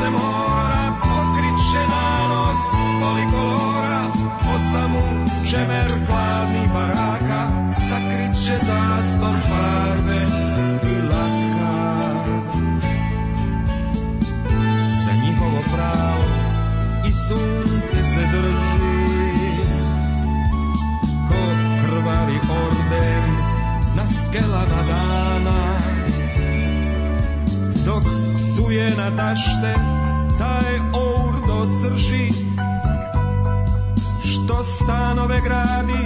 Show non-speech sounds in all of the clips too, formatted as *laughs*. se mora pokriče na nos polikolora Osamu čemer hladnih baraka Sakriće zastor farbe i laka Za njihovo pravo i sunce se drži Ko krvavi orden na skelama dana psuje na tašte taj our do srži što stanove gradi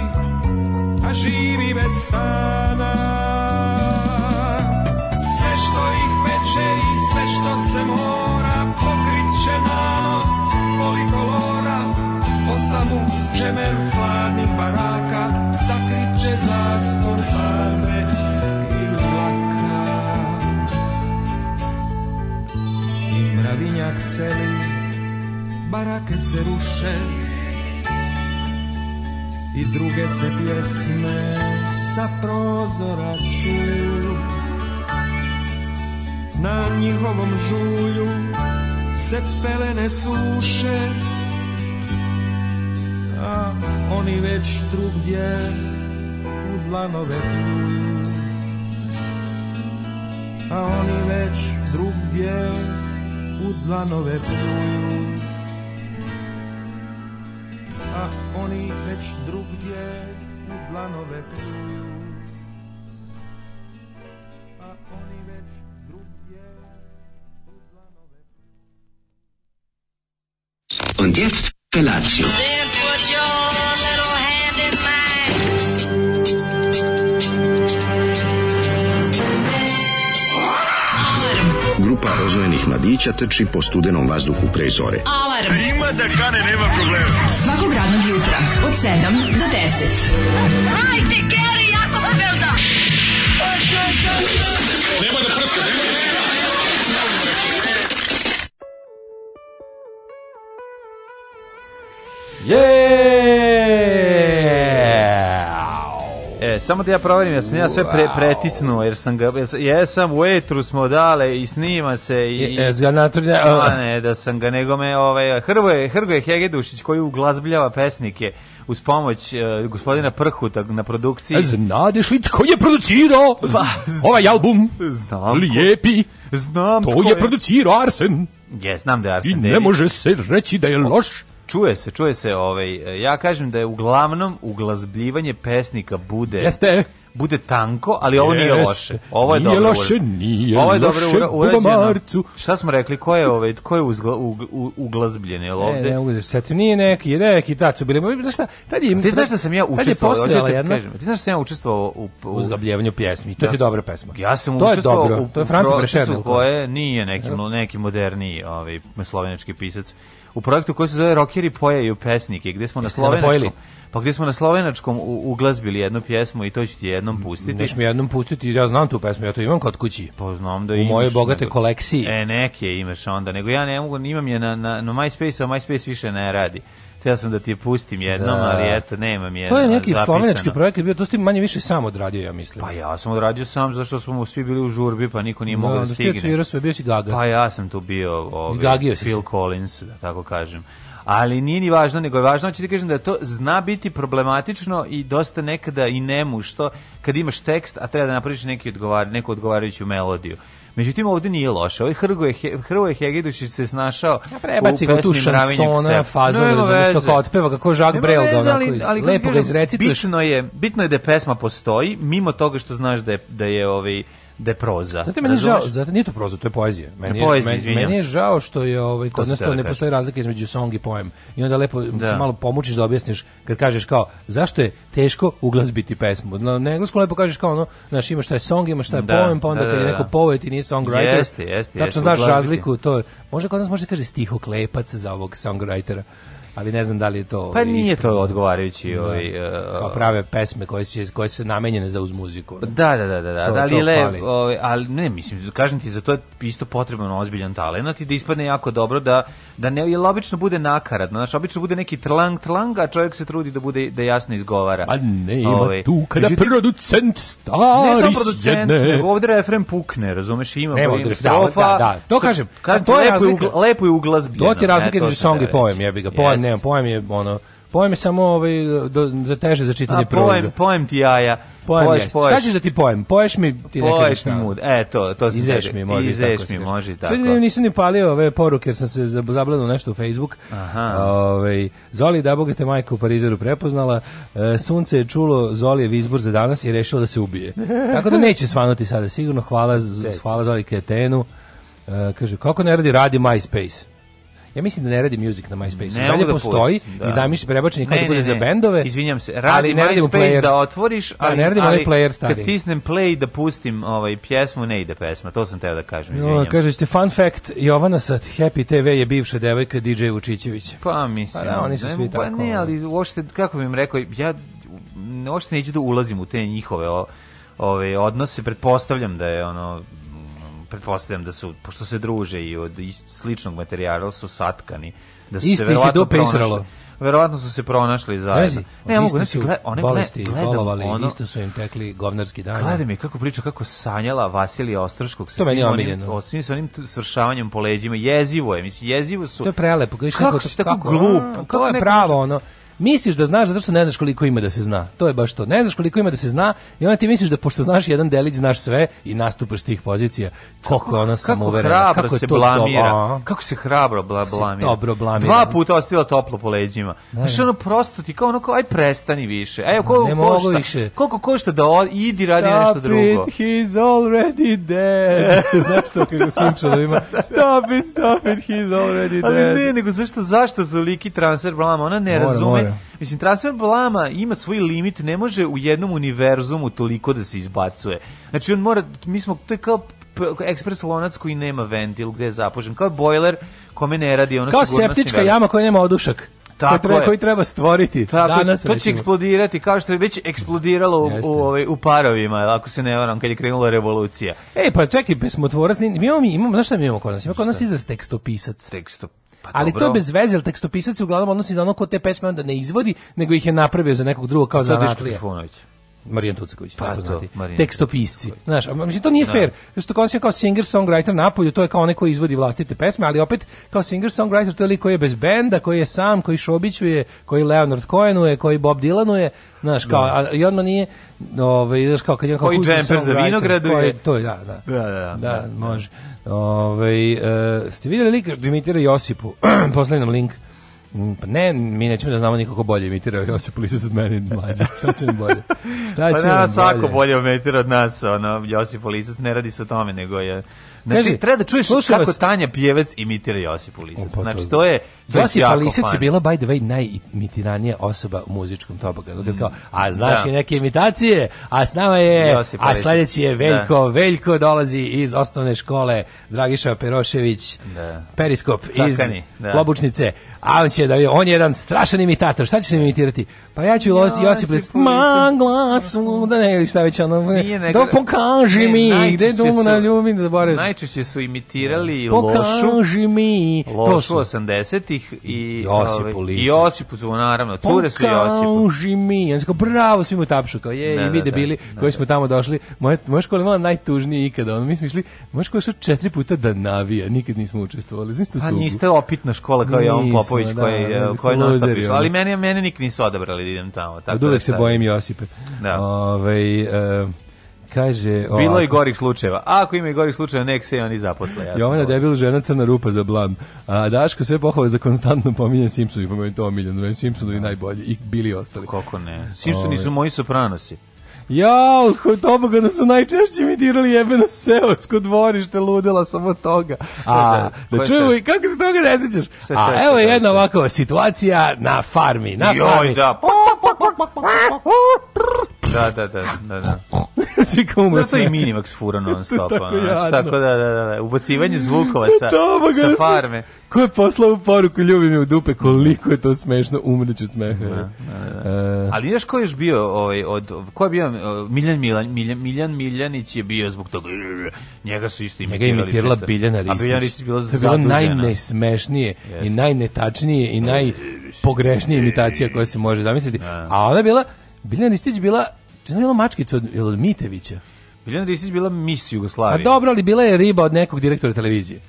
a živi bez stana sve što ih peče i sve što se mora pokrit će nanos kolora osamu čemer hladnih baraka sakrit će zaspor farbe vinjak seli, barake se ruše i druge se pjesme sa prozora čuju. Na njihovom žulju se pelene suše, a oni već drugdje u dlanove pluju. A oni već drugdje dlanove pluju A oni već drugdje u dlanove pluju A oni već drugdje u dlanove Und jetzt Felatio. grupa roznojenih mladića teči po studenom vazduhu pre zore. Alarm! A ima da kane, nema problema. Svakog radnog jutra, od 7 do 10. Hajde, Geri, jako se velda! Nemoj da prska, nemoj da prska! Yeah! samo da ja proverim, ja sam ja sve pre, pretisnuo, jer sam ga, jesam, u etru smo dale i snima se i... Jes ga natrlja... A ne, da sam ga, nego me, ovaj, Hrvoje, Hrvoje Hegedušić koji uglazbljava pesnike uz pomoć uh, gospodina Prhuta na produkciji. E, znadeš li tko je producirao pa, ovaj album? Znam. Lijepi. Znam. To je, je producirao Arsen. Je, znam da je Arsen. I ne može se reći da je loš. Čuje se, čuje se, ovaj, ja kažem da je uglavnom uglazbljivanje pesnika bude... Jeste! bude tanko, ali ovo nije loše. Ovo je nije dobro. Loše, nije ovo je dobro ura, Marcu. Šta smo rekli, ko je ovaj ko je uzgla, ug, uglazbljen, jel ovde? Ne, ne, mogu da nije neki, neki tad su bili. Znaš šta, tad je, ti znaš da sam ja učestvovao, hoćete da kažem. Ti znaš da sam ja učestvovao u, u uzgabljivanju pesmi. To da. ti je dobra pesma. Ja sam to učestvovao je dobro. u, to je Franco Brešernel. Koje nije neki, neki moderniji, ovaj slovenački pisac u projektu koji se zove Rockeri pojaju pesnike, gde smo Jeste na slovenačkom. Pa gde smo na slovenačkom uglazbili jednu pjesmu i to ću ti jednom pustiti. Neš mi jednom pustiti, ja znam tu pesmu, ja to imam kod kući. Pa znam da U moje bogate nego, kolekciji. E, neke imaš onda, nego ja ne mogu, imam je na, na, na MySpace, a MySpace više ne radi. Htio sam da ti pustim jednom, da. ali eto, nemam jedno. To je neki slovenački projekat bio, to ste manje više sam odradio, ja mislim. Pa ja sam odradio sam, zašto smo svi bili u žurbi, pa niko nije da, mogao da, da stigne. Da, sve, bio si Gaga. Pa ja sam tu bio, ovaj, Phil Collins, da tako kažem. Ali nije ni važno, nego je važno, hoću ti kažem da to zna biti problematično i dosta nekada i nemu, što kad imaš tekst, a treba da napraviš neki odgovar, neku odgovarajuću melodiju. Međutim, ovde nije loše. Ovaj Hrgoje, Hrvoje Hegedušić se snašao ja prebaci u pesmi tu šansona, fazu, no, razumiješ, kao otpeva, kako Žak Brel ga onako, ali, ali, lepo ga izrecituješ. Bitno je, bitno je da pesma postoji, mimo toga što znaš da je, da je ovaj, da je proza. Zato meni je žao, zato nije to proza, to je poezija. Meni je, poezija, meni, meni je žao što je ovaj kod nas ne da postoji razlika između song i poem. I onda lepo da. se malo pomučiš da objasniš kad kažeš kao zašto je teško uglazbiti pesmu. Na, na engleskom lepo kažeš kao ono, znaš, ima šta je song, ima šta je da, poem, pa onda da, da, kad je da, neko da. poet i nije songwriter. Jeste, jeste, jeste. Tačno znaš uglazbiti. razliku, to je. Može kod nas može kaže stihoklepac za ovog songwritera ali ne znam da li je to... Pa nije ispravno. to odgovarajući... Da. Ovaj, uh, prave pesme koje, se, koje se namenjene za uz muziku. Da, da, da, da, da, to, da ali, le, ovaj, ali ne, mislim, kažem ti, za to je isto potreban ozbiljan talenat i da ispadne jako dobro da, da ne, je obično bude nakarad, znaš, obično bude neki trlang tlang, a čovjek se trudi da bude da jasno izgovara. A ne, ima ovaj, tu, kada ti, producent stari ne producent, nego ovdje refren pukne, razumeš, ima ne, ovdje, da, strofa. Da, da, da, to kažem, kad, to je lepo, razlika. Lepo je uglazbjeno. To ti je između song i poem, jebi ga. Poem pojem, nemam, pojem je ono, pojem je samo ovaj, do, za teže za čitanje proza. Pojem, pojem ti jaja. Pojem poješ, poješ. Šta ćeš da ti pojem? Poješ mi, ti ne kažeš mi mud. E, to, to se Izeš mi, može. Izeš tako mi, može, tako. Čudim, nisam ni palio ove poruke, jer sam se zabledao nešto u Facebook. Aha. ovaj Zoli, da boga te majka u Parizeru prepoznala. E, sunce je čulo Zolijev izbor za danas i rešio da se ubije. *laughs* tako da neće svanuti sada, sigurno. Hvala, hvala Zoli Ketenu. E, kaže, kako ne radi, radi MySpace. Ja mislim da ne radi music na MySpace. Ne dalje da postoji da. i zamišlja prebačen kako kao ne, da bude ne, za bendove. Izvinjam se, radi ne MySpace da otvoriš, ali, da, ne radim ali player stari. kad stisnem play da pustim ovaj, pjesmu, ne ide pesma. To sam teo da kažem, izvinjam no, se. Kažete, fun fact, Jovana sa Happy TV je bivša devojka DJ Vučićević. Pa mislim. Pa, da, oni su ne, svi pa, tako. ne, ali uopšte, kako bih im rekao, ja uopšte neću da ulazim u te njihove o, ove odnose pretpostavljam da je ono pretpostavljam da su, pošto se druže i od sličnog materijala su satkani, da su Isti se verovatno pronašli. Verovatno su se pronašli zajedno. Ne, ja mogu, znači, gled, one bolesti, gled, gledam, bolovali, ono, isto su im tekli govnarski dan. Gledam mi kako priča, kako sanjala Vasilija Ostroškog sa svim onim, osim sa onim svršavanjem po leđima. Jezivo je, mislim, jezivo su. To je prelepo. Kako, kako, kako, kako, glup, kako, kako je pravo, ono misliš da znaš zato što ne znaš koliko ima da se zna. To je baš to. Ne znaš koliko ima da se zna i onda ti misliš da pošto znaš jedan delić, znaš sve i nastupaš tih pozicija. Koliko je ona samouverena. Kako, kako se to blamira. To, kako se hrabro bla, blamira. Dobro blamira. Dva puta ostavila toplo po leđima. Znaš, ono prosto ti kao ono kao, aj prestani više. Evo, koliko ne košta, više. koliko košta da on, idi radi Stop nešto drugo. Stop it, he's already dead. *laughs* *laughs* znaš to kako Simpsonovima. Stop it, stop it, he's already dead. Ali ne, nego zašto, zašto toliki transfer blama? Ona ne mora, razume mora Da. Mislim, transfer blama ima svoj limit, ne može u jednom univerzumu toliko da se izbacuje. Znači, on mora, mi smo, to je kao ekspres lonac koji nema ventil gde je zapužen, kao bojler kome ne radi ono Kao septička jama koja nema odušak. Tako koji, treba, koji treba stvoriti. Tako, Danas, to će recimo. eksplodirati kao što je već eksplodiralo u, u, ovaj, u parovima, ako se ne varam, kad je krenula revolucija. Ej, pa čekaj, pesmotvorac, mi imamo, imamo, znaš šta mi imamo kod nas? Ima kod nas izraz tekstopisac. Tekstopisac ali to je bez veze, jer tekstopisac se uglavnom odnosi na ono ko te pesme onda ne izvodi, nego ih je napravio za nekog drugog kao za Natlija. Marijan Tucaković, pa to, tekstopisci. Znaš, a, mislim, to nije da. fair, što kao, kao singer-songwriter napolju, to je kao neko izvodi vlastite pesme, ali opet kao singer-songwriter to je lik koji je bez benda, koji je sam, koji Šobićuje, koji Leonard Cohenuje, koji Bob Dylanuje, znaš, kao, da. a, i odmah nije, ovaj, znaš, kao kad je kao... Koji džemper za vinogradu je. To je, da, da, da, da, da, da, da, da. može. Ove, ovaj, e, ste vidjeli lik imitira Josipu? *clears throat* Poslali nam link. Mm, pa ne, mi nećemo da znamo nikako bolje imitira imitirao Josip Lisac od mene mlađe. Šta će nam bolje? Šta pa će pa nam svako bolje imitira od nas, ono, Josip Lisac ne radi se o tome, nego je Znači, Kaži, treba da čuješ kako vas. Tanja Pjevec imitira Josipu Lisac. Opa, znači, to je... To Josipa Lisac je bila, by the way, najimitiranija osoba u muzičkom toboganu. Mm. Kao, a znaš da. je neke imitacije, a s nama je... Josipa a sledeći je da. Veljko. Da. Veljko dolazi iz osnovne škole Dragiša Perošević, da. Periskop Sakani, iz da. Lobučnice. A on će da on je jedan strašan imitator. Šta ćeš imitirati? Pa ja ću Josip Josip Lec. Mangla da ne ili šta već ono. Da pokaži e, mi gde dumu na ljubim da zaboravim. Najčešće su imitirali pokaži lošu. Pokaži mi. Lošu 80-ih i Josipu ovaj, Licu. Josipu su naravno. Cure su Josipu. Pokaži mi. On je kao bravo svim u tapšu. Kao je i da, mi da, da, debili koji smo tamo došli. Moje, moja škola je imala najtužnije ikada. Ono, mi smo išli, moja škola je četiri puta da navija. Nikad nismo učestvovali. Znaš tu Pa niste opitna škola kao ja on Jofić da, da, koji da, koji nas pišu, ali meni mene nik nisu odabrali da idem tamo, tako. Od uvek da se bojim Josipe. Da. Ovaj e, kaže ovako. Bilo je gorih slučajeva. A ako ima i gorih slučajeva, nek se on i oni Ja Jovana debil žena crna rupa za blam. A Daško sve pohvale za konstantno pominjanje Simpsoni, pa meni to omiljeno. i da. najbolji i bili ostali. Kako ne? Simpsoni su ovaj. moji sopranosi. Jao, tobogana su najčešće imitirali jebeno seosko dvorište, ludila sam od toga. A, da čujemo i kako se toga ne sećaš? A, evo je jedna ovakva situacija na farmi, na farmi. Joj, da. Da, da, da, da, da. *laughs* Svi kao umre. Zato i Minimax fura non stop. tako, ono, tako da, da, da, da, ubacivanje zvukova *laughs* sa, to, da, sa farme. Ko je poslao poruku ljubi me u dupe, koliko je to smešno, umreću od smeha. Da, da, da. Uh, Ali znaš ko je još bio, ovaj, od, ko je bio, Miljan, Milan, Miljan, Miljan Miljanić je bio zbog toga, njega su isto imitirali. Njega je imitirala Biljana Ristić. A Biljana Ristić je bila zadužena. To je bilo najnesmešnije yes. i najnetačnije i najpogrešnije imitacija koja se može zamisliti. Da. A ona je bila, Biljana Ristić bila Čena je bila mačkica od, od Mitevića? Biljana Ristić bila mis Jugoslavije. A dobro, ali bila je riba od nekog direktora televizije.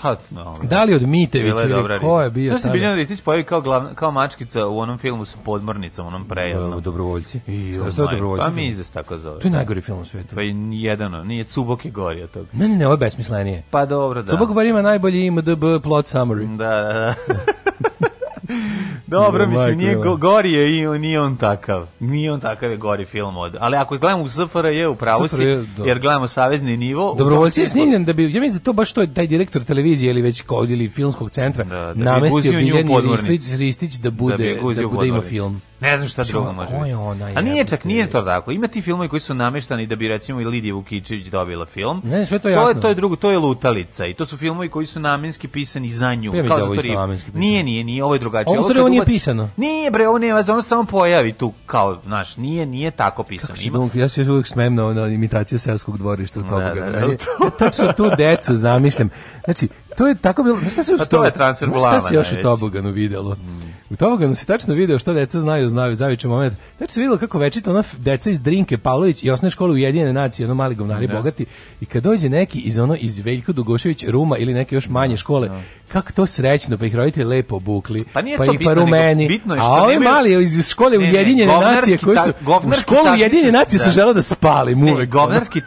Ha, no, da li od Mitevića ili ko je bio? Znaš, da Biljana Ristić pojavi kao, glavna, kao mačkica u onom filmu sa podmornicom, onom prejavnom. U da, Dobrovoljci. I, Šta je dobrovoljci? Pa mi izde tako zove. To je najgori film u svijetu. Pa jedano, nije Cubok je gori od toga. Ne, ne, ne, ovo je besmislenije. Pa dobro, da. Cubok bar ima najbolji IMDB plot summary. Da, da, da. *laughs* Dobro, mislim, nije, go, gori je i nije on takav. Nije on takav je gori film od. Ali ako gledamo u je u si, da. jer gledamo savezni nivo... Dobrovoljci je snimljen da bi, ja mislim da to baš to je taj direktor televizije ili već kod ili filmskog centra da, da namestio Biljani Ristić, Ristić da, da bude, da, da bude ima film. Ne znam šta drugo može. Ko je ona? A nije čak, nije to tako. Ima ti filmovi koji su nameštani da bi recimo i Lidija Vukičević dobila film. Ne, sve to jasno. To je, to je drugo, to je lutalica i to su filmovi koji su namenski pisani za nju. Pa kao da za Nije, nije, nije, ovo je drugačije. Ovo, ovo nije pisano. Nije bre, ovo nema, ono samo pojavi tu kao, znaš, nije, nije tako pisano. Ima. ja se uvijek smem na, na imitaciju selskog dvorišta u da, toga. Da, *laughs* da, da, to. ja, tačno tu decu zamišljam. Znači, To je tako bilo. Šta se u to je transfer Šta se još u Toboganu videlo? Mm. U Toboganu se tačno video šta deca znaju, znaju zavičan moment. Tačno se videlo kako večito ona deca iz Drinke Pavlović i osne škole Ujedinjene nacije, ono mali govnari ne. Da. bogati i kad dođe neki iz ono iz Veljko Dugošević Ruma ili neke još manje da, škole, ne. Da. kako to srećno, pa ih roditelji lepo obukli. pa, nije pa to ih pa rumeni. Bitno je što a ovi mali iz škole ne, Ujedinjene nacije koji su u školu Ujedinjene nacije se žele da spalim uvek. Govnarski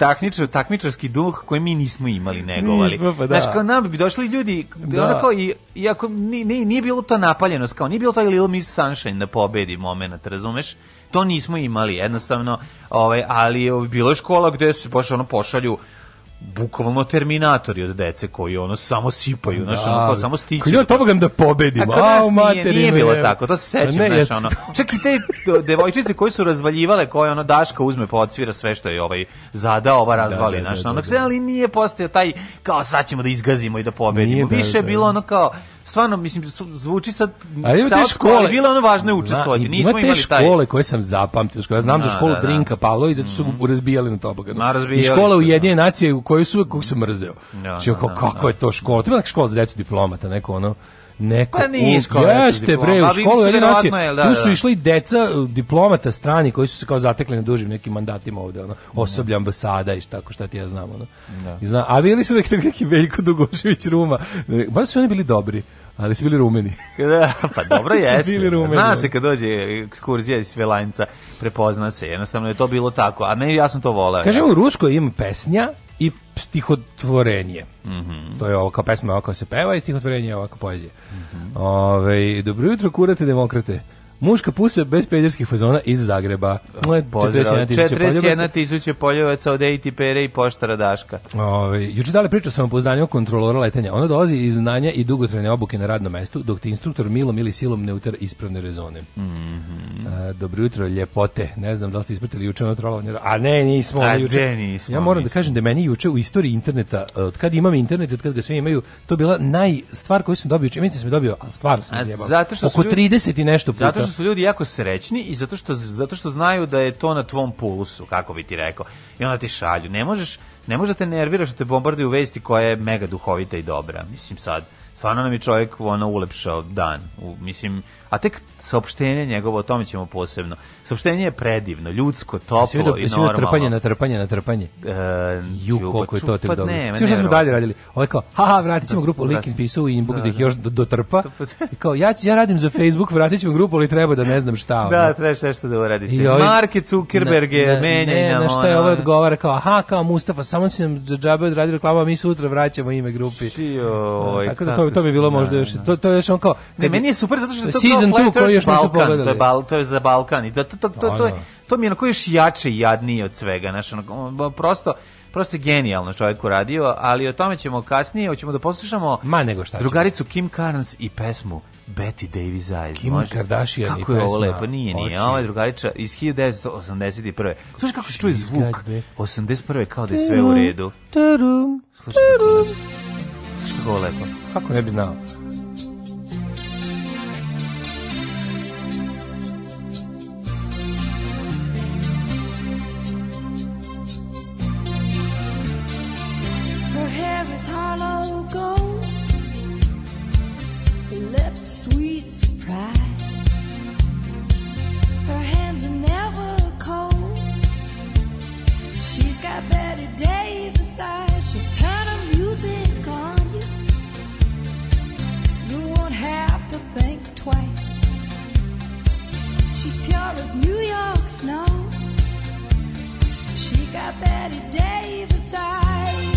takmičarski duh koji mi nismo imali negovali. Pa znaš, kao nam bi došli došli ljudi, da. onako, i, iako ni, nije bilo to napaljenost, kao nije bilo taj Little Miss Sunshine da pobedi moment, razumeš? To nismo imali, jednostavno, ovaj, ali ovaj, bilo je škola gde se baš ono pošalju bukvalno terminatori od dece koji ono samo sipaju, znaš, da, ono, samo stiče. Koji on da pobedim, a u materinu. Nije bilo tako, to se sećam, znaš, ono. Čak i te devojčice koje su razvaljivale, koje ono Daška uzme pa odsvira sve što je ovaj zada, ova da, razvali, da, da, znaš, ono, ali nije postao taj, kao sad ćemo da izgazimo i da pobedimo. Nije, Više je bilo ono kao, stvarno, mislim, zvuči sad... A ima te škole... bilo ono važno je učestvovati, nismo imali taj... škole koje sam zapamtio, što ja znam na, da, da školu da, da. Drinka Pavlović, zato su mm. razbijali na toboganu. I škola da. u jednje nacije u kojoj su, kako sam mrzeo. Ja, Čeo, znači, kako je to škola? To neka škola za decu diplomata, neko ono neko pa nije škola, jeste bre u školu nacije tu su išli deca diplomata strani koji su se kao zatekli na dužim nekim mandatima ovde ono osoblje ambasada i tako šta ti ja znam ono I zna, a bili su uvek *laughs* neki Veljko Dugošević Ruma baš su oni bili dobri ali su bili rumeni. *laughs* Da, pa dobro jeste. rumeni. Zna da. se kad dođe ekskurzija iz Svelanjca, prepozna se, jednostavno je to bilo tako, a meni ja sam to voleo. Kaže, u Ruskoj ima pesnja i stihotvorenje. Mm -hmm. To je ovo kao pesma ovako se peva i stihotvorenje je ovako poezije. Mm -hmm. Ove, ovaj, dobro jutro, kurate demokrate. Muška pusa bez pederskih fazona iz Zagreba. Pozdrav, 41 poljevaca od ATP-re i poštara Daška. Ove, juče dale priču sam o kontrolora letenja. Ono dolazi iz znanja i dugotrajne obuke na radnom mestu, dok ti instruktor milom ili silom ne utar ispravne rezone. Mm -hmm. e, dobro jutro, ljepote. Ne znam da li ste ispratili juče ono trolovanje. A ne, nismo. A juče. nismo. Ja moram da nismo. da kažem da meni juče u istoriji interneta, e, od kad imam internet, od kad ga svi imaju, to bila naj stvar koju sam dobio. Mislim da sam dobio, ali stvar sam zjebao. Zato što Oko 30 i nešto puta. Zato što su ljudi jako srećni i zato što, zato što znaju da je to na tvom pulsu, kako bi ti rekao. I onda ti šalju. Ne možeš, ne možeš da te nerviraš da te bombarduju vesti koja je mega duhovita i dobra. Mislim sad, stvarno nam je čovjek ono ulepšao dan. U, mislim, a tek saopštenje njegovo o tome ćemo posebno. Saopštenje je predivno, ljudsko, toplo vidio, i normalno. Jesi trpanje na trpanje na trpanje? E, Ju, koliko je to tek dobro. Svi što smo dalje radili. Ovo je kao, ha, ha, vratit ćemo da, grupu Likin pisao i Inbox da, da ih da. još dotrpa. I kao, ja, ja radim za Facebook, vratit ćemo grupu, ali treba da ne znam šta. Da, treba nešto da uradite. I ovaj, Marke Zuckerberg je menjaj nam. Ne, na što je ovo odgovara kao, aha, kao Mustafa, samo će nam džabe odraditi reklamu, a mi sutra vraćamo ime grupi. Tako da to, to bi bilo možda još, to, to je još on kao... Ne, meni je super zato što to season 2 koji još nisu pogledali. To je, Bal, to je za Balkan i da, to, to, to, to, da, da. to mi je onako još jače i jadnije od svega. Znaš, onako, prosto, prosto genijalno čovjek uradio, ali o tome ćemo kasnije, hoćemo da poslušamo Ma nego šta drugaricu Kim Carnes i pesmu Betty Davis Eyes. Kim može? Kardashian kako i pesma. Kako je ovo lepo? Nije, nije. Ovo je drugarica iz 1981. Slušaj kako se čuje zvuk. 81. kao da je sve u redu. Slušaj kako je lepo. Kako ne bi znao? heart hollow gold. Her lips sweet surprise. Her hands are never cold. She's got Betty Davis eyes. She'll turn the music on you. You won't have to think twice. She's pure as New York snow. She got Betty Davis eyes.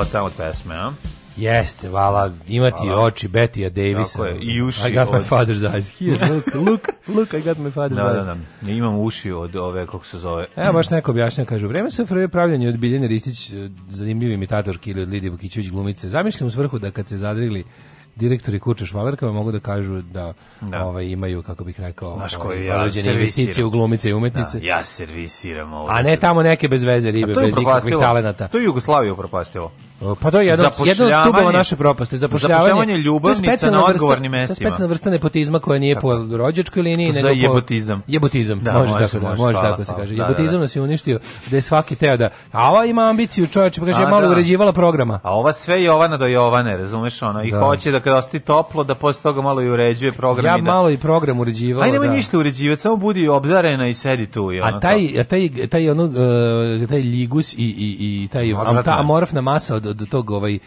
lepota od pesme, a? Jeste, vala, imati vala. oči Betija Davisa. Tako je, i uši. I got od... my father's eyes. Here, *laughs* look, look, look, I got my father's da, da eyes. Da, da, imam uši od ove, kako se zove. Evo, baš neko objašnja, kažu, vreme se prve pravljanje od Biljane Ristić, e, zanimljiv imitatorki ili od Lidije Vukićević glumice. Zamišljam u svrhu da kad se zadrigli direktori kuće švalerka mogu da kažu da, da. Ovaj, imaju, kako bih rekao, Znaš ovaj, ja investicije u glumice i umetnice. Da, ja servisiram ovo. A ne tamo neke bez veze ribe, bez ikakvih talenata. To je Jugoslaviju propastilo. Pa to je jedno, jedno od stubova naše propasti. Zapošljavanje, zapošljavanje ljubavnica na odgovornim mestima. To je specijalna vrsta nepotizma koja nije tako. po rođačkoj liniji. To je jebotizam. Jebotizam, da, može, tako, može, može tako se kaže. Da, da, da, jebotizam nas je uništio da je svaki teo da, a ova ima ambiciju čovječe, pa kaže, malo da. uređivala programa. A ova sve Jovana do Jovane, razumeš, ona, i hoće da kad osti toplo, da posle toga malo i uređuje program. Ja da... malo i program uređivala. Aj, nemoj da. ništa uređivati, samo budi obdarena i sedi tu. I ono a taj, a taj, taj, ono, uh, taj ligus i, i, i taj amorfna masa od, od tog ovaj,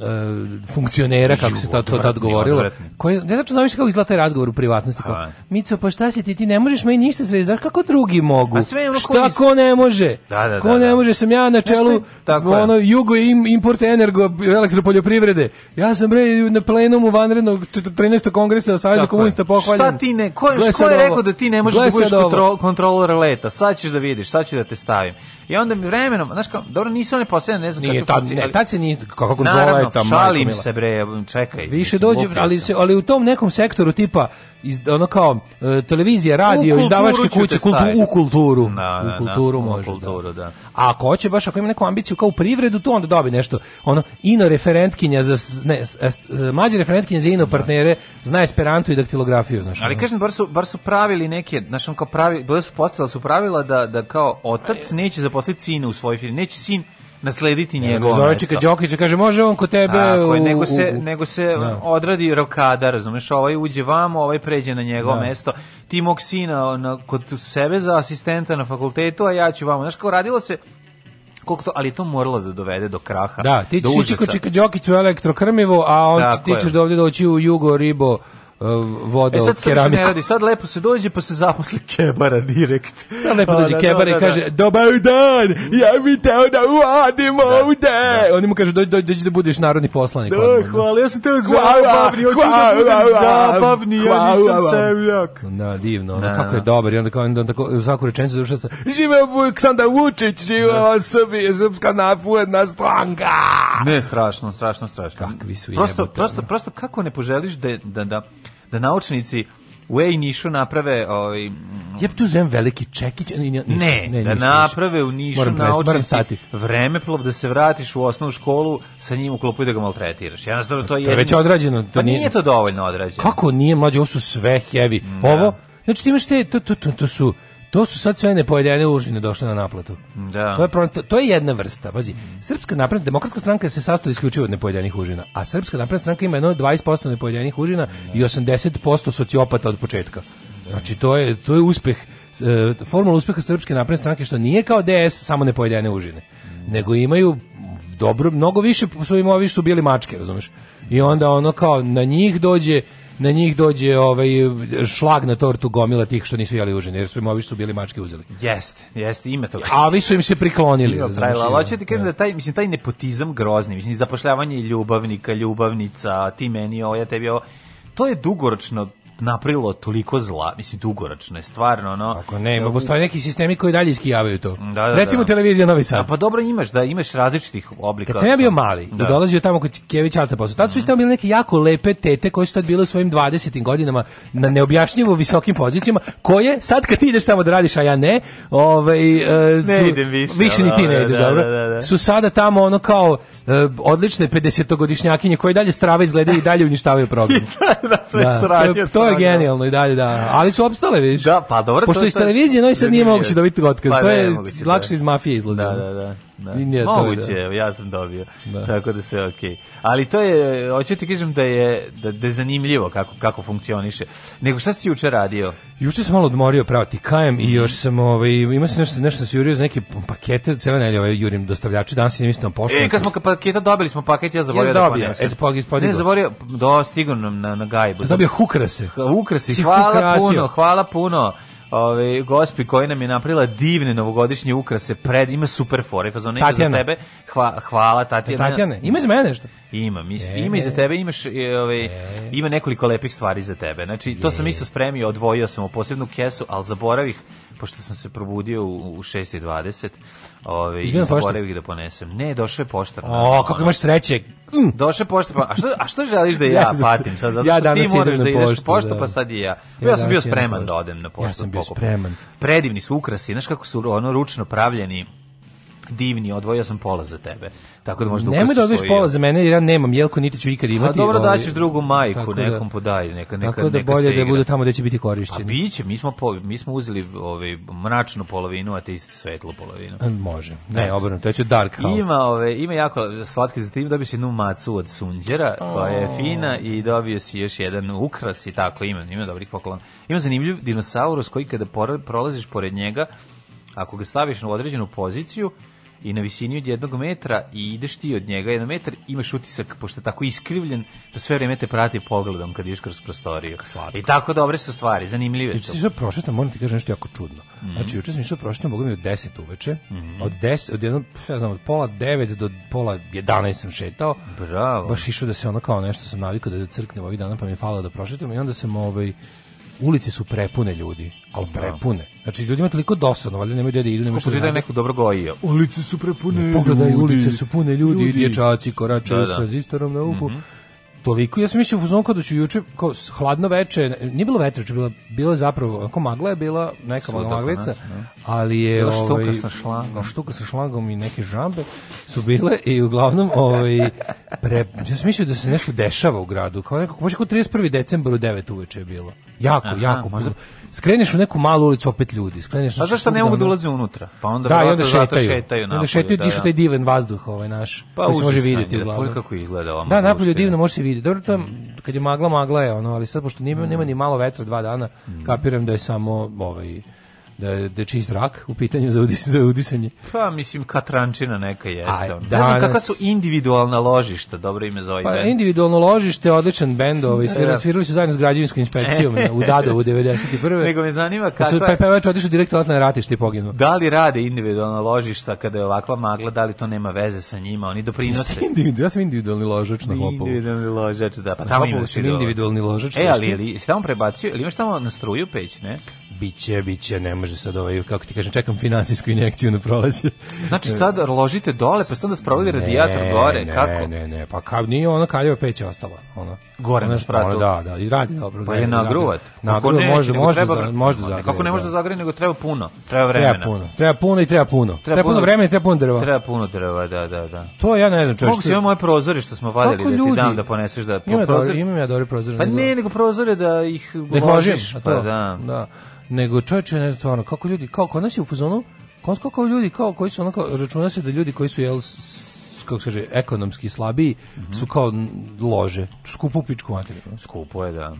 E, funkcionera, kako se to, to tad govorilo. Koji, ne znači, znaš kako izgleda taj razgovor u privatnosti. Kao, Mico, pa šta si ti, ti ne možeš meni ništa srediti, znaš kako drugi mogu? A sve ono šta ko, ne može? Da, da, ko da, da. ne može, sam ja na čelu Tako ono, jugo im, import energo elektropoljoprivrede. Ja sam bre na plenumu vanrednog 13. kongresa Saveza komunista pohvaljen. Šta ti ne, ko, ko je rekao da ti ne možeš da budeš kontrol, kontrolor leta? Sad ćeš da vidiš, sad ću da te stavim. I onda mi vremenom, znaš kao, dobro, nisu one posebne, ne znam nije, kako. Nije, tad, e, tad se nije, kako kontrola je tamo. Naravno, šalim se bre, čekaj. Više dođe, ali, ali u tom nekom sektoru tipa iz, ono kao e, televizija, radio, izdavačke kuće, kultu, u kulturu. Da, u da, da, kulturu da, može. U kulturu, da. A ako hoće baš ako ima neku ambiciju kao u privredu, tu onda dobi nešto. Ono ino referentkinja za ne, e, mlađe referentkinje za ino partnere zna esperanto i daktilografiju, znači. Ali kažem bar su bar su pravili neke, znači on kao pravi, bile su postavili su pravila da da kao otac neće zaposliti sina u svojoj firmi, neće sin naslediti njegovo mesto. Zove Čika Đokića, kaže, može on kod tebe... Tako je, nego se, nego se no. odradi rokada, razumeš, ovaj uđe vamo, ovaj pređe na njegovo no. Da. mesto, ti mog sina na, kod sebe za asistenta na fakultetu, a ja ću vamo. Znaš, kao radilo se, koliko to, ali to moralo da dovede do kraha. Da, ti ćeš ići kod Čika Đokić elektrokrmivo, a on ti ćeš da doći u Jugo Ribo vodo e, sad od keramika. radi, sad lepo se dođe pa se zaposli kebara direkt. Sad lepo *laughs* dođe da, da, kebara i da, kaže, dobar dan, ja bih teo da uvadim ovde. Oni mu kažu, dođi, dođi, dođi da budeš narodni poslanik. Da, hvala, ja sam teo zabavni, hoću da budem zabavni, ja nisam sevljak. Da, divno, ono, kako je dobar. I onda kao, onda tako, svaku rečenicu završa sa, "Žive Vuksanda Vučić, živa živeo Srbije, Srpska napredna stranka. Ne, strašno, strašno, strašno. Kakvi su prosto, prosto, prosto kako ne poželiš da, da, da da naučnici u Ej Nišu naprave ovaj Ja tu zem veliki čekić ne ne, ne, ne da naprave u Nišu naučnici vremeplov da se vratiš u osnovnu školu sa njim u klopu i da ga maltretiraš. Ja da to je to je već odrađeno, pa to pa nije, nije to dovoljno odrađeno. Kako nije mlađe, ovo su sve heavy. Da. Ovo znači ti imaš te to, to, to, to su To su sad sve nepojedene užine došle na naplatu. Da. To je, to, je jedna vrsta. Pazi, Srpska napredna, demokratska stranka se sastoji isključivo od nepojedenih užina, a Srpska napredna stranka ima jedno 20% nepojedenih užina da. i 80% sociopata od početka. Da. Znači, to je, to je uspeh, e, formula uspeha Srpske napredne stranke, što nije kao DS samo nepojedene užine, da. nego imaju dobro, mnogo više po svojim ovi su bili mačke, razumeš? I onda ono kao na njih dođe na njih dođe ovaj šlag na tortu gomila tih što nisu jeli užine, jer su im ovi su bili mačke uzeli. Jeste, jeste, ima to. A vi su im se priklonili. Ima pravila, ali hoću ti kažem da. da taj, mislim, taj nepotizam grozni, mislim, zapošljavanje ljubavnika, ljubavnica, ti meni ovo, ja tebi ovo, to je dugoročno napravilo toliko zla, mislim dugoročno je stvarno ono. Ako ne, mogu e, postoje neki sistemi koji dalje iskijavaju to. Da, da, Recimo da. televizija Novi Sad. A pa dobro imaš da imaš različitih oblika. Kad sam ja bio mali, da, dolazio tamo kod Kević Alta posao, tad su mm -hmm. bile neke jako lepe tete koje su tad bile u svojim 20. godinama na neobjašnjivo visokim pozicijama, koje sad kad ti ideš tamo da radiš, a ja ne, ovaj uh, ne su, idem više. Više ni da, ti ne da, ideš, da, dobro. Su sada tamo ono kao uh, odlične 50-godišnjakinje koje dalje strava izgledaju i dalje uništavaju program. *laughs* da, to je je da, da. genijalno i dalje, da. Ali su opstale, vidiš. Da, pa dobro. Pošto iz televizije, no i sad nije moguće dobiti otkaz. Pa to je lakše da. iz mafije izlazi. Da, da, da. Da. Nije Moguće, da. ja sam dobio. Da. Tako da sve okej. Ali to je, hoću ti kažem da je, da, da je zanimljivo kako, kako funkcioniše. Nego šta si juče radio? Juče sam malo odmorio pravo ti kajem i još sam, ovaj, ima se nešto, nešto se jurio za neke pakete, cijela nelja ovaj, jurim dostavljači, danas je mislim pošlo. E, kad smo paketa dobili smo paket, ja zaborio ja da ponesem. Ja e, Ne, zaborio, do, stigo nam na, na gajbu. Dobio hukrase. Hukrase, hvala puno, hvala puno. Ove, gospi koja nam je napravila divne novogodišnje ukrase, pred, ima super fore, fazon, za tebe. Hva, hvala, Tatjana. Tatjane, ima za mene nešto? Ima, mislim, ima i za tebe, imaš, ovaj ima nekoliko lepih stvari za tebe. Znači, to sam isto spremio, odvojio sam u posebnu kesu, al zaboravih pošto sam se probudio u, u 6.20, ovaj, i zaboravio ih da ponesem. Ne, došao je poštar. O, kako imaš sreće. Mm. Došao je poštar, pa, a, što, a što želiš da *laughs* ja patim sad? Zato ja danas ti moraš da ideš poštu, poštu da. pa sad i ja. Ja, pa ja sam bio spreman da odem na poštu. Ja sam bio spreman. Predivni su ukrasi, znaš kako su ono ručno pravljeni divni, odvojio sam pola za tebe. Tako da možda Nemoj da odvojiš pola za mene jer ja nemam jelko, niti ću ikad imati. A pa dobro da daćeš drugu majku da, nekom podaj, neka neka Tako da bolje da bude tamo da će biti korišćen. A biće, mi smo po, mi smo uzeli ovaj mračnu polovinu, a ti svetlu polovinu. Može. Ne, obrnuto, to ću dark half. Ima ove, ima jako slatke za tim, dobiješ si jednu macu od sunđera, oh. koja je oh. fina i dobio si još jedan ukras i tako ima, ima dobrih poklona. Ima zanimljiv dinosaurus koji kada prolaziš pored njega, ako ga staviš na određenu poziciju, i na visini od jednog metra i ideš ti od njega jedan metar, imaš utisak, pošto je tako iskrivljen, da sve vreme te prati pogledom kad ideš kroz prostoriju. Slatko. I tako dobre su stvari, zanimljive su. Juče sam prošetam, moram ti kažem nešto jako čudno. Mm -hmm. Znači, juče sam išao prošetam, mogu mi od 10 uveče, mm -hmm. od 10, od jedno, ja znam, od pola 9 do pola 11 sam šetao. Bravo. Baš išao da se ono kao nešto sam navikao da crknem ovih dana, pa mi je falilo da prošetam i onda sam ovaj, ulice su prepune ljudi, ali da. prepune. Znači ljudi je toliko dosadno, valjda nemaju gde da idu, nemaju što da je neko dobro gojio. Ulice su prepune. Ne, pogledaj, ljudi, ulice su pune ljudi, ljudi. dječaci korače da, da. s tranzistorom na uhu. Mm -hmm toliko, ja sam mislio u fuzonu da ću juče, kao hladno veče, nije bilo vetra, bilo, bilo je zapravo, onako magla je bila, neka Svuda, maglica, da. ali je... Bila štuka ovaj, sa šlangom. Štuka sa šlangom i neke žambe su bile i uglavnom, ovaj, pre, ja sam mislio da se nešto dešava u gradu, kao nekako, možda kao 31. decembar u 9 uveče je bilo. Jako, Aha, jako. Možda, Skreneš u neku malu ulicu opet ljudi, skreneš. Pa A zašto ne mogu da ulaze unutra? Pa onda da, onda šetaju, šetaju napolje, onda šetaju da, dišu da. taj divan vazduh ovaj naš. Pa se može vidjeti uglavnom. kako izgleda ova. Da, napolje je divno, može se videti Dobro, tam mm. kad je magla, magla je ono, ali sad pošto nema, mm. nema ni malo vetra dva dana, mm. kapiram da je samo ovaj da, da čiji zrak u pitanju za, udis, za udisanje. Pa, mislim, katrančina neka jeste. A, on. danas, ne znam kakva su individualna ložišta, dobro ime za ovaj pa, band. individualno ložište odličan bend, ovaj, svira, da. svirali su zajedno s građevinskom inspekcijom *laughs* u Dadovu 91. Nego me zanima kako pa kakva... Pa, pevač pa, pa, otišao direktno otle na ratište poginuo. Da li rade individualna ložišta kada je ovakva magla, da li to nema veze sa njima, oni doprinose? ja da sam individualni ložač na hopovu. Individualni ložač, da, pa tamo imaš individualni ložač. E, ali, ali, si tamo prebacio, ili imaš tamo na struju peć, ne? biće, biće, ne može sad ovaj, kako ti kažem, čekam finansijsku injekciju na da prolazi. Znači sad ložite dole, pa sad da sprovali radijator gore, ne, kako? Ne, ne, ne, pa kao nije ona kaljeva peć ostala, ona. Gore na spratu. Ona, da, da, i radi dobro. Pa je nagruvat. Nagruvat, možda, može, može možda zagrije. Kako ne može da. da zagrije, nego treba puno, treba vremena. Treba puno, treba puno i treba puno. Treba, treba puno vremena i treba puno drva. Treba puno drva, da, da, da. To ja ne znam, čovjek. Mogu se moje prozori što smo vadili da ti dam da poneseš da imam ja dobre prozore. Pa ne, nego prozore da ih da ložiš, pa da. Da nego čovječe, ne stvarno, kako ljudi, kao kod nas je u fazonu, kao, kao ljudi, kao koji su onako, računa se da ljudi koji su, jel, kako se kaže, ekonomski slabiji, mm -hmm. su kao lože, skupu pičku materiju. Skupo je, da.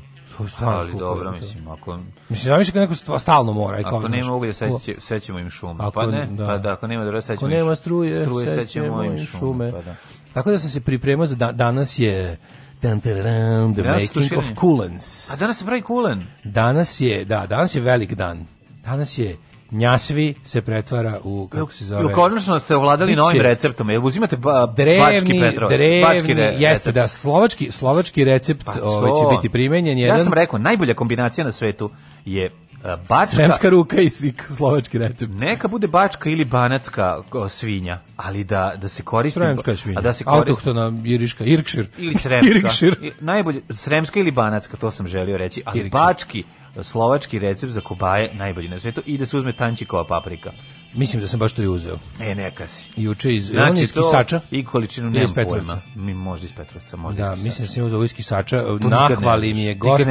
Stvarno ali skupo, dobro, mislim, ako... Mislim, da mislim da neko stva, stalno mora. I kao, ako nema uglja, seći, sećemo im šume. Ako, pa ne, pa da. pa da, ako nema dobro, sećemo ako nema struje, struje sećemo im šume. Pa da. Tako da sam se pripremao za da, danas je dan, taran, the danas making of coolens. A danas se pravi kulen. Danas je, da, danas je velik dan. Danas je Njasvi se pretvara u kako se zove. konačno ste ovladali novim receptom. Jel uzimate ba, drevni, petrov, drevni, re, jeste recept. da slovački slovački recept pa, ovaj će biti primenjen jedan. Ja sam rekao najbolja kombinacija na svetu je E, bačka... Sremska ruka i slovački recept. Neka bude bačka ili banatska svinja, ali da, da se koristi... Sremska svinja, a da se koristi, autohtona iriška, irkšir. Ili sremska. Irkšir. Najbolje, sremska ili banatska, to sam želio reći, ali irkšir. bački slovački recept za kobaje najbolji na svetu i da se uzme tančikova paprika. Mislim da sam baš to i uzeo. E, neka si. Juče iz, znači, on iz Kisača. I količinu nemam iz Petrovca. Mi, možda iz Petrovca, možda da, iz mislim da sam uzeo iz Kisača. To Nahvali mi je gospođa.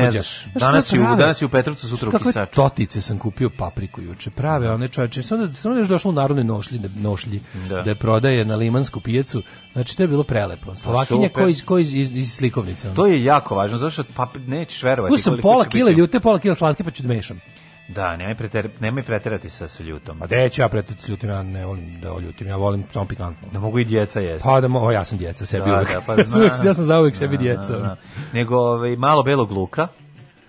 Danas, je danas je u Petrovcu, sutra u Kisaču. Kakve totice sam kupio papriku juče. Prave one čoveče. Sam da, sam da još došlo u narodne nošlji, da- nošlji da. da je prodaje na limansku pijecu. Znači, to je bilo prelepo. Pa Slovakinja ko iz, ko iz, iz, iz slikovnice. To je jako važno, zato što pa, nećeš verovati. Tu sam pola kile ljute, pola kila slatke, pa ću da mešam. Da, nemoj, preter, nemoj preterati sa, sa ljutom. gde deću ja preterati sa ljutom, ja ne volim da oljutim, ja volim samo pikantno. Da mogu i djeca jesti. Pa da, o, ja sam djeca, sebi da, uvek. Da, pa, *laughs* na, ja sam za uvek sebi da, da, djeca. Na, da. Nego ovaj, malo belog luka,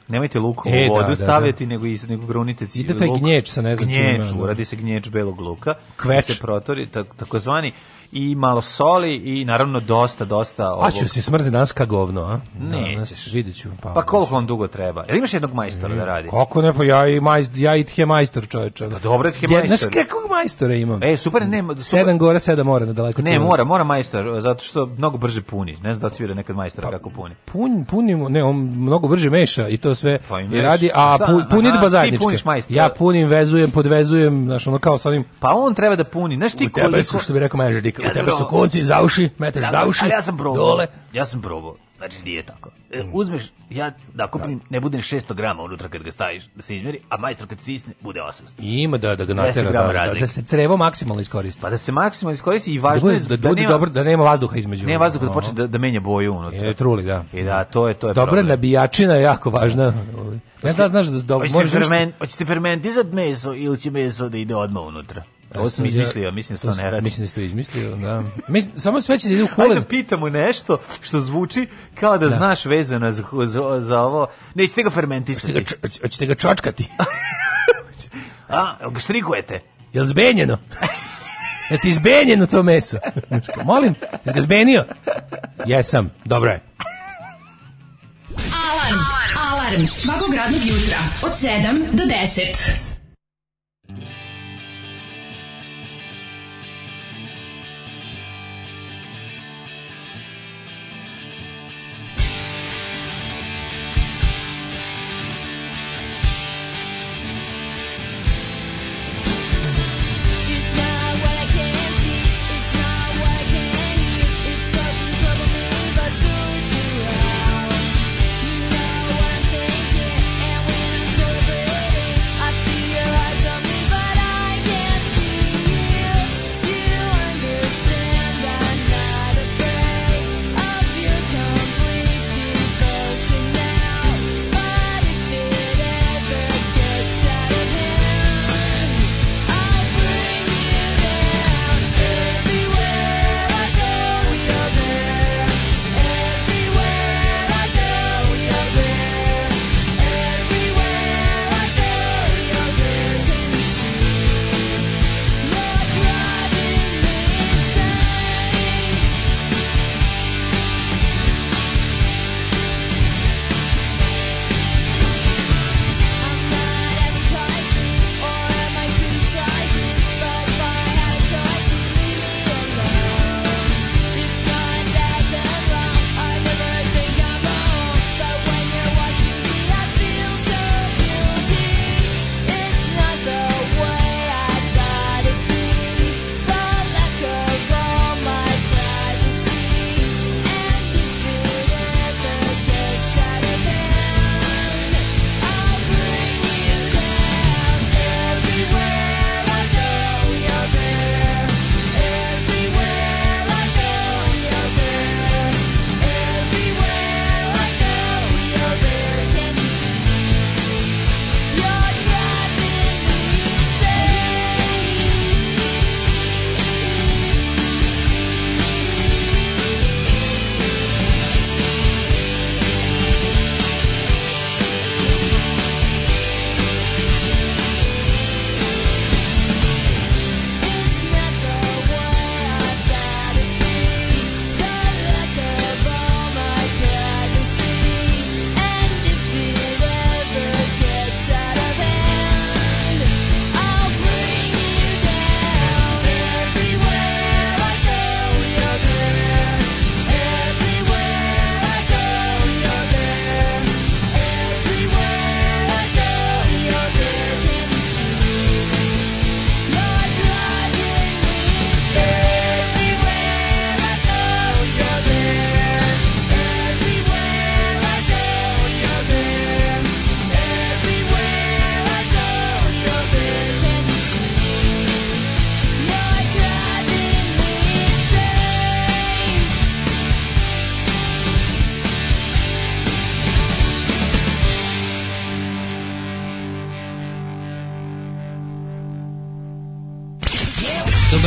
nemojte luk e, u vodu da, da, da. nego iz nego grunite cijeli luk. Ide taj gnječ sa ne znači. Gnječ, uradi se gnječ belog luka. Kveč. Se protori, tak, takozvani i malo soli i naravno dosta, dosta ovog. A ću se smrze danas ka govno, a? Ne, danas vidjet Pa, pa koliko on dugo treba? Jel imaš jednog majstora da radi? E, koliko ne, pa ja i, majst, ja i tje majstor čoveče. Da dobro tje majstor. Znaš kakvog majstora imam? E, super, ne. Super. Sedam gore, sedam mora na daleko. Ne, čuva. mora, mora majstor, zato što mnogo brže puni. Ne znam da si vidio nekad majstora pa, kako puni. Pun, punimo, ne, on mnogo brže meša i to sve pa i radi, a pun, punitba zajednička. Ja punim, vezujem, podvezujem, znaš, ono kao sa onim. Pa on treba da puni, znaš ti koliko... Tebe su, što bi rekao major, Ja u tebe su konci za uši, meteš za da, uši, ali ja sam probao, dole. Ja sam probao. Znači, nije tako. E, mm. uzmeš, ja da kupim, da. ne bude 600 grama unutra kad ga staviš, da se izmeri, a majstor kad stisne, bude 800. I ima da, da ga natera, da, da, da, se crevo maksimalno iskoristi. Pa da se maksimalno iskoristi i važno da je... Da, da, nema, dobro, da nema vazduha između. Nema vazduha da počne da, da menja boju unutra. Je, truli, da. I e, da, to je, to je Dobra problem. nabijačina je jako važna. Ne da znaš da... da hoćete, ferment, hoćete fermentizat meso ili će meso da ide odmah unutra? Ovo sam da- izmislio, mislim da to ne radi. Mislim da si izmislio, da. Mislim, samo sve će da ide u kulen. Ajde pitamo nešto što zvuči kao da, da. znaš vezano za, za, za ovo. Nećete ga fermentisati. Hoćete ga, ga čočkati. *laughs* A, jel ga štrikujete? Jel zbenjeno? Jel ti zbenjeno to meso? Molim, jel ga zbenio? Jesam, dobro je. Alarm, alarm, svakog radnog jutra od 7 do 10.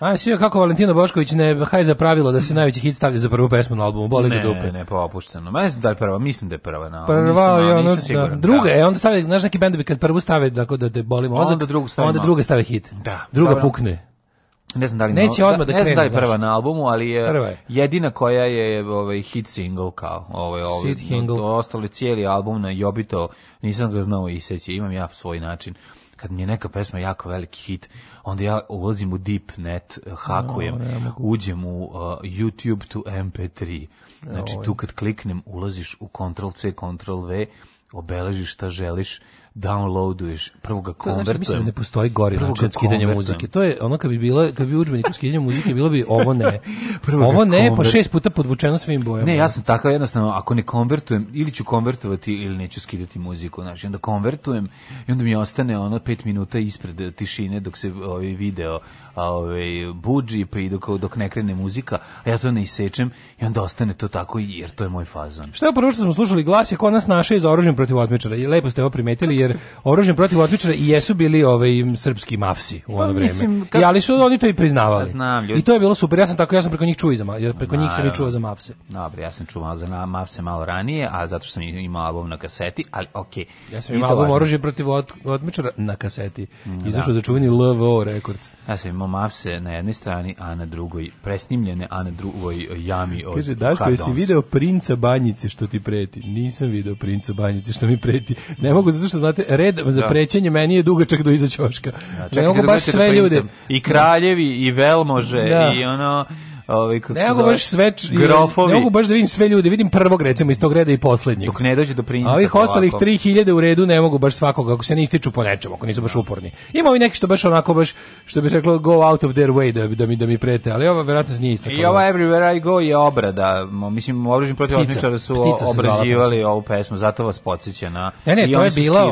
A sve kako Valentino Bošković ne hajza pravilo da se najveći hit stavlja za prvu pesmu na albumu, boli ga dupe. Ne, ne, pa opušteno. Ma ne znam da li prva, mislim da je prva na. Da, prva nisam, je da, ono, siguran, da. druga, je, onda stave, znaš neki bendovi kad prvu stave tako da te boli mozak, onda drugu stave. Onda druga stave hit. Da. Druga dobra. pukne. Ne znam da li Neće odmah da, da ne znam da je prva znaš. na albumu, ali je je. jedina koja je ovaj hit single kao ovaj ovaj. Hit no, ostali cijeli album na Jobito, nisam ga znao iseći, imam ja svoj način kad mi je neka pesma jako veliki hit, onda ja ulazim u deep net, eh, hakujem, no, uđem u uh, YouTube to MP3. Znači, tu kad kliknem, ulaziš u Ctrl C, Ctrl V, obeležiš šta želiš, downloaduješ, prvog ga konvertuješ. Znači, mislim da ne postoji gori način skidanja muzike. To je ono kad bi bilo, kad bi udžbenik skidanja muzike, bilo bi ovo ne. *laughs* prvo ovo ne, pa šest puta podvučeno svim bojama. Ne, ja sam takav jednostavno, ako ne konvertujem, ili ću konvertovati ili neću skidati muziku, znači onda konvertujem i onda mi ostane ono 5 minuta ispred tišine dok se ovaj video ovaj budži pa i dok, dok ne krene muzika, a ja to ne isečem i onda ostane to tako jer to je moj fazon. Šta je prvo što smo slušali glas je kod nas naše iz oružjem protiv otmičara i lepo ste ovo primetili jer oružjem protiv otmičara i jesu bili ovaj srpski mafsi u pa ono pa, vreme. Kak... I ali su oni to i priznavali. Pa znam, I to je bilo super. Ja sam tako ja sam preko njih čuo za ja preko njih sam i čuo za mafse. Dobro, ja sam čuo za mafse malo ranije, a zato što sam imao album na kaseti, ali okej. Okay. Ja sam imao album oružje protiv otmičara na kaseti. Mm, Izašao da. za čuveni LVO Records. Ja sam imao mafse na jednoj strani, a na drugoj presnimljene, a na drugoj jami od Kaže, Daško, jesi video princa banjice što ti preti? Nisam video princa banjice što mi preti. Ne mogu, zato što znate, red za da. prećenje meni je dugačak do iza ćoška. Da, ne mogu da baš sve ljude. I kraljevi, i velmože, da. i ono ovaj kako ne mogu baš sve grofovi. ne mogu baš da vidim sve ljude vidim prvog recimo iz tog reda i poslednjeg dok ne dođe do princa ovih ostalih 3000 u redu ne mogu baš svakog ako se ne ističu po nečemu ako nisu baš uporni ima i neki što baš onako baš što bi reklo go out of their way da, da mi da mi prete ali ova verovatno nije isto i ova everywhere I go je obrada mislim obrađen protiv otmičara su Ptica obrađivali ovu pesmu zato vas podseća na ne ne to je bila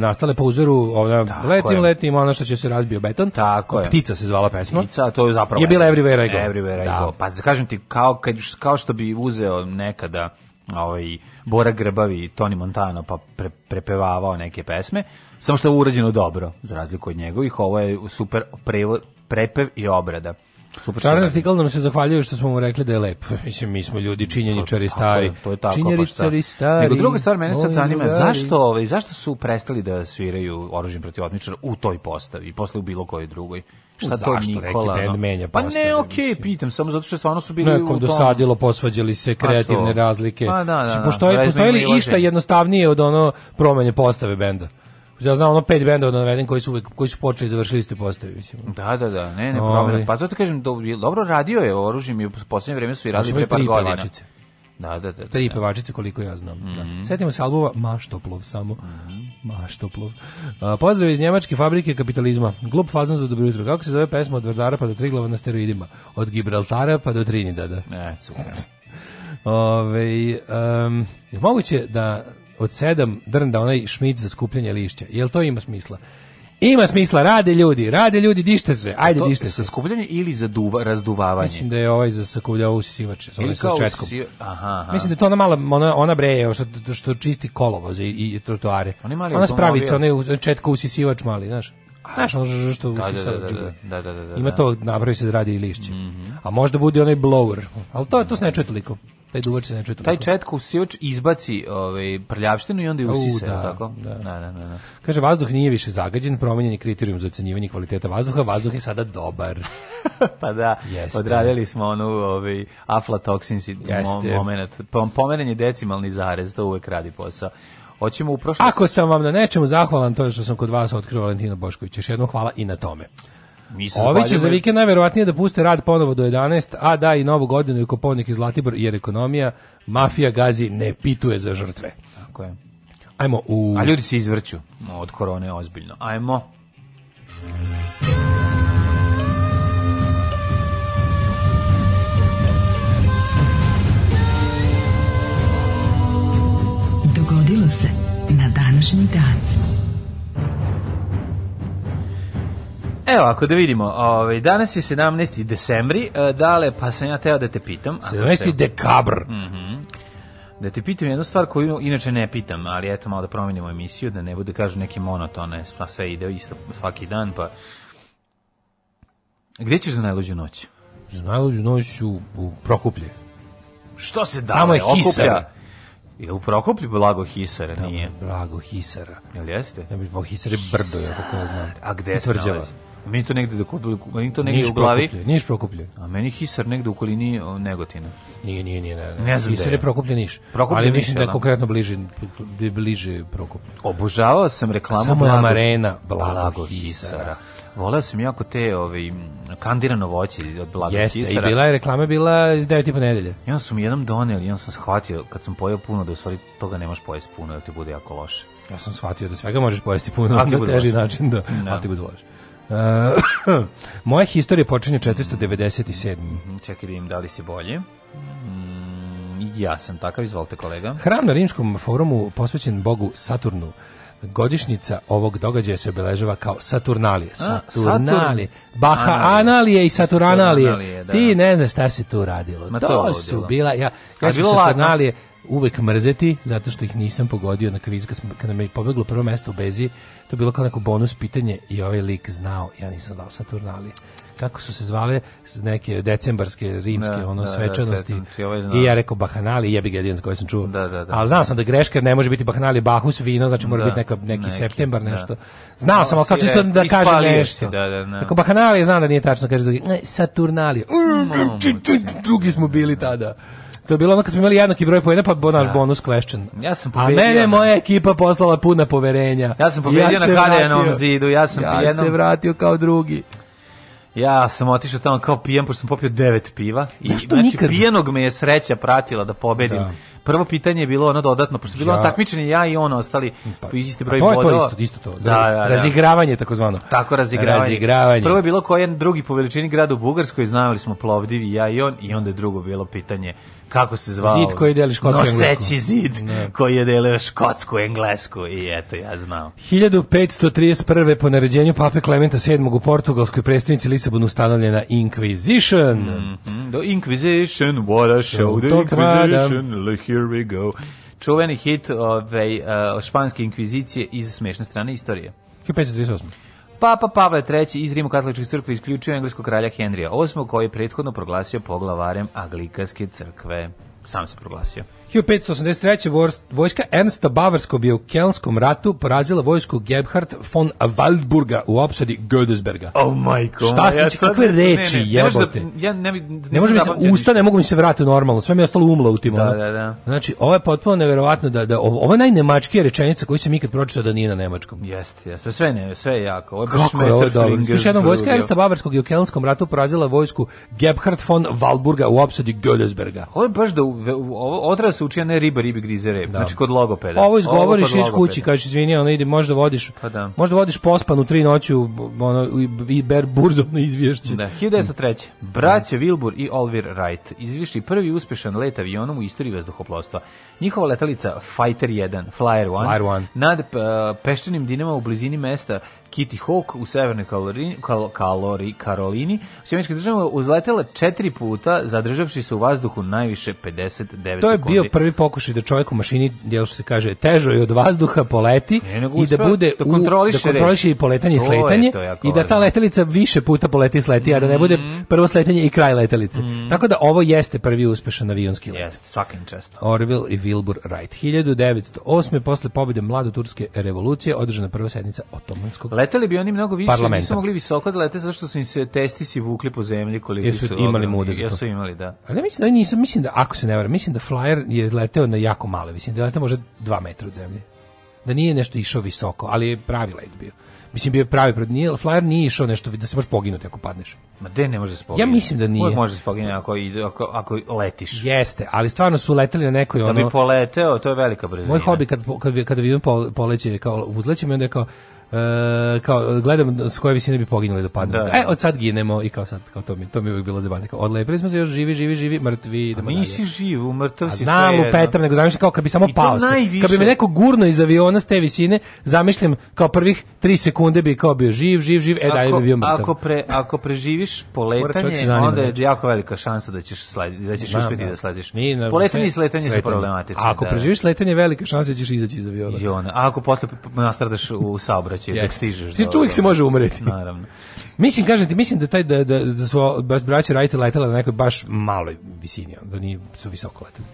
nastale po uzoru ona letim letim ona što će se razbio beton tako je. ptica se zvala pesma ptica to je zapravo je bila everywhere I go everywhere da. i Bob. Pa kažem ti, kao, kad, kao što bi uzeo nekada ovaj, Bora Grbavi i Tony Montano pa pre, prepevavao neke pesme, samo što je urađeno dobro, za razliku od njegovih, ovo je super prevo, prepev i obrada. Super Čaran artikal da nam se zahvaljuje što smo mu rekli da je lep. *laughs* Mislim, mi smo ljudi činjeničari stari. To je tako, činjeničari da. stari. Nego druga stvar, mene sad zanima, zašto, ovaj, zašto su prestali da sviraju oružje protiv otmičara u toj postavi i posle u bilo kojoj drugoj? Šta to Nikola? Neki band menja pa ne, okej, okay, pitam, samo zato što stvarno su bili Nekom u tom... dosadilo, posvađali se, pa kreativne razlike. Pa da, da, da, da, postoji li išta jednostavnije od ono promene postave benda? Ja znam ono pet bendova da navedem koji su uvijek, koji su počeli i završili ste postavi mislim. Da, da, da, ne, ne problem. Ovaj. Pa zato kažem dobro radio je oružje mi u poslednje vreme su i radili pre par godina. Da, da, da, da. Tri da. pevačice koliko ja znam. Mm -hmm. da. Mhm. Setimo se albuma Maštoplov samo. Mm -hmm. Maštoplov. A, pozdrav iz njemačke fabrike kapitalizma. Glup fazan za dobro jutro. Kako se zove pesma od Vardara pa do Triglava na steroidima? Od Gibraltara pa do Trinidada. E, super. *laughs* Ove, um, moguće da od sedam drn da onaj šmit za skupljanje lišća. Jel to ima smisla? Ima smisla, rade ljudi, rade ljudi, dište se, ajde to dište se. Sakupljanje ili za duva, razduvavanje? Mislim da je ovaj za sakupljanje usisivače, onaj sa četkom. Usi... Aha, aha. Mislim da je to ona mala, ona, ona breje, što, što čisti kolovoze i, i trotoare. mali ona spravica, ona je četka usisivač mali, znaš. Znaš, ono što da, da, da da, da, da, da, da, Ima da. to, napravi se da radi i lišće. Mm -hmm. A možda bude onaj blower. Ali to, to se ne čuje toliko. Taj duvač se ne čuje toliko. Taj četko usivač izbaci ovaj, prljavštinu i onda je usise. U, da, tako? Da. Da, da, da, Kaže, vazduh nije više zagađen, promenjen je kriterijum za ocenjivanje kvaliteta vazduha, vazduh je sada dobar. *laughs* pa da, Jeste. odradili smo onu ovaj, aflatoksin moment. Pom, pomenanje decimalni zarez, to uvek radi posao. Hoćemo u prošlost. Ako sam vam na nečemu zahvalan, to je što sam kod vas otkrio Valentina Bošković. Još jednom hvala i na tome. Ovi će za vikend najverovatnije da puste rad ponovo do 11, a da i novu godinu i kopovnik iz Zlatibor jer ekonomija, mafija gazi ne pituje za žrtve. Tako je. Ajmo u... A ljudi se izvrću od korone ozbiljno. Ajmo. Dogodilo se današnji dan. Evo, ako da vidimo, ovaj, danas je 17. decembri, e, dale, pa sam ja teo da te pitam. 17. dekabr. Mm -hmm. Da te pitam jednu stvar koju inače ne pitam, ali eto malo da promenimo emisiju, da ne bude kažu neke monotone, sva sve ide isto svaki dan, pa... Gde ćeš za najluđu noć? Za najluđu noć u, u Prokuplje. Što se da Tamo je okuplja? Je u Prokoplju blago Hisara, Tamo, nije? Blago Hisara. Jel jeste? Ja bih po Hisare brdo, ja kako ja znam. A gde se nalazi? Meni to negde, meni to negde u glavi. niš Prokoplje. A meni Hisar negde u okolini Negotina. Nije, nije, nije. Ne, ne. ne znam Hisar je Prokoplje Niš. Prokoplje Ali mislim da je da? konkretno bliže, bliže Prokoplje. Obožavao sam reklamu Samo Blago, Amarena, Blago, Blago Hisara. Hisara Voleo sam jako te ovaj kandirano voće od Blaga Jeste, Kisara. i bila je reklama bila iz 9 i po nedelje. I onda su jednom doneli, i onda sam shvatio kad sam pojeo puno da u stvari toga nemaš pojesti puno, da ti bude jako loše. Ja sam shvatio da svega možeš pojesti puno, da, ali na teži način da, no. Da. ali ti bude loše. Uh, *clears throat* moja historija počinje 497. Mhm, čekaj da im da li si bolje. Mm, ja sam takav, izvolite kolega. Hram na rimskom forumu posvećen bogu Saturnu Godišnjica ovog događaja se obeležava kao Saturnalije. Saturnalije. Bahaanalije i Saturnalije. Da. Ti ne znaš šta se tu radilo. Ma to, to su bila, ja, ja ću Saturnalije uvek mrzeti, zato što ih nisam pogodio na kvizu, kad, kad nam je pobeglo prvo mesto u Bezi, to je bilo kao neko bonus pitanje i ovaj lik znao, ja nisam znao Saturnalije kako su se zvale neke decembarske rimske da, ono da, da svečanosti. Da, I ja rekao Bahanali, jebi ga jedan koji sam čuo. Da, da, da, ali znao sam da greška ne može biti Bahanali, Bahus vino, znači mora da, biti neka, neki, neki septembar da. nešto. Znao sam, ali kao čisto da re, kažem nešto. Da, da, da. Bahanali znam da nije tačno, kaže drugi. Saturnali. Mm, mm, mm, drugi smo bili tada. To je bilo ono kad smo imali jednaki broj poena pa naš da. bonus question. Ja sam pobedio. A mene moja ekipa poslala puna poverenja. Ja sam pobedio ja na kadenom zidu, ja sam ja se vratio kao drugi. Ja sam otišao tamo kao pijan, pošto sam popio devet piva. I, znači, nikad? pijanog me je sreća pratila da pobedim. Da. Prvo pitanje je bilo ono dodatno, pošto je bilo ja. ono takmičenje ja i on ostali pa, pa isti broj bodova. To je to isto, isto to. Da, da, da, da. razigravanje takozvano. Tako razigravanje. razigravanje. Prvo je bilo koji je drugi po veličini grad u Bugarskoj, znali smo Plovdiv i ja i on i onda je drugo bilo pitanje kako se zvao? Zid koji deli škotsku Noseći englesku. zid ne. koji je delio škotsku englesku i eto ja znam. 1531. po naređenju pape Klementa VII u portugalskoj predstavnici Lisabonu ustanovljena Inquisition. Mm -hmm. The Inquisition, what a show, the Inquisition, here we go. Čuveni hit ove, ovaj, uh, španske inkvizicije iz smešne strane istorije. 1538. Papa Pavle III iz Rimokatoličke crkve isključio engleskog kralja Henrija VIII koji je prethodno proglasio poglavarem Aglikanske crkve. Sam se proglasio. 1583. vojska Ernsta Bavarsko bi u Kelskom ratu porazila vojsku Gebhard von Waldburga u opsadi Gödesberga. Oh my god. Šta se ja znači, kakve reči ne, ne, jebote? Ne, ja ne, ne, ne da- može mi se da- usta, ne mogu mi se vratiti normalno. Sve mi je ostalo umlo u tim. Da, da, da. Znači, ovo je potpuno neverovatno da, da ovo je najnemačkija rečenica koju sam ikad pročitao da nije na nemačkom. Jeste, jeste. Sve ne, sve je jako. Ovo je Kako je ovo dobro? Još jednom vojska Ernsta Bavarskog i u Kelnskom ratu porazila vojsku Gebhard von Waldburga u opsadi Gödesberga. Ovo je baš da ovo odraslo učio ne riba ribi grize rep. Da. Znači kod logopeda. Ovo izgovoriš iz kući, kažeš izvini, ona ide možda vodiš. Pa da. Možda vodiš pospanu tri noću ono i ber burzovno izvješće. Da, 1903. Braća Wilbur i Olvir Wright izvišli prvi uspješan let avionom u istoriji vazduhoplovstva. Njihova letelica Fighter 1, Flyer 1, Flyer 1. nad uh, peščanim dinama u blizini mesta Kitty Hawk u Severnoj Kaloriji, kal, kalori, Karolini, u Sjemeničkoj državi uzletela četiri puta, zadržavši se u vazduhu najviše 59 sekundi. To je sekundi. bio prvi pokušaj da čovjek u mašini, jel što se kaže, težo je od vazduha poleti ne, i da bude da kontroliše, da kontroliše i poletanje i sletanje i da ta letelica više puta poleti i sleti, mm a da ne bude mhm. prvo sletanje i kraj letelice. Mm Tako da ovo jeste prvi uspešan avionski let. Jeste, svakim često. Orville i Wilbur Wright. 1908. posle pobjede mlado-turske revolucije održana prva sednica otomanskog leteli bi oni mnogo više, parlamenta. nisu mogli visoko da lete zato što su im se testisi vukli po zemlji koliko jesu su imali mudrost. Jesu imali, da. Ali ja mislim da nisam, mislim da ako se ne varam, mislim da flyer je leteo na jako male visine, da je leteo možda 2 metra od zemlje. Da nije nešto išao visoko, ali je pravi let bio. Mislim bio je pravi pred nije flyer nije išao nešto da se možeš poginuti ako padneš. Ma gde ne može se poginuti. Ja mislim da nije. Uvijek može se poginuti ako, ako, ako letiš. Jeste, ali stvarno su leteli na nekoj ono. Da bi poleteo, to je velika brzina. Moj hobi kad kad kad vidim poleće kao uzlećem i onda je kao E, kao gledam s koje visine bi poginuli da padne. Da. E, da. od sad ginemo i kao sad kao to mi to mi uvijek bilo zebanci. Kao odlepili smo se još živi, živi, živi, mrtvi, idemo dalje. Nisi živ, mrtav si. Znam, lupetam, nego zamišljam kao kad bi samo pao. Kad bi me neko gurno iz aviona s te visine, zamišljam kao prvih 3 sekunde bi kao bio živ, živ, živ, e da bi bio mrtav. Ako pre ako preživiš poletanje, onda je jako velika šansa da ćeš slediti, da ćeš Znam, uspjeti da, da slediš. Poletanje i sletanje su problematični. Ako da. preživiš sletanje, velika šansa da ćeš izaći iz aviona. I ona, a ako posle nastradaš u saobraćaju moguće yes. dok stižeš. Znači, uvijek se može umreti. *laughs* Naravno. Mislim, kažete mislim da, taj, da, da, da su baš braće radite letala na nekoj baš maloj visini, da ni su visoko letali.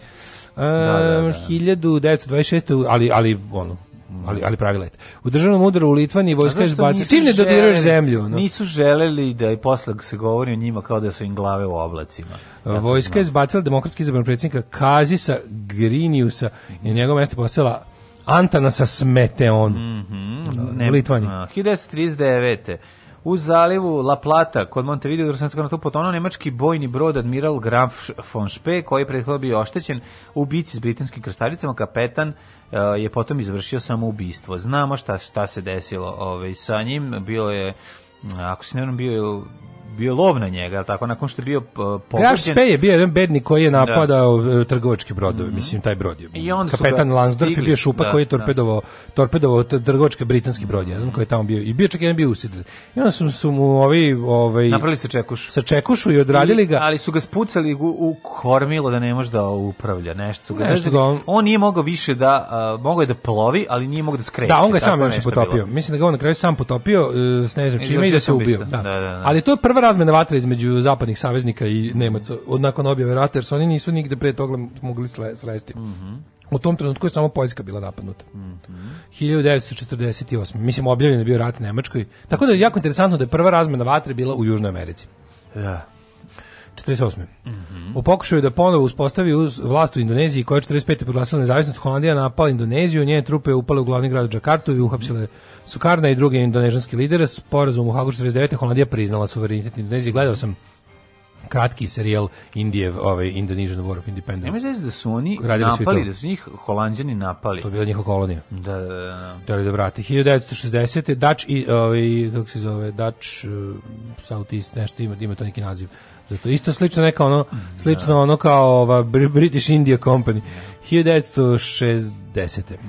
Um, da, da, da. 1926. Da. ali, ali ono, da. ali, ali pravi let. U državnom udaru u Litvani vojska je bacila Čim ne dodiruješ zemlju? No? Nisu želeli da i posle se govori o njima kao da su im glave u oblacima. Vojska da. je zbacila demokratski izabran predsjednika Kazisa Griniusa i mhm. na njegovo mesto postala Antanasa Smeteon. Mhm. Mm Litvani. 1939. U zalivu La Plata kod Montevideo Drosnatsko da na to potonuo nemački bojni brod admiral Graf von Spee koji je prethodno bio oštećen u bici s britanskim krstaricama kapetan e, je potom izvršio samoubistvo. Znamo šta šta se desilo ovaj sa njim, bilo je ako se ne bio je bio lov na njega, tako nakon što je bio uh, pogođen. Graf Spey je bio jedan bednik koji je da. napadao da. trgovačke brodove, mm. mislim taj brod je. I kapetan Lansdorf je bio šupa da, koji je da. torpedovao torpedovao trgovačke britanski brod, jedan mm. koji je tamo bio i bio čak jedan bio usidren. I onda su, su mu ovi ovaj napravili se čekuš. Sa čekušu i odradili ga. I, ali su ga spucali u, u kormilo da ne može da upravlja, nešto su ga. Nešto ga on, on nije mogao više da uh, mogao je da plovi, ali nije mogao da skreće. Da, on ga sam potopio. Bilo. Mislim da ga on na kraju sam potopio, uh, ne znam čime i da se ubio. Da. da. Ali to je prva slaba razmena vatra između zapadnih saveznika i Nemaca od nakon objave rata, jer oni nisu nigde pre toga mogli sresti. Mhm. U tom trenutku je samo Poljska bila napadnuta. Mm -hmm. 1948. Mislim, objavljen je bio rat Nemačkoj. Tako da je jako interesantno da je prva razmena vatre bila u Južnoj Americi. Da. 48. Mm -hmm. U pokušaju da ponovo uspostavi uz vlast u Indoneziji koja je 45. proglasila nezavisnost Holandija napala Indoneziju, njene trupe upale u glavni grad Džakartu i uhapsile Sukarna i druge indonežanske lidere. Sporazum u Hagu 49. Holandija priznala suverenitet Indonezije. Gledao sam kratki serijal Indije, ovaj Indonesian War of Independence. Nema znači da su oni Radili napali, da su njih Holanđani napali. To je bila njihova kolonija. Da, da, da. Da, da li da vrati. 1960. Dutch i, ovaj, kako se zove, Dutch uh, Southeast, nešto ima, ima to neki naziv. Zato isto slično neka ono, slično ono kao ova British India Company. 1960.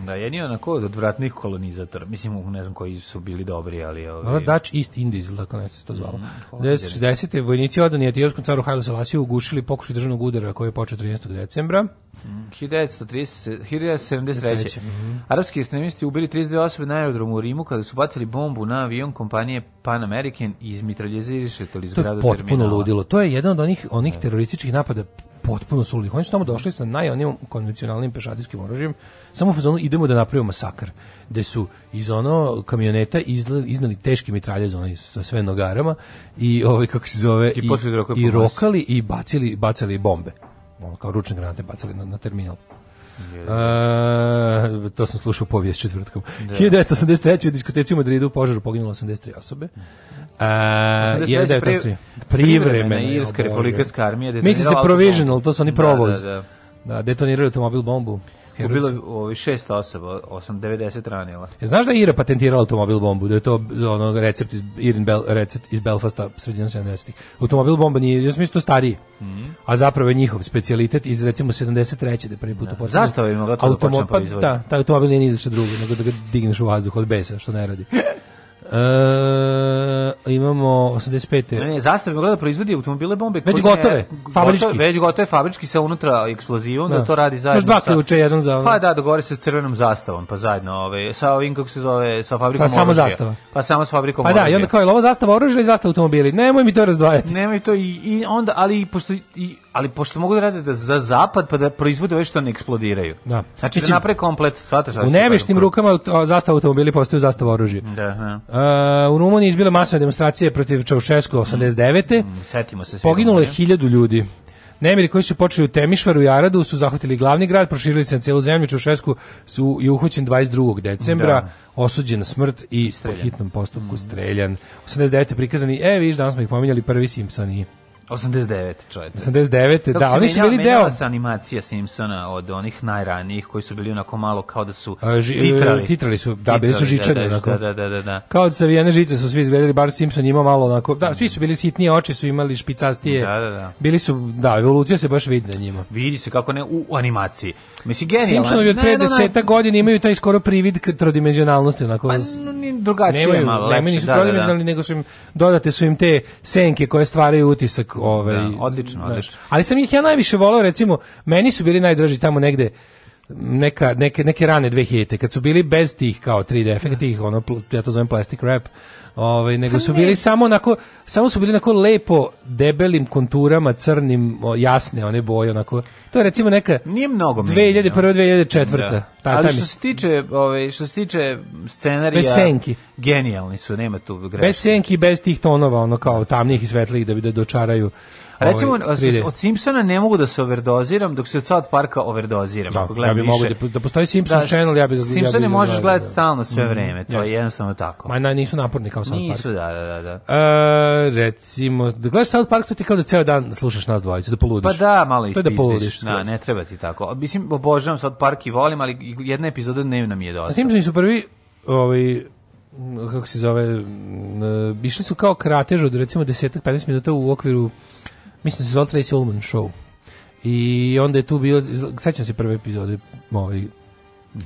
Da, jedni je onako od odvratnih kolonizatora. Mislim, ne znam koji su bili dobri, ali... Ovi... Ono Dutch East Indies, ili tako nešto se to zvalo. Mm, 1960. Vojnici odani etiopskom caru Haile Selassie ugušili pokušaj državnog udara koji je počeo 13. decembra. Mm, 1930, 1973. Mm Arabski ekstremisti ubili 32 osobe na aerodromu u Rimu kada su bacili bombu na avion kompanije Pan American i izmitraljeziriše to iz grada To je potpuno terminala. ludilo. To je jedan od onih, onih da. terorističkih napada potpuno suludih. Oni su tamo došli sa najonim konvencionalnim pešadijskim oružjem, samo u fazonu idemo da napravimo masakr, gde su iz ono kamioneta izle, iznali teški mitraljez onaj sa sve nogarama i ovaj kako se zove i, da i, i, rokali i bacili bacali bombe. Ono, kao ručne granate bacali na, na terminal. A, to sam slušao povijest četvrtkom. Da. 1983. *laughs* u diskoteci Madridu u požaru poginulo 83 osobe. Mhm. Uh, je da je pri, privremena, privremena Irska republikanska armija. Misli se provisional, to su oni da, provoz. Da, da, da. da detonirali automobil bombu. Ubilo je ovi šest osoba, 890 ranila. E, znaš da je Ira patentirala automobil bombu, da je to ono, recept iz, Irin Bel, recept iz Belfasta sredina 70-ih. Automobil bomba nije, ja sam isto da stariji, mm -hmm. a zapravo je njihov specijalitet iz recimo 73. da prvi put da. počne. Zastava je to da počne pa, proizvoditi. Da, taj automobil nije ni drugi, nego da ga digneš u vazduh od besa, što ne radi. E, imamo 85. Ne, Zastava gleda proizvodi automobile bombe već gotove, fabrički. Gotove, već gotove fabrički sa unutra eksplozivom, da. da to radi zajedno. Još dva ključa, jedan za ono. Pa da, dogovori se s crvenom zastavom, pa zajedno ove, sa ovim kako se zove, sa fabrikom sa samo zastava. Pa samo s fabrikom Pa da, i onda kao je ovo zastava oružja i zastava automobili. Nemoj mi to razdvajati. Nemoj to i, i onda, ali pošto, i, ali pošto mogu da rade da za zapad pa da proizvode ove što ne eksplodiraju. Da. Znači da Mislim, da napre komplet, shvataš? U neveštim rukama zastava automobili postaju zastava oružja. Da, da. Uh, u Rumuniji izbile masove demonstracije protiv Čaušesku 89. Mm, mm, setimo se svi. Poginulo je hiljadu ljudi. Nemiri koji su počeli u Temišvaru i Aradu su zahvatili glavni grad, proširili se na cijelu zemlju. Čaušesku su je uhoćen 22. decembra, da. osuđen na smrt i streljan. po hitnom postupku mm. streljan. 89. prikazani, e, viš, danas smo ih pominjali, prvi Simpsoni. 89, čovječe. 89, da, oni su bili deo... se animacija Simpsona od onih najranijih koji su bili onako malo kao da su titrali. Titrali su, da, bili su žičani. Da, da, da, da, da, da. Kao da savijene žice su svi izgledali, bar Simpson imao malo onako... Da, svi su bili sitnije, oči su imali špicastije. Da, da, da. Bili su, da, evolucija se baš vidi na njima. Vidi se kako ne u animaciji. Mislim, genijalno. Simpsonovi od pre deseta godina imaju taj skoro privid trodimenzionalnosti. Onako, pa, drugačije nemaju, malo lepše. Nemaju, nisu da, trodimenzionalni, da, da. nego su im, dodate su im te senke koje stvaraju utisak. Ovaj, da, odlično, odlično. Ali sam ih ja najviše volao, recimo, meni su bili najdraži tamo negde neka, neke, neke rane 2000-te, kad su bili bez tih kao 3D efekta, da. tih, ono, ja to zovem plastic wrap, ovaj, nego pa su bili samo onako, samo su bili onako lepo debelim konturama, crnim, jasne one boje, onako. To je recimo neka Nije mnogo 2001. 2004. Da. Ta, Ali što se tiče, ovaj, što se tiče scenarija, bez senki. genijalni su, nema tu greške. Bez senki, bez tih tonova, ono kao tamnijih i svetlih da bi da dočaraju Recimo, ovaj, od Simpsona ne mogu da se overdoziram, dok se od South Parka overdoziram. Da, ako ja bi mogu da, da postoji Simpson da, channel, ja bi da Simpsone ja možeš gledati stalno sve mm, vreme, to je jednostavno tako. Ma na, nisu naporni kao South Park. Nisu, da, da, da, da. E, recimo, da gledaš South Park, to ti kao da ceo dan slušaš nas dvojicu, da poludiš. Pa da, malo ispizdiš. da poludiš. Da, ne treba ti tako. Mislim, obožavam South Park i volim, ali jedna epizoda dnevna mi je dosta. Simpsoni su prvi, ovaj, kako se zove, išli su kao kratež od recimo 10-15 minuta u okviru mislim da se zvala Tracy Ullman Show. I onda je tu bilo, sećam se prve epizode, ovaj,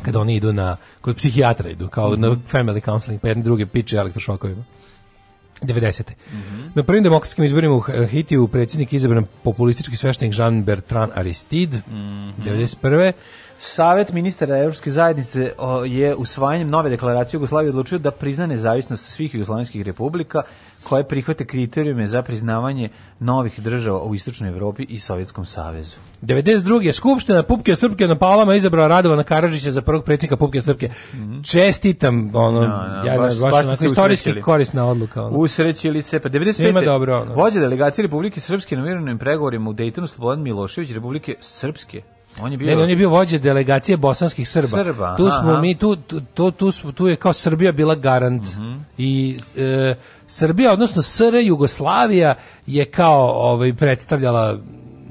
kada oni idu na, kod psihijatra idu, kao mm -hmm. na mhm. family counseling, pa jedne druge piče elektrošokovima. 90. Mm -hmm. Na prvim demokratskim izborima u Haitiju predsjednik izabran populistički sveštenik Jean Bertrand Aristide, mm -hmm. 91. Savet ministara Evropske zajednice je usvajanjem nove deklaracije Jugoslavije odlučio da prizna nezavisnost svih jugoslovenskih republika koje prihvate kriterijume za priznavanje novih država u Istočnoj Evropi i Sovjetskom savezu. 92. Skupština Pupke Srpke na Palama izabrala Radovana Karadžića za prvog predsjednika Pupke Srpke. Mm -hmm. Čestitam, ono, no, da, no, da, ja baš, baš, baš istorijski korisna odluka. Ono. Usrećili se, pa 95. Svima dobro. Ono. Vođa delegacije Republike Srpske na mirovnim pregovorima u Dejtonu Slobodan Milošević Republike Srpske On je bio ne, ne, on je bio vođa delegacije bosanskih Srba. Srba tu smo aha. mi tu to tu tu, tu je kao Srbija bila garant. Mm -hmm. I e, Srbija odnosno SR Jugoslavija je kao ovaj predstavljala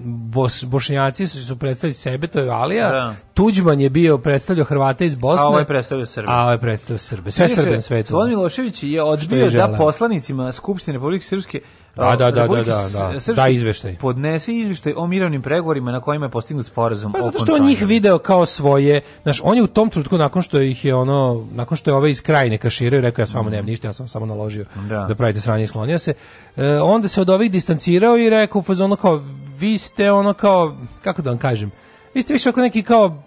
Bos, bošnjaci su, su predstavili sebe, to je Alija. Da. Tuđman je bio predstavljao Hrvate iz Bosne. A ovo ovaj je predstavljao Srbe. A ovo ovaj je predstavljao Srbe. Sve Srbe na svetu. Slobodan Milošević je odbio je da poslanicima Skupštine Republike Srpske Da, da, da, da, da, da, e, izveštaj. Podnese izveštaj o mirovnim pregovorima na kojima je postignut sporazum pa, o zato što on njih video kao svoje, znaš, on je u tom trenutku nakon što ih je ono, nakon što je ove iz krajine kaširao i rekao ja s vama nemam ništa, ja sam samo naložio da, da pravite sranje i sklonio se. E, onda se od ovih distancirao i rekao u fazonu kao vi ste ono kao kako da vam kažem, vi ste više ako neki kao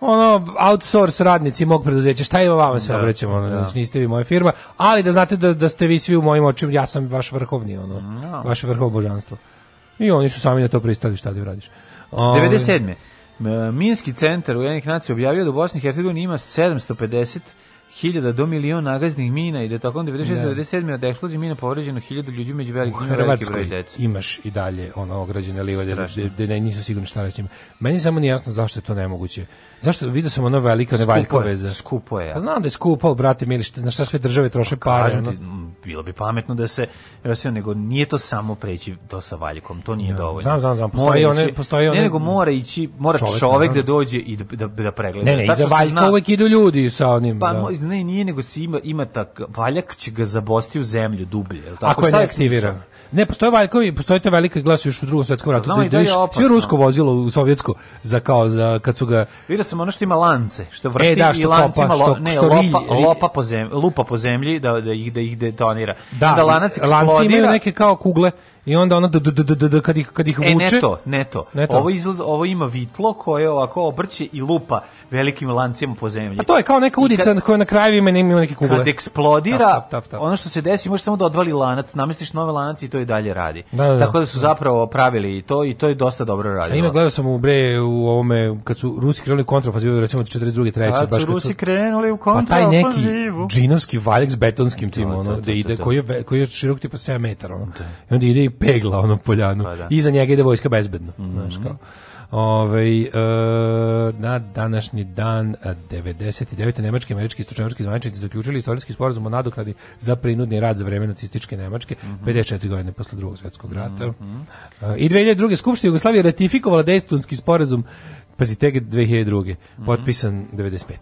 ono outsource radnici mog preduzeća, šta ima vama se da, obraćamo, ono, da. Znači, niste vi moja firma, ali da znate da, da ste vi svi u mojim očima, ja sam vaš vrhovni, ono, no. Da. vaše vrhovno božanstvo. I oni su sami na to pristali, šta da radiš. Um, ovaj, 97. Minski centar u jednih nacija objavio da u Bosni i Hercegovini ima 750 hiljada do milion nagaznih mina i da tokom 96-97 da. od eksplozije mina povređeno 1000 ljudi među velikim Hrvatskoj imaš i dalje ono ograđene livade da ne nisu sigurni šta reći. Meni samo nije jasno zašto je to nemoguće. Zašto vidio sam ono velika nevaljka veza. Skupo je. Ja. Pa znam da je skupo, brate, mili, na šta sve države troše pa pare. Ti, bilo bi pametno da se rasio nego nije to samo preći to sa valjkom, to nije ja, da. dovoljno. Znam, znam, znam, postoji one, ići, postoji one. Ne, nego mora ići, mora čovjek, čovjek da dođe i da da, da pregleda. Ne, ne, za valjka uvek idu ljudi sa onim. Pa, da iz ne nije nego se ima ima tak valjak će ga zabosti u zemlju dublje, je tako? Ako je ne aktiviran. Ne, postoje valjkovi, postoje te velike glas još u drugom svetskom ratu. da, da sve rusko vozilo u sovjetsko za kao za kad su ga Vidio sam ono što ima lance, što vrti e, da, što i lancima što, lo, ne, što rilje, lopa, lopa po zemlji, lupa po zemlji da da ih da ih detonira. Da, da lanac eksplodira. Lanci imaju neke kao kugle I onda ono d, d, d, d kad ih kad ih vuče. E, ne to, ne to. Ne to. Ovo izgleda, ovo ima vitlo koje ovako obrće i lupa velikim lancima po zemlji. A to je kao neka udica kad, koja na kraju ima nema neke kugle. Kad eksplodira, tap, tap, tap, ono što se desi, može samo da odvali lanac, namestiš nove lanac i to i dalje radi. Da, da, da. Tako da su da. zapravo pravili i to i to je dosta dobro radilo. A ima gledao sam u bre u ovome kad su Rusi krenuli kontrafazivu recimo 42. 3. baš kad su Rusi krenuli u kontrafazivu. Pa taj neki džinovski valjak s betonskim timom, da, ono, da ide koji je koji je širok tipa 7 metara, ono. I onda ide i pegla ono poljanu. Pa da. Iza njega ide vojska bezbedno. Mm -hmm. Znaš kao. Ove, e, na današnji dan 99. E, nemački američki istočnoevropski zvaničnici zaključili istorijski sporazum o nadoknadi za prinudni rad za vreme nacističke Nemačke mm -hmm. 54 godine posle drugog svjetskog rata. Mm -hmm. e, I 2002. Skupština Jugoslavije ratifikovala da Dejtonski sporazum pazi tek 2002. Mm -hmm. potpisan 95.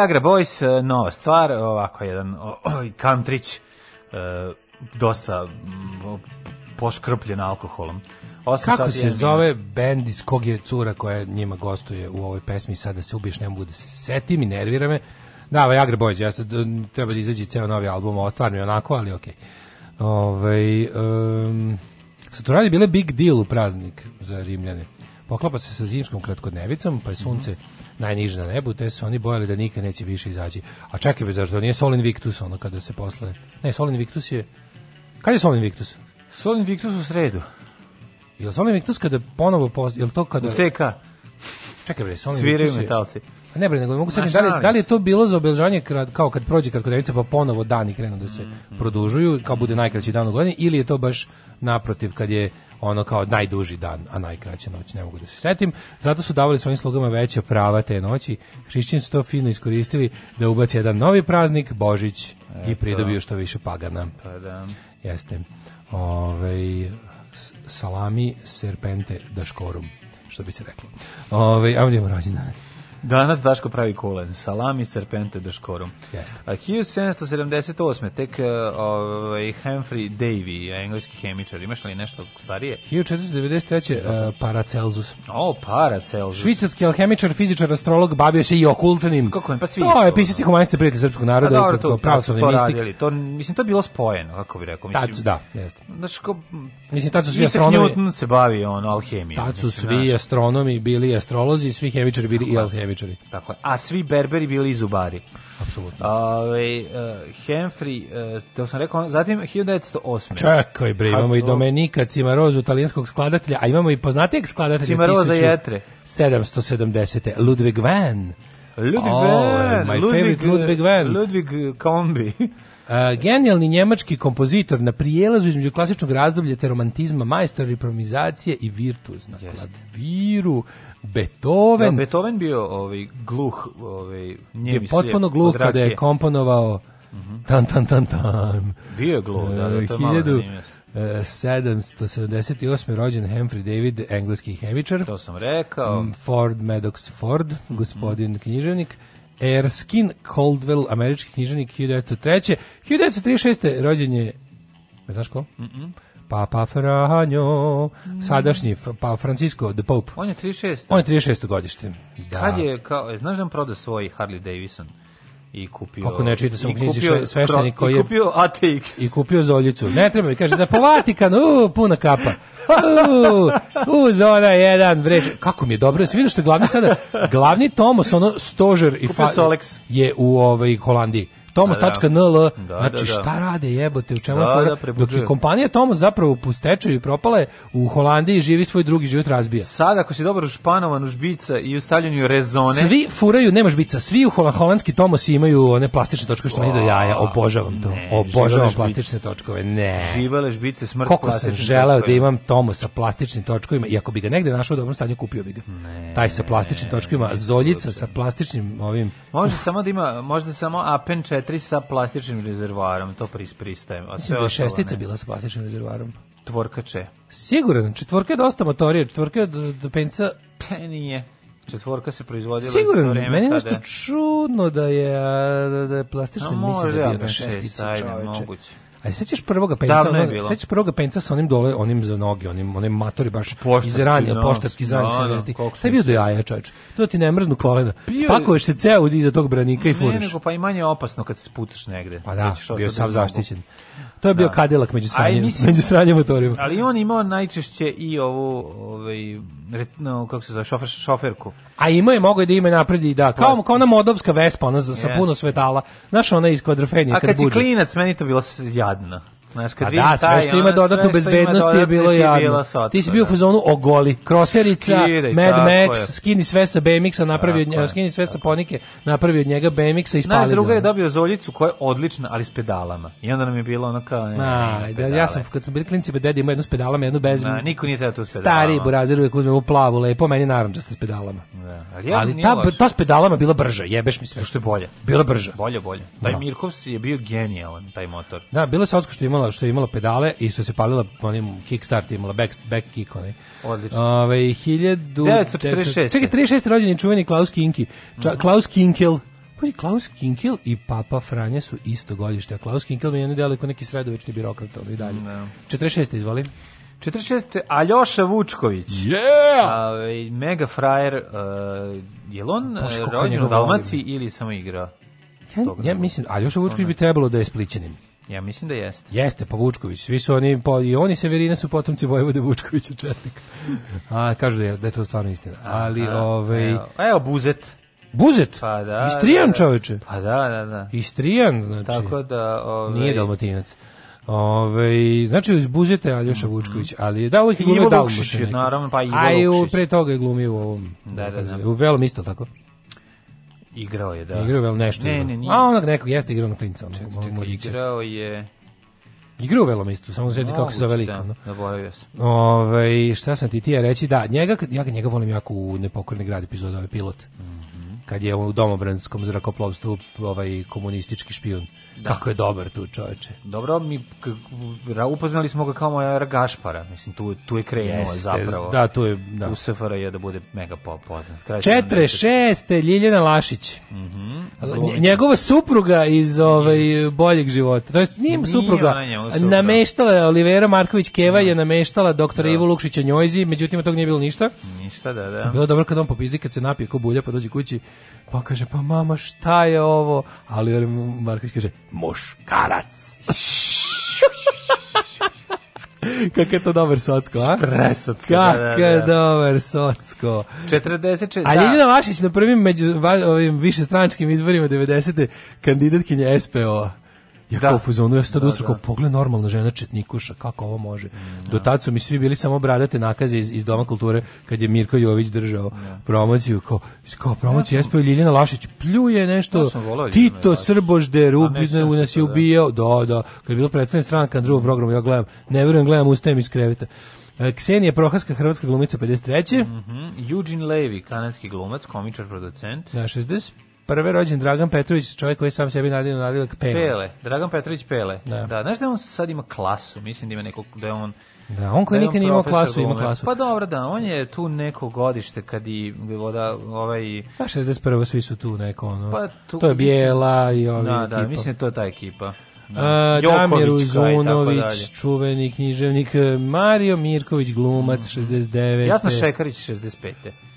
Viagra Boys, e, nova stvar, ovako jedan kantrić, e, dosta poškrpljen alkoholom. Osam Kako se zove bend iz kog je cura koja njima gostuje u ovoj pesmi sada da se ubiješ, ne mogu da se setim i nervira me. Da, Viagra Boys, ja sad, e, treba da izađe ceo novi album, ovo stvarno je onako, ali okej. Okay. Ovaj, um, Saturani bile big deal u praznik za Rimljane. Poklapa se sa zimskom kratkodnevicom, pa je sunce mm -hmm najniže na nebu, te su oni bojali da nikad neće više izaći. A čekaj, bez zašto, nije Sol Invictus ono kada se posle... Ne, Sol Invictus je... Kad je Sol Invictus? Sol Invictus u sredu. Jel Sol Invictus kada ponovo... Post... Jel to kada... U CK. Čekaj bre, Sol Sviraju Invictus je... metalci. A ne bre, nego mogu se da li, da li je to bilo za obeležavanje kao kad prođe kratkodevica pa ponovo dani krenu da se mm -hmm. produžuju, kao bude najkraći dan u godini ili je to baš naprotiv kad je ono kao najduži dan, a najkraća noć, ne mogu da se setim. Zato su davali svojim slugama veća prava te noći. Hrišćani su to fino iskoristili da ubaci jedan novi praznik, Božić, Eto. i pridobio što više pagana. Pa da. Jeste. Ove, salami serpente da daškorum, što bi se reklo. Ove, ajmo idemo rođendan. Danas Daško pravi kulen, salami serpente deškorum. Jeste. A 1778. tek e, ovaj Humphrey Davy, engleski hemičar, imaš li nešto starije? 1493. Uh, e, Paracelsus. O, Paracelsus. Švicarski alhemičar, fizičar, astrolog, bavio se i okultnim. Kako je, pa svi. To je pisac i humanista prijatelj srpskog naroda, pa dobro, to, pravoslavni mistik. To, mislim, to je bilo spojeno, kako bi rekao. Mislim, tad, da, jeste. Znaš, ko, mislim, tad su svi astronomi... Newton se bavi ono, alhemijom. Tad su svi da. astronomi bili astrolozi, svi hemičari bili i alhemičari levičari. Tako je. A svi berberi bili izubari. Apsolutno. Ove, uh, Henfri, uh, to sam rekao, zatim 1908. Čekaj bre, imamo a, i Domenika Cimarozu, talijanskog skladatelja, a imamo i poznatijeg skladatelja. Cimaroza jetre. 770. Ludwig van. Ludwig oh, van. My Ludwig, favorite Ludwig van. E, Ludwig kombi. Uh, genijalni njemački kompozitor na prijelazu između klasičnog razdoblja te romantizma, majstor improvizacije i virtuzna yes. klaviru. Beethoven. Da, Beethoven bio ovaj gluh, ovaj je potpuno gluh kada je komponovao mm -hmm. Tan tan tan tan. Bio je gluh, da, da, to je malo 1778. Eh, rođen Humphrey David, engleski hemičar. To sam rekao. Mm, Ford Maddox Ford, mhm. gospodin mm književnik. Erskine Coldwell, američki književnik 1903. 1936. rođen je, znaš ko? Mm -mm. Papa Franjo, mm. sadašnji pa Francisco the Pope. On je 36. On je 36. godište. Da. Kad je kao je, znaš da prodao svoj Harley Davidson? i kupio Kako ne čita sam knjizi sveštenik koji je kupio ATX i kupio zoljicu. Ne treba mi kaže za Vatikan, u puna kapa. U, u zona 1 breč. Kako mi je dobro, se vidi što glavni sada glavni Tomos ono stožer i fa, je u ovaj Holandiji tomos.nl, da, da. da, znači šta rade jebote, u čemu je dok je kompanija Tomos zapravo u i propale, u Holandiji živi svoj drugi život razbija. Sad ako si dobro španovan u žbica i u stavljanju rezone. Svi furaju, nemaš bica, svi u holandski Tomos imaju one plastične točke što meni do jaja, obožavam to. Ne, obožavam plastične točkove, ne. Živele žbice smrt Koliko sam želeo da imam Tomo sa plastičnim točkovima i ako bi ga negde našao u dobrom stanju kupio bih ga. Ne, Taj sa plastičnim točkovima, zoljica sa plastičnim ovim Može samo da ima, možda samo Apen 4 sa plastičnim rezervoarom, to pristajem. A sve da je šestica ne. bila sa plastičnim rezervoarom. Tvorkače. Siguran, četvorka je dosta motorija, četvorka je do, do penca... Pa nije. Četvorka se proizvodila Siguran, za vreme meni je nešto čudno da je, da, da je plastična, no, mislim da je bila šestica, čoveče. Moguće. A sećaš prvoga penca, ono, sećaš prvoga penca sa onim dole, onim za noge, onim onim matori baš iz izranio, poštarski zranio sa vesti. Taj bio do jaja, čač. To ti ne mrznu kolena. Bio... Spakuješ se ceo iza tog branika i furiš. Ne, nego pa i manje opasno kad se sputaš negde. Pa da, bio sam zaštićen. To je bio da. kadilak među sranjem, mislim, među sranjem motorima. Ali on imao najčešće i ovu, ovaj, no, kako se zove, šofer, šoferku. A imao je mogao da ima napred i da, kao, kao ona modovska vespa, ona za, sa yeah. puno svetala. Znaš ona iz kvadrofenije kad buđe. A kad, kad si klinac, meni to bilo jadno. Znaš, kad da, sve što ima dodatnu bezbednost je bilo jadno. Ti si bio u da. fazonu ogoli. Kroserica, Mad Max, skini sve sa BMX-a, napravi od njega, skini sve sa ponike, napravi od njega BMX-a i spali. Naš drugar je dobio zoljicu koja je odlična, ali s pedalama. I onda nam je bilo ono kao... Ma, da, ja sam, kad smo bili klinici, pa deda ima jednu s pedalama, jednu bez... Ma, niko nije treba tu s pedalama. Stari burazer uvijek uzme u plavu, lepo, meni naranđasta s pedalama. Da, ali, ali ta, ta s pedalama bila brža, jebeš mi sve. Što je bolje. Bila brža. Bolje, bolje. Taj da. Mirkov je bio genijalan, taj motor. Da, bilo je sa što je imala što je imala pedale i što se palila onim kickstart imala back back kick onaj. Odlično. Ove 1946. Čekaj 36. rođeni čuveni Klaus Kinki. mm -hmm. Klaus Kinkel Pazi, Klaus Kinkel i Papa Franje su isto godište, Klaus Kinkel mi je ne delo kao neki sredovečni birokrat, ono dalje. No. Da. 46. izvoli. 46. Aljoša Vučković. Yeah! A, mega frajer. Uh, je li on rođen u Dalmaciji ili samo igra? Ja, ja mislim, Aljoša Vučković bi trebalo da je splićenim. Ja mislim da jeste. Jeste, pa Vučković. Svi su oni, pa, i oni Severina su potomci Vojvode Vučkovića Četnika. A, kažu da je, da je to stvarno istina. Ali, a, ovaj... Evo, evo Buzet. Buzet? Pa da, da. Istrijan da, čoveče. Pa da, da, da. Istrijan, znači. Tako da... Ovaj... Nije dalmatinac. Ove, ovaj, znači uz Buzete Aljoša mhm. Vučković, ali da uvijek je glumio Dalmoša. Naravno, pa Ivo Lukšić. A i pre toga je glumio u ovom. Da, da, da. U Velom isto tako. Igrao je, da. Igrao je, nešto. Ne, ne, nije. A onak nekog jeste igrao na klinca. Onog, čekaj, čekaj, igrao je... Igrao u Velomestu, samo da sjeti kako se zove Da, No? Zaboravio sam. Ove, ovaj, šta sam ti ti ja reći, da, njega, ja njega volim jako u Nepokorni grad epizoda, ovaj pilot. Mm -hmm. Kad je u domobranskom zrakoplovstvu ovaj komunistički špijun Da. Kako je dobar tu čoveče. Dobro, mi upoznali smo ga kao moja Gašpara, mislim tu tu je krenuo Jeste, zapravo. Da, tu je, da. U SFRJ je da bude mega pop Četre, 46. Ljiljana Lašić. Mhm. Mm -hmm. Njegova supruga iz ovaj yes. boljeg života. To jest nije, nije supruga. supruga. Nameštala je Olivera Marković Keva no. je da. nameštala doktora da. Ivu Lukšića Njojzi, međutim od toga nije bilo ništa. Ništa, da, da. Bilo dobro kad on popizdi kad se napije ko bulja pa dođe kući pa kaže pa mama šta je ovo? Ali Marković kaže muškarac. *laughs* Kako je to dobar socko, a? Presocko. Kako da, da, je da. dobar socko. 44, A Ljiljana Vašić na prvim među, va, ovim višestranačkim izborima 90. kandidatkinja SPO-a. Ja da. kao u fazonu, ja sad da, ustrako, da. pogled normalna žena četnikuša, kako ovo može. Da. Do tad su mi svi bili samo bradate nakaze iz, iz Doma kulture, kad je Mirko Jović držao da. promociju, kao, kao promocija ja sam... SP Ljiljana Lašić pljuje nešto, ja Tito Srbožde, Rubine, u nas je da. ubijao, da, da, kad je bilo predstavljena stranka na drugom programu, ja gledam, ne verujem, gledam, ustajem iz kreveta. E, Ksenija Prohaska, hrvatska glumica 53. Mm -hmm. Eugene Levy, kanadski glumac, komičar, producent. Da, 65 prve rođen Dragan Petrović, čovjek koji sam sebi nadio nadilak Pele. Pele, Dragan Petrović Pele. Da. da, znaš da on sad ima klasu, mislim da ima nekog da je on Da, on koji da nikad nije imao klasu, ima klasu. Pa dobro, da, on je tu neko godište kad i bilo da ovaj... Pa 61. svi su tu neko, ono. Pa tu, to je Bijela i ovi da, da ekipa. Da, mislim to je ta ekipa. Da. Damir pa Uzunović, čuveni književnik, Mario Mirković, glumac, mm. 69. Mm. Jasna Šekarić, 65.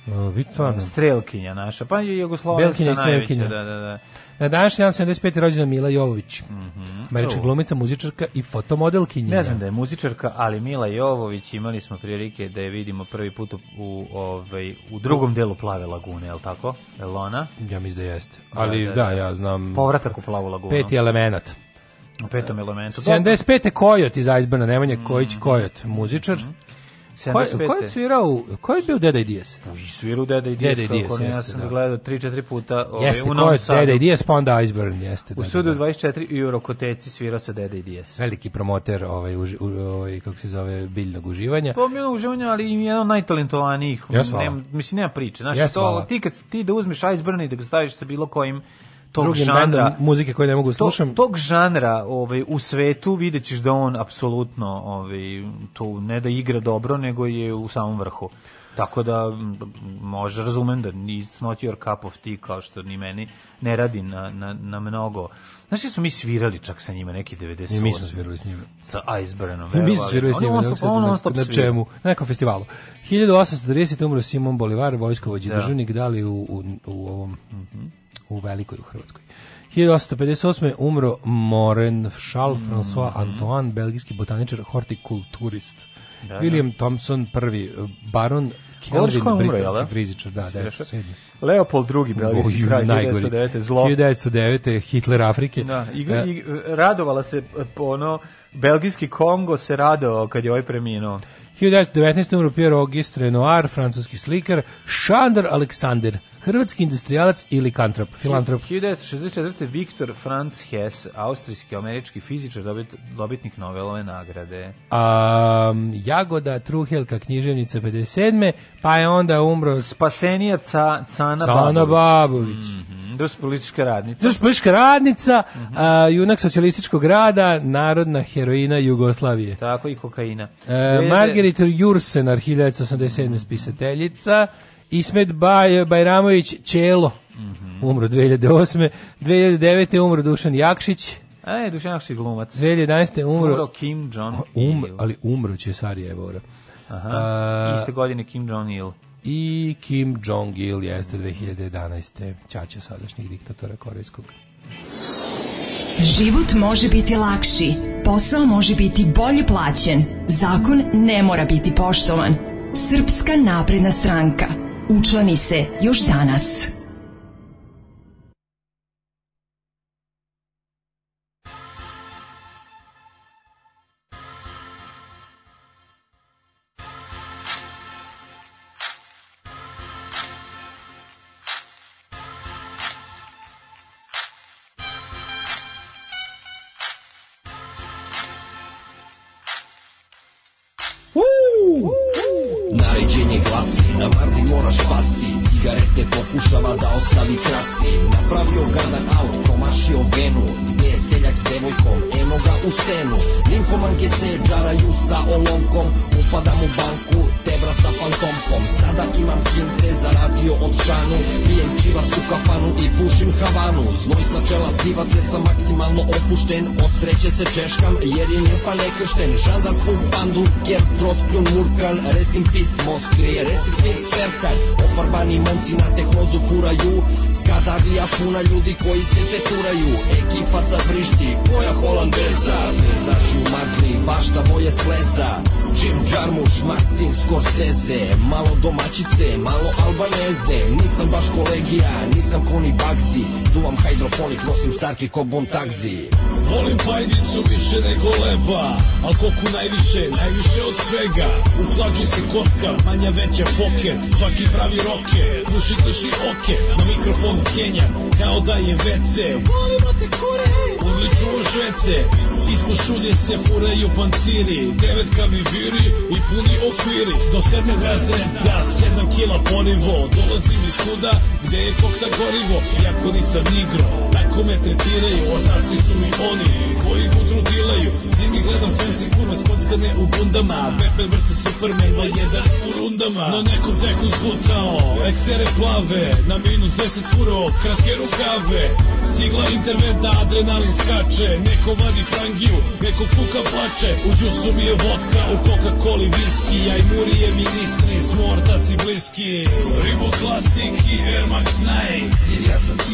Vitvarno. Strelkinja naša, pa je Jugoslovenska i strelkinja. Da, da, da. Na današnji dan 75. rođena Mila Jovović. Mm -hmm. Američka glumica, muzičarka i fotomodelkinja. Ne znam da je muzičarka, ali Mila Jovović imali smo prilike da je vidimo prvi put u, ovaj, u drugom delu Plave lagune, je li tako? Je li ona? Ja mislim da jeste. Ali da, da, da, da, ja znam... Povratak u Plavu lagunu. Peti element. U petom elementu. 75. Kojot iz Aizbrna Nemanja, mm -hmm. Kojić Kojot, muzičar. Mm -hmm. Ko je, ko je svirao, ko je bio Deda i Dijes? Svirao Deda i Dijes, Deda i Dijes, ja sam da. gledao 3-4 puta. Ovaj, jeste, u ko je Deda i Dijes, pa onda Iceburn, jeste. U da, da, studiju 24 da. i u Rokoteci svirao sa Deda i Dijes. Veliki promoter, ovaj, uži, ovaj, kako se zove, biljnog uživanja. Pa biljnog uživanja, ali im je jedan od najtalentovanijih. Jes, hvala. Nem, mislim, nema priče. Znaš, yes, to, ti, kad, ti da uzmeš Iceburn i da ga staviš sa bilo kojim tog drugim žanra muzike koje ne mogu da slušam. To, tog žanra ovaj, u svetu videćeš da on apsolutno ovaj, to ne da igra dobro, nego je u samom vrhu. Tako da može razumem da ni not your cup of tea kao što ni meni ne radi na, na, na mnogo. Znaš li smo mi svirali čak sa njima neki 98? I mi smo svirali s njima. Sa Iceburnom. I mi smo svirali s njima. On, on, on, on, on stop na, na čemu? Na nekom festivalu. 1830. umro Simon Bolivar, vojskovođi da. državnik, dali u, u, u ovom... Mm -hmm u Velikoj u Hrvatskoj. 1858. umro Moren Charles mm. François mm. Antoine, belgijski botaničar, hortikulturist. Da, da. William da. Thompson, prvi eh, baron Kelvin, britanski da? frizičar, da, 97. Leopold II, belgijski kralj, 1909. Zlo. 1909. Hitler Afrike. Da, i, eh, i, radovala se eh, ono, belgijski Kongo se radovao kad je ovaj preminuo. 1919. umro Pierre Auguste Renoir, francuski slikar, Chandar Alexander, Hrvatski industrijalac ili kantrop, filantrop. 1964. Viktor Franz Hess, austrijski američki fizičar, dobit, dobitnik Nobelove nagrade. Um, Jagoda Truhelka, književnica 57. Pa je onda umro... Spasenija ca, Cana, Cana Babović. Mm -hmm. Drušpolitička radnica. Drušpolitička radnica, uh -huh. a, junak socijalističkog rada, narodna heroina Jugoslavije. Tako i kokaina. E, Margarita Jursenar, 1987. spisateljica. Ismet Baj, Bajramović Čelo, mm -hmm. umro 2008. 2009. umro Dušan Jakšić, a ne, Dušan Jakšić glumac. 2011. umro... Umro Kim Jong-il. Um, ali umro će Sarija Evora. Aha, A, iste godine Kim Jong-il. I Kim Jong-il jeste 2011. Čača sadašnjih diktatora korejskog. Život može biti lakši, posao može biti bolje plaćen, zakon ne mora biti poštovan. Srpska napredna stranka – Učlani se još danas. Španjolce, malo domaćice, malo albaneze Nisam baš kolegija, nisam koni bagzi Duvam hidroponik, nosim starke ko bon takzi Volim pajnicu više nego leba Al koku najviše, najviše od svega U se kocka, manja veća poker Svaki pravi roke, puši tiši oke Na mikrofon kenja, kao da je WC Volimo te kure, urliču u švece Iz košulje se furaju panciri Devetka mi viri i puni ofiri Do sedme razreda, sedam kila ponivo Dolazim iz kuda gde je kokta gorivo Jako nisam igro Tako me tretiraju, otaci su mi oni koji mudro dilaju Zimi gledam fancy kurva spockane u bundama Batman vs Superman 2-1 u rundama No nekom teku zgutao, eksere plave Na minus 10 furo, kratke rukave Stigla interventa, da adrenalin skače Neko vadi frangiju, neko kuka plače U džusu mi je vodka, u Coca-Coli viski Ja i murije ministri, smo ortaci bliski Ribo klasik i Air Max 9 Jer ja sam ti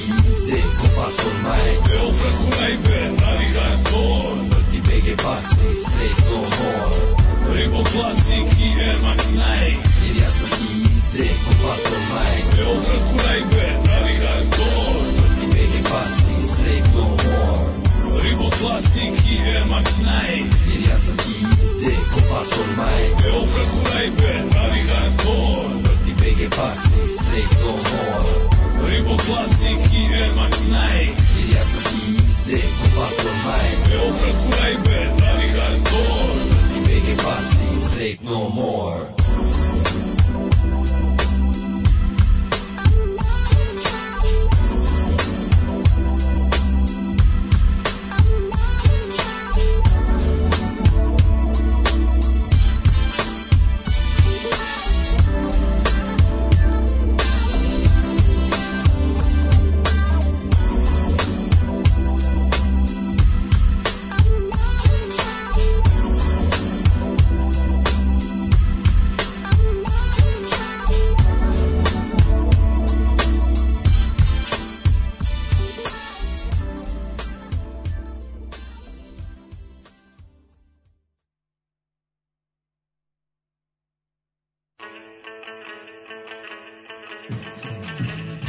kopa pass my girlfriend who may be running hardcore Dirty baggy passing straight no more Rainbow Classic i Air Max 9 Jer ja sam i ize ko pass on my girlfriend who may be running hardcore Dirty baggy passing straight no more Rainbow Classic i Air Max 9 Jer ja sam i ize ko pass on my girlfriend who may be running hardcore Dirty baggy passing straight no more Label Classic i Air Max Nike Jer ja sam Ize, Kovako Hype Eofra Kurajbe, pravi hardcore I BG Pasi, No More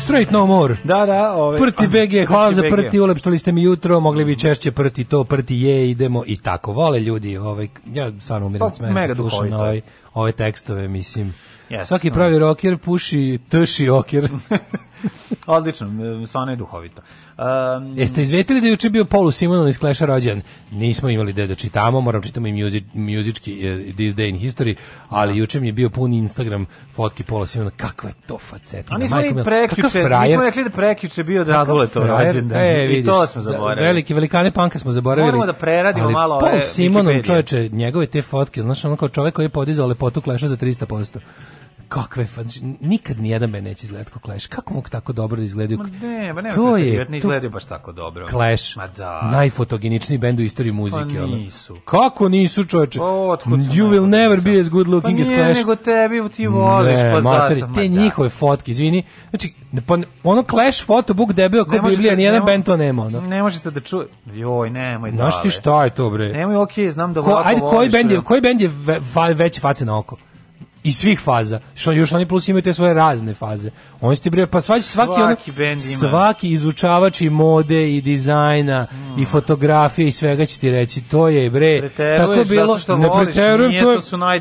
Straight no more. Da, da, ove. Prti BG, hvala za prti, BG. ulepšali ste mi jutro, mogli bi češće prti to, prti je, idemo i tako. Vole ljudi, ovaj, ja stvarno umiram pa, smenu, slušam ovaj, ove tekstove, mislim. Yes, Svaki pravi rocker puši tši oker. *laughs* Odlično, stvarno je duhovito. Um, Jeste izvestili da je juče bio Paul Simonon iz Clash rođen? Nismo imali da da čitamo, moram čitamo i music, muzički uh, This Day in History, ali da. juče mi je bio pun Instagram fotki Paula Simona, kakva je to facetina. A nismo i prekjuče, nismo rekli da prekjuče bio da Dragule to rođen. Da. E, vidiš, I to smo zaboravili. Veliki, velikane panka smo zaboravili. Moramo da preradimo ali malo Paul e, Simonon, čoveče, njegove te fotke, znaš, znači kao čovek koji je podizao lepotu Clasha za 300% kakve znači, nikad ni jedan bend neće izgledati kao Clash. Kako mogu tako dobro da izgledaju? Ma ne, ma ne, to je, ne izgledaju baš tako dobro. Clash, ma da. najfotogeničniji bend u istoriji pa muzike. Pa nisu. Ona. Kako nisu, čoveče? Pa you will da never be as good looking pa as Clash. Pa nego tebi, ti voliš, ne, pa materi, zato. Te ma da. njihove da. fotke, izvini. Znači, pa, ono Clash book debio kao Biblija, ni jedan bend to nema. Ono. Ne možete da čuje. Joj, nemoj da. Znaš šta je to, bre? Nemoj, okej, okay, znam da ko, Ajde, da. koji bend je, koji bend je veći face na oko? i svih faza. Što još oni plus imaju te svoje razne faze. Oni su ti bre pa svaki svaki, svaki, ono, svaki izučavač i mode i dizajna mm. i fotografije i svega će ti reći to je bre tako bilo što ne preterujem to je to su naj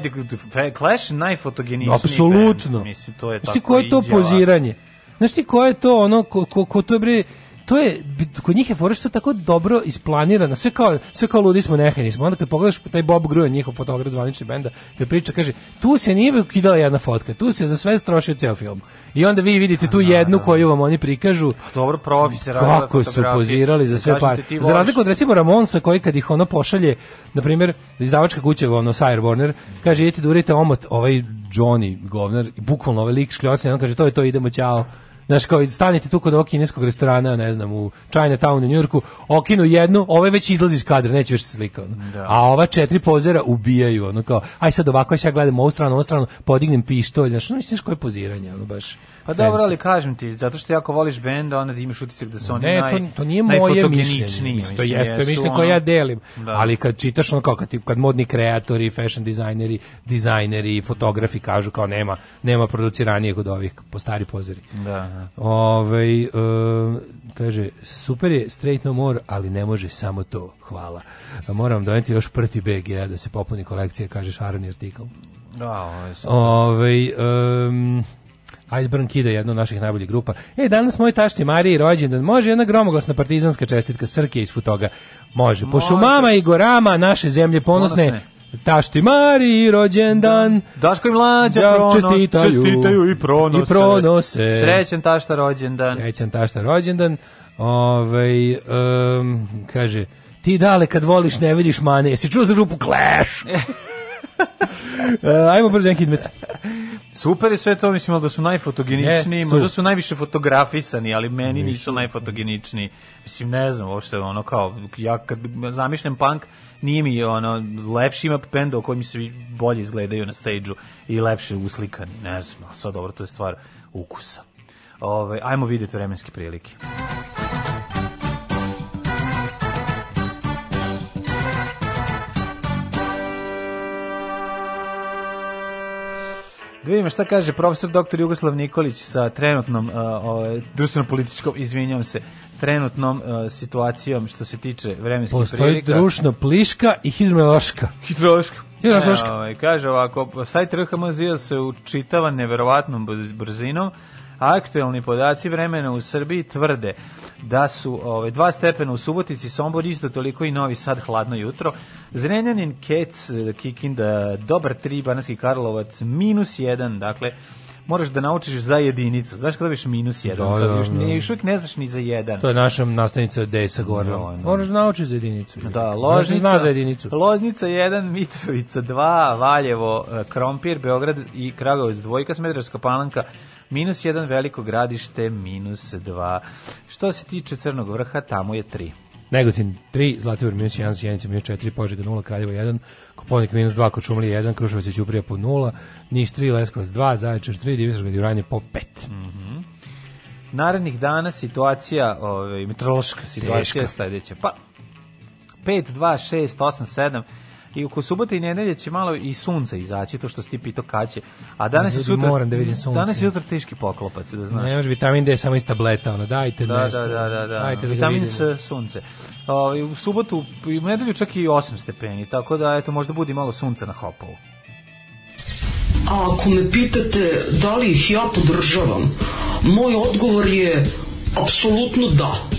clash najfotogeničniji. Apsolutno. Mislim to je tako. Znaš ti koje je to izjava. poziranje? Znaš ti koje je to ono ko, ko, ko to je bre to je kod njih je fora što tako dobro isplanirano, sve kao sve kao ludi smo nehajni smo. Onda kad pogledaš taj Bob Gruen, njihov fotograf zvanični benda, te priča kaže tu se nije kidala jedna fotka, tu se za sve trošio ceo film. I onda vi vidite tu da, da, jednu da. koju vam oni prikažu. Pa dobro, profi se Kako su pozirali za sve par. Za razliku od recimo Ramonsa koji kad ih ono pošalje, na primer izdavačka kuća ono Sire Warner, kaže idite da urite omot, ovaj Johnny govnar, bukvalno ovaj lik škljocan, on kaže to je to, idemo, ćao znaš, kao stanite tu kod ovog kineskog restorana, ne znam, u Chinatownu u Njujorku okinu jednu, ovaj već izlazi iz kadra, neće više se slika. Ono. Da. A ova četiri pozera ubijaju, ono kao, aj sad ovako, ja gledam ovu stranu, ovu stranu, podignem pištolj, znaš, ono misliš koje poziranje, ono baš. Pa dobro, ali kažem ti, zato što jako voliš bend, onda ti imaš utisak da su oni ne, naj to, to nije moje mišljenje. To jeste mišljenje koje ja delim. Da. Ali kad čitaš ono kao kad, kad modni kreatori, fashion dizajneri, dizajneri, fotografi kažu kao nema, nema produciranije kod ovih po stari pozori. Da. da. Ovaj um, kaže super je Straight No More, ali ne može samo to. Hvala. Moram doneti još prti BG da se popuni kolekcija, kaže Šarani artikl. Da, ovo je super. Ove, ovaj, um, Iceburn Kida, jedna od naših najboljih grupa. E, danas moj tašti Mariji rođendan. Može jedna gromoglasna partizanska čestitka Srke iz Futoga. Može. Po šumama i gorama naše zemlje ponosne. ponosne. Tašti Mari rođendan. Da. Daško i mlađa ja, da, pronos, čestitaju, čestitaju i pronose. I pronose. Srećan tašta rođendan. Srećan tašta rođendan. Ovaj um, kaže, ti dale kad voliš ne vidiš mane. Jesi čuo za grupu Clash? *laughs* E, ajmo brzo neki hidmet. Super je sve to, mislim da su najfotogeničniji, yes, možda su najviše fotografisani, ali meni nisu najfotogenični. Mislim, ne znam, uopšte ono kao, ja kad zamišljam punk, nije mi ono, lepši ima pendo koji mi se bolje izgledaju na stage i lepše uslikani, ne znam, sad dobro, to je stvar ukusa. Ove, ovaj, ajmo vidjeti vremenske prilike. Da vidimo šta kaže profesor dr. Jugoslav Nikolić sa trenutnom uh, ovaj, društveno-političkom, izvinjam se, trenutnom uh, situacijom što se tiče vremenskih Postoji prilika. Postoji društno pliška i hidrološka. Hidrološka. Hidrološka. E, kaže ovako, sajt RHMZ se učitava neverovatnom brzinom, Aktuelni podaci vremena u Srbiji tvrde da su ove, ovaj, dva stepena u Subotici, Sombor isto toliko i Novi Sad hladno jutro. Zrenjanin, Kec, Kikinda, dobar tri, Banarski Karlovac, minus jedan, dakle, moraš da naučiš za jedinicu. Znaš kada biš minus jedan? Da, da, da. Još uvijek ne znaš ni za jedan. To je naša nastavnica Dejsa da, Gorla. Da, Moraš da naučiš za jedinicu. Da, da Loznica, zna za jedinicu. Loznica 1, Mitrovica 2, Valjevo, eh, Krompir, Beograd i Kragovic dvojka, Smedrovska palanka minus 1 veliko gradište, minus 2. Što se tiče Crnog vrha, tamo je 3. Negotin 3, Zlatibor minus 1, Sjenica minus 4, Požega 0, Kraljevo 1, Koponik minus 2, Kočumlija 1, Kruševac i Ćuprija po 0, Niš 3, Leskovac 2, Zaječar 3, Divisar Juranje po 5. Mm -hmm. Narednih dana situacija, ovaj, meteorološka situacija Teška. sledeća. Pa, 5, 2, 6, 8, 7, i oko subote i nedelje će malo i sunca izaći, to što si ti pitao kad će. A danas je sutra... Moram da vidim sunce. Danas je sutra teški poklopac, da znaš. Nemaš vitamin D samo iz tableta, ono, dajte da, da nešto. Da, da, da, da. Dajte da vitamin S, sunce. O, u subotu i u nedelju čak i 8 stepeni, tako da, eto, možda budi malo sunca na hopovu. A ako me pitate da li ih ja podržavam, moj odgovor je apsolutno da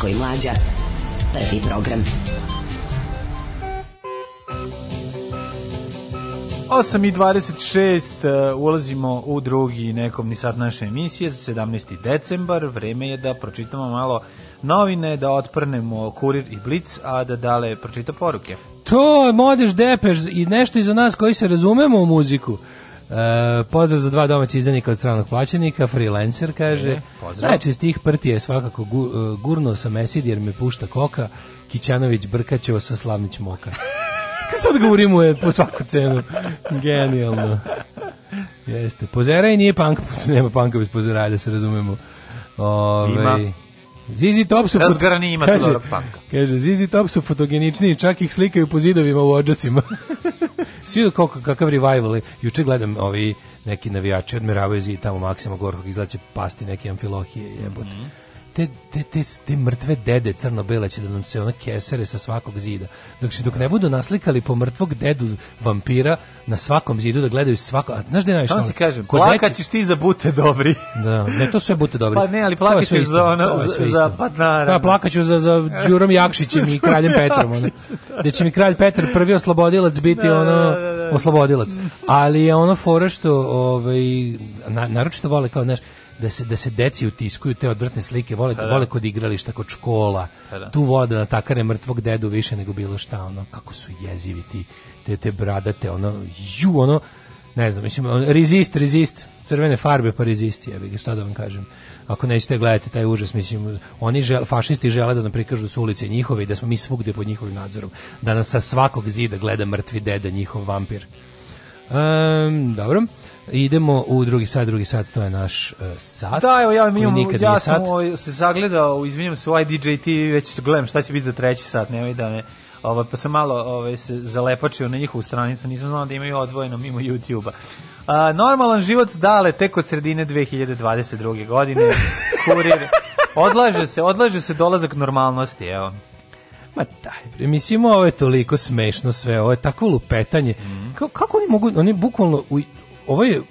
Daško i Mlađa. Prvi program. 8 i 26 e, ulazimo u drugi ni sat naše emisije za 17. decembar. Vreme je da pročitamo malo novine, da otprnemo kurir i blic, a da dale pročita poruke. To je modeš depeš i nešto iza nas koji se razumemo u muziku. E, pozdrav za dva domaća izdanika od stranog plaćenika, freelancer kaže. E, pozdrav. Najčešći stih prti je svakako gu, uh, e, gurno sa Mesid jer me pušta koka, Kićanović brkaćeo sa Slavnić Moka. *laughs* Sad govorimo je po svaku cenu. Genijalno. Jeste. Pozeraj nije punk, *laughs* nema panka bez pozeraja, da se razumemo. Ove, Ima. Zizi Top su Razgarani ima kaže, kaže, Zizi Top su fotogeničniji, čak ih slikaju po zidovima u odžacima. *laughs* Svi kao kakav revival. Juče gledam ovi neki navijači odmeravaju zid tamo Maksima Gorkog izlače pasti neke amfilohije jebote. Mm -hmm te, te, te, te mrtve dede crno-bele će da nam se ona kesere sa svakog zida. Dok, dok ne budu naslikali po mrtvog dedu vampira na svakom zidu da gledaju svako... A, znaš da je najviše? Samo ti kažem, plakat ćeš ti za bute dobri. Da, ne, to sve bute dobri. Pa ne, ali plakat ćeš za, ono, za, patnara. padnara. Da, plakat ću za, za Đurom Jakšićem i kraljem Petrom. Ono. Da. Gde će mi kralj Petar prvi oslobodilac biti da, ono... Da, da, da. Oslobodilac. Ali je ono fora što ovaj, na, naročito vole kao, znaš, da se da se deci utiskuju te odvratne slike, vole pa da. vole kod igrališta, kod škola. Pa da. Tu vole da natakare mrtvog dedu više nego bilo šta, ono kako su jezivi ti te te bradate, ono ju ono ne znam, mislim on, resist, resist, crvene farbe pa resist, jebi šta da vam kažem. Ako nećete gledati taj užas, mislim, oni žel, fašisti žele da nam prikažu da su ulice njihove i da smo mi svugde pod njihovim nadzorom. Da nas sa svakog zida gleda mrtvi deda njihov vampir. Um, dobro. Idemo u drugi sat, drugi sat, to je naš uh, sat. Da, evo ja, mi imam, ja sam o, ovaj se zagledao, izvinjam se, ovaj DJ TV, već da gledam šta će biti za treći sat, nemoj da me... Ovaj pa sam malo ovaj se zalepačio na njihovu stranicu, nisam znao da imaju odvojeno mimo YouTubea. A, normalan život dale tek od sredine 2022. godine. *laughs* Kurir odlaže se, odlaže se dolazak normalnosti, evo. Ma daj, mislim ovo je toliko smešno sve, ovo je tako lupetanje. Mm. Kako, kako oni mogu, oni bukvalno u ovo je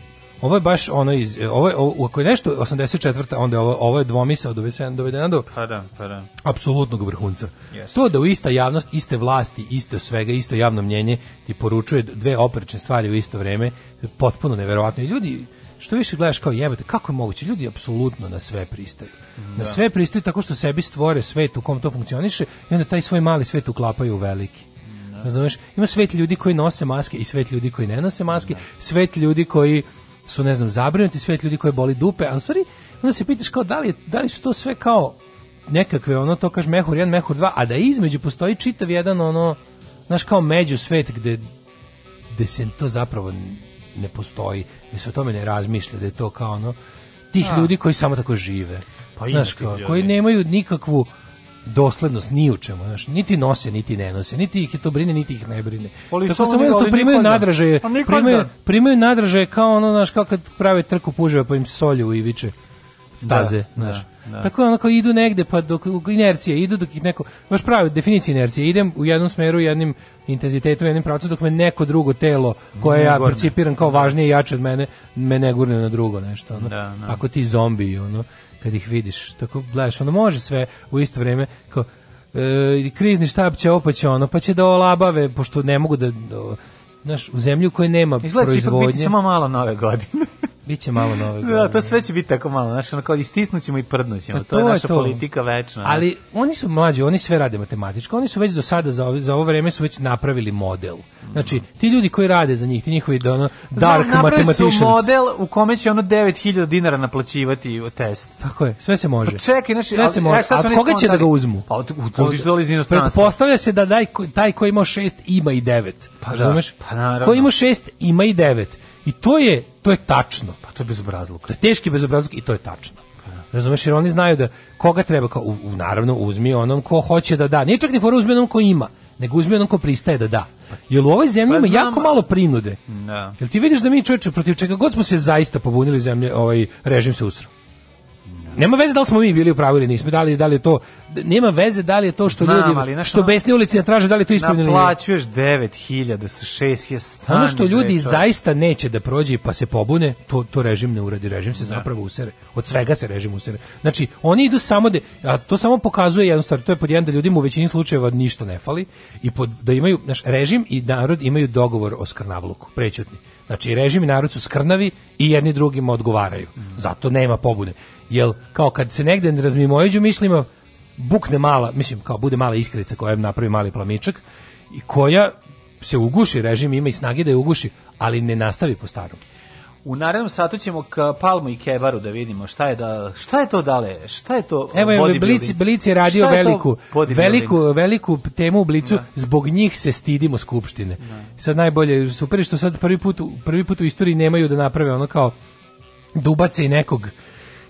ovo je baš ono iz ovo je, ovo, ako je nešto 84. onda je ovo ovo je dvomisao do 7 dovedena do pa da, pa da. apsolutnog vrhunca. Yes. To da u ista javnost, iste vlasti, isto svega, isto javno mnjenje ti poručuje dve oprečne stvari u isto vreme potpuno neverovatno. I ljudi što više gledaš kao jebate, kako je moguće? Ljudi apsolutno na sve pristaju. Da. Na sve pristaju tako što sebi stvore svet u kom to funkcioniše i onda taj svoj mali svet uklapaju u veliki. Da. Razumeš? Ima svet ljudi koji nose maske i svet ljudi koji ne nose maske, svet ljudi koji su ne znam zabrinuti, svet ljudi koji boli dupe, a u stvari onda se pitaš kao da li, da li su to sve kao nekakve ono to kaže mehur 1, mehur 2, a da između postoji čitav jedan ono znaš kao među svet gde, gde se to zapravo ne postoji, da se o tome ne razmišlja, da je to kao ono tih a. Da. ljudi koji samo tako žive. Pa znaš, kao, koji nemaju nikakvu doslednost ni u čemu, znaš, niti nose, niti ne nose, niti ih je to brine, niti ih ne brine. Ali pa Tako samo jednostavno primaju nadražaje, pa primaju, da. primaju nadražaje kao ono, znaš, kao kad prave trku puževa pa im solju i viče staze, da, znaš. Da, da. Tako onako idu negde, pa dok inercije idu, dok ih neko, baš pravi definicija inercije, idem u jednom smeru, jednim intenzitetom, jednim pravcu, dok me neko drugo telo koje ja percipiram kao da. važnije i jače od mene, me ne gurne na drugo nešto. Ono. Da, Ako ti zombi, ono, kad ih vidiš, tako gledaš, ono može sve u isto vrijeme kao e, krizni štab će opaće ono, pa će da olabave, pošto ne mogu da, da znaš, u zemlju koja nema Izgleda proizvodnje. Izgleda će ipak biti samo malo nove godine. Biće malo nove da, godine. Da, to sve će biti tako malo, znači na kao istisnućemo i prdnućemo. Pa to, to, je naša to. politika večna. Da. Ali oni su mlađi, oni sve rade matematički, oni su već do sada za ovo, za ovo vreme su već napravili model. Znači, ti ljudi koji rade za njih, ti njihovi da, ono, dark Znam, mathematicians. su model u kome će ono 9000 dinara naplaćivati test. Tako je, sve se pa može. Pa čekaj, znači, sve se e, može. A koga će da ga uzmu? Pa od, Pretpostavlja se da daj, taj koji ima 6 ima i 9. Pa, da, pa Ko ima 6 ima i 9. I to je, to je tačno. Pa to je bezobrazluk. To je teški bezobrazluk i to je tačno. Razumeš, jer oni znaju da koga treba, kao, u, u, naravno, uzmi onom ko hoće da da. Nije čak ni fora uzmi onom ko ima, nego uzmi onom ko pristaje da da. Jer u ovoj zemlji pa ima jako malo prinude. Da. Jel ti vidiš da mi čovječe, protiv čega god smo se zaista pobunili zemlje, ovaj režim se usro nema veze da li smo mi bili u pravu ili nismo, da li da li je to nema veze da li je to što Znam, ljudi ali, što besne ulici ne traže da li je to ispravno ili ne. Plaćuješ 9000 sa 6000. Ono što ljudi to... zaista neće da prođe pa se pobune, to to režim ne uradi, režim se da. zapravo usere. Od svega se režim usere. Znači, oni idu samo da a to samo pokazuje jednu stvar, to je pod jedan da ljudima u većini slučajeva ništa ne fali i pod, da imaju naš režim i narod imaju dogovor o skrnavluku, prećutni. Znači, režim i narod su skrnavi i jedni drugima odgovaraju. Zato nema pobune. Jel, kao kad se negde ne razmimojeđu mislima, bukne mala, mislim, kao bude mala iskrica koja napravi mali plamičak i koja se uguši, režim ima i snage da je uguši, ali ne nastavi po starom. U narednom satu ćemo k Palmu i Kebaru da vidimo šta je da šta je to dale, šta je to Evo je Blici, Blici radio je veliku, veliku, veliku temu u Blicu, ne. Da. zbog njih se stidimo skupštine. Ne. Da. Sad najbolje, super što sad prvi put, prvi put u istoriji nemaju da naprave ono kao dubace i nekog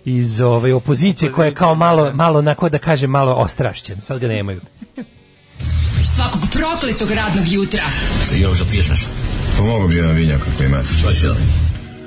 iz ove ovaj, opozicije koja je kao malo, da. malo onako da kažem malo ostrašćen, sad ga nemaju. Svakog prokletog radnog jutra. Još da piješ nešto? Pomogu pa bi jedan vinjak ako imate. Pa želim.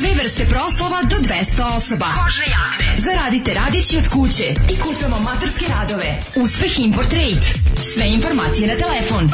Sve vrste proslova do 200 osoba. Kožne jakne. Zaradite radići od kuće i kucamo materske radove. Uspeh Import Rate. Sve informacije na telefon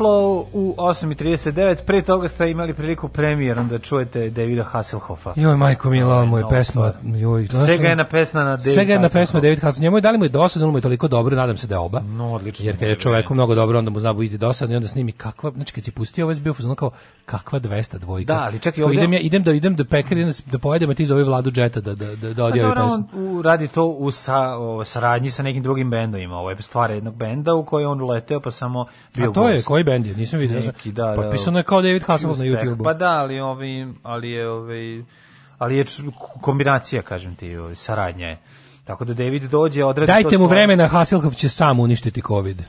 Flow u 8.39. Pre toga ste imali priliku premijerom da čujete Davida Hasselhoffa. Joj, majko mi lal, moj pesma. Da. Joj, Svega jedna pesma na David Svega jedna pesma David Hasselhoff. Njemu je dali mu je dosadno, ili mu je toliko dobro, nadam se da je oba. No, odlično. Jer kad je čoveku mnogo dobro, onda mu zna biti dosadno i onda snimi kakva, znači kad si pustio ovaj zbio, znači kao kakva 200 dvojka. Da, ali čekaj, ovdje... idem, ja, idem da idem da pekari, da pojedem, a ti zove vladu džeta da, da, da, da odjavi pa pesmu. On radi to u sa, o, saradnji sa nekim drugim bendovima. Ovo je stvar jednog benda u kojoj on uleteo, pa samo bio a to gost. je, koji bend je? Nisam video. Neki, da, da. Potpisano da. je kao David Hasselhoff na YouTube-u. Pa da, ali, ovi, ali je, ovi, ali je kombinacija, kažem ti, ovi, saradnja je. Tako da David dođe, odradi Dajte mu vremena, Hasselhoff će sam uništiti COVID.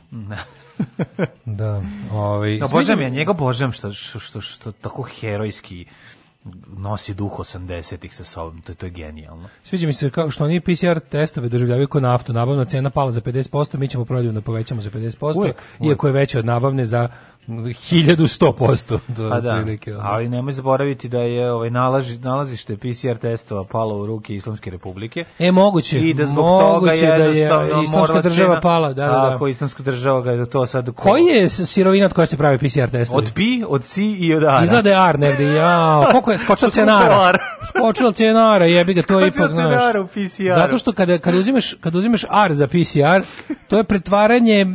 da, *laughs* ovaj. No, božem ja njega božem što, što što što tako herojski nosi duh 80-ih sa sobom, to, to je genijalno. Sviđa mi se kao što oni PCR testove doživljavaju kao naftu, nabavna cena pala za 50%, mi ćemo prodaju da povećamo za 50%, uvijek, iako je veća od nabavne za 1100%. Do pa da, prilike, ono. ali nemoj zaboraviti da je ovaj nalazi, nalazište PCR testova palo u ruke Islamske republike. E, moguće. I da zbog moguće toga je, da je Islamska država cena, pala. Da, da, da. Ako Islamska država ga je to sad... Ko... Koji je sirovina od koja se pravi PCR testovi? Od pi, od si i od ara. Izgleda da je ar negde. Jao, koliko je skočila cenara? skočila cenara, jebi ga to je ipak, znaš. u PCR. Zato što kada, kada, uzimeš, kada uzimeš ar za PCR, to je pretvaranje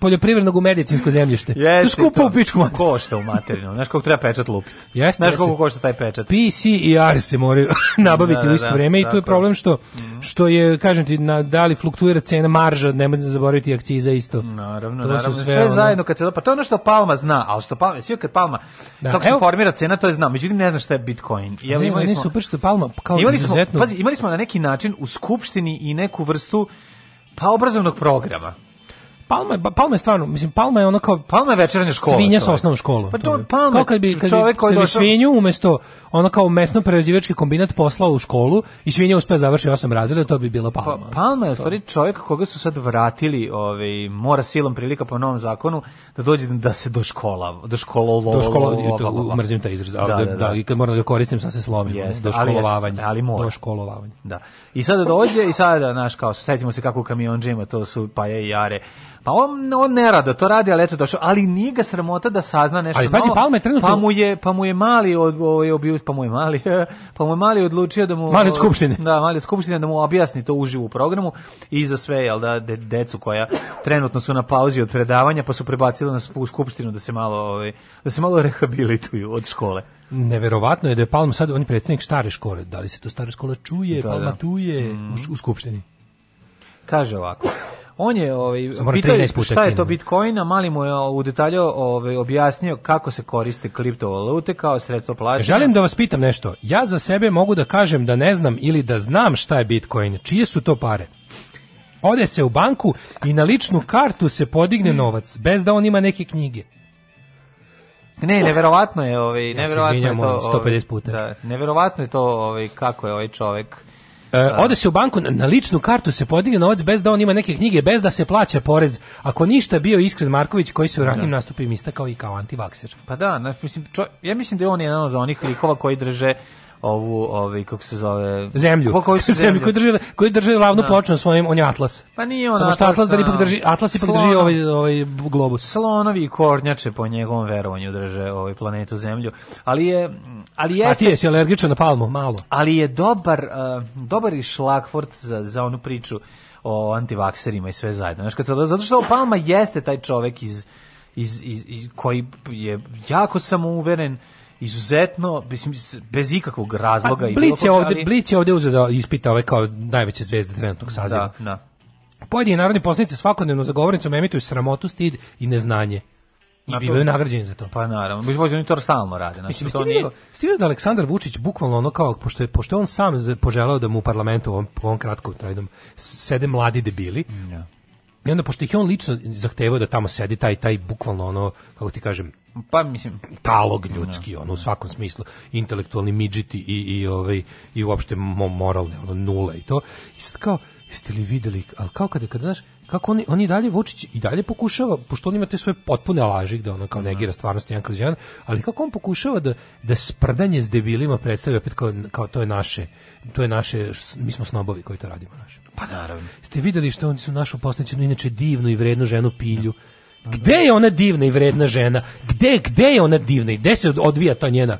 poljoprivrednog u medicinsko zemljište. Jeste, lupa u pičku materinu. Košta u materinu, znaš kako treba pečat lupiti. Jeste, znaš koliko košta taj pečat. PC i R se moraju *laughs* nabaviti da, u da, isto da, vreme i to je problem što, mhm. što je, kažem ti, na, da li fluktuira cena marža, ne možete zaboraviti akciza isto. Naravno, to naravno, sve, sve ono... zajedno kad se, pa to je ono što Palma zna, ali što Palma, sve kad Palma, da, kako evo, se formira cena, to je zna, međutim ne zna šta je Bitcoin. Ja, ne, imali ne, smo, super što Palma, kao imali smo, pazi, imali smo na neki način u Skupštini i neku vrstu pa obrazovnog programa Palma je, Palma je stvarno, mislim Palma je ono kao Palma je večernja škola. Svinja sa osnovnom školom. Pa to je Palma. Kao kad bi čovjek koji došao svinju umjesto, ono kao mesno prerađivački kombinat poslao u školu i svinja uspe završi osam razreda, to bi bilo Palma. Pa, palma je stvari čovjek koga su sad vratili, ovaj mora silom prilika po novom zakonu da dođe da se do škola, do škola, do škola, mrzim taj izraz, da, da, da, da, i kad moram da ga koristim sam se slomim, Jest, do školovavanja, ali, mora. do školovavanja. Da. I sada dođe i sada naš kao setimo se kako kamion džima, to su pa je jare Pa on, on ne rada, to radi, ali eto došao, ali nije ga sramota da sazna nešto ali, pazi, novo. Palme trenutno... Pa mu je, pa mu je mali, od, ovaj, obi, pa mu je mali, *laughs* pa mu je mali odlučio da mu... Mali od skupštine. Da, mali od skupštine, da mu objasni to uživo u programu i za sve, jel da, de, decu koja trenutno su na pauzi od predavanja, pa su prebacili na skupštinu da se malo, ovaj, da se malo rehabilituju od škole. Neverovatno je da je Palma sad, on je predstavnik stare škole, da li se to stara škola čuje, da, Palma da. tuje mm. u, u skupštini. Kaže ovako, On je ovaj pitao šta je to Bitcoin, a mali mu je ovaj, u detalju ovaj objasnio kako se koriste kriptovalute kao sredstvo plaćanja. Želim da vas pitam nešto. Ja za sebe mogu da kažem da ne znam ili da znam šta je Bitcoin. Čije su to pare? Ode se u banku i na ličnu kartu se podigne novac bez da on ima neke knjige. Ne, oh. neverovatno je, ovaj, neverovatno ja je to, 150 ovaj, puta. Da, neverovatno je to, ovaj kako je ovaj čovjek E, ode se u banku, na ličnu kartu se podigne novac bez da on ima neke knjige, bez da se plaća porez. Ako ništa bio Iskren Marković koji se u ranijim da. nastupima istakao i kao antivakser. Pa da, mislim, čo, ja mislim da je on jedan od onih likova koji drže ovu ovaj kako se zove zemlju po koju su *laughs* zemlju, zemlju koju drži koju drži glavnu da. ploču na svojim on atlas pa nije ona. samo što atlas da ipak drži atlas ipak drži ovaj ovaj globus slonovi i kornjače po njegovom verovanju drže ovaj planetu zemlju ali je ali jeste ti jesi alergičan na palmu malo ali je dobar uh, dobar i šlagfort za za onu priču o antivakserima i sve zajedno znači kad zato što Palma jeste taj čovek iz iz, iz, iz koji je jako samouveren uveren izuzetno bez, bez ikakvog razloga i Blic je ovde Blic je ovde uzeo da ispita ove kao najveće zvezde trenutnog da, saziva. Da, da. Pojedini narodni poslanici svakodnevno za govornicom emituju sramotu, stid i neznanje. I bi bio nagrađen za to. Pa naravno, mi oni to stalno rade. Znači, Mislim, to nije... Stivio da Aleksandar Vučić bukvalno ono kao, pošto je, pošto on sam poželeo da mu u parlamentu ovom, ovom kratkom trajdom sede mladi debili, ja. I onda, pošto ih on lično zahtevao da tamo sedi taj, taj bukvalno ono, kako ti kažem, pa mislim talog da. ljudski ono u svakom smislu intelektualni midžiti i i ovaj i uopšte moralne ono nule i to i sad kao jeste li videli al kao kada kad znaš kako oni oni dalje Vučić i dalje pokušava pošto on ima te svoje potpune laži gde ona kao mhm. negira stvarnost jedan kroz ali kako on pokušava da da sprdanje s debilima predstavlja opet kao, kao to je naše, to je naše mi smo snobovi koji to radimo naše. Pa naravno. Ste videli što oni su našu poslećenu inače divnu i vrednu ženu Pilju. Pa gde da. je ona divna i vredna žena? Gde, gde je ona divna i gde se odvija ta njena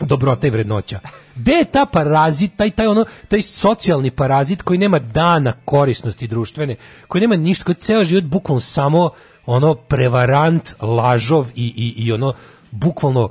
dobrota i vrednoća. Gde je ta parazit, taj, taj, ono, taj socijalni parazit koji nema dana korisnosti društvene, koji nema ništa, koji ceo život bukvalno samo ono prevarant, lažov i, i, i ono bukvalno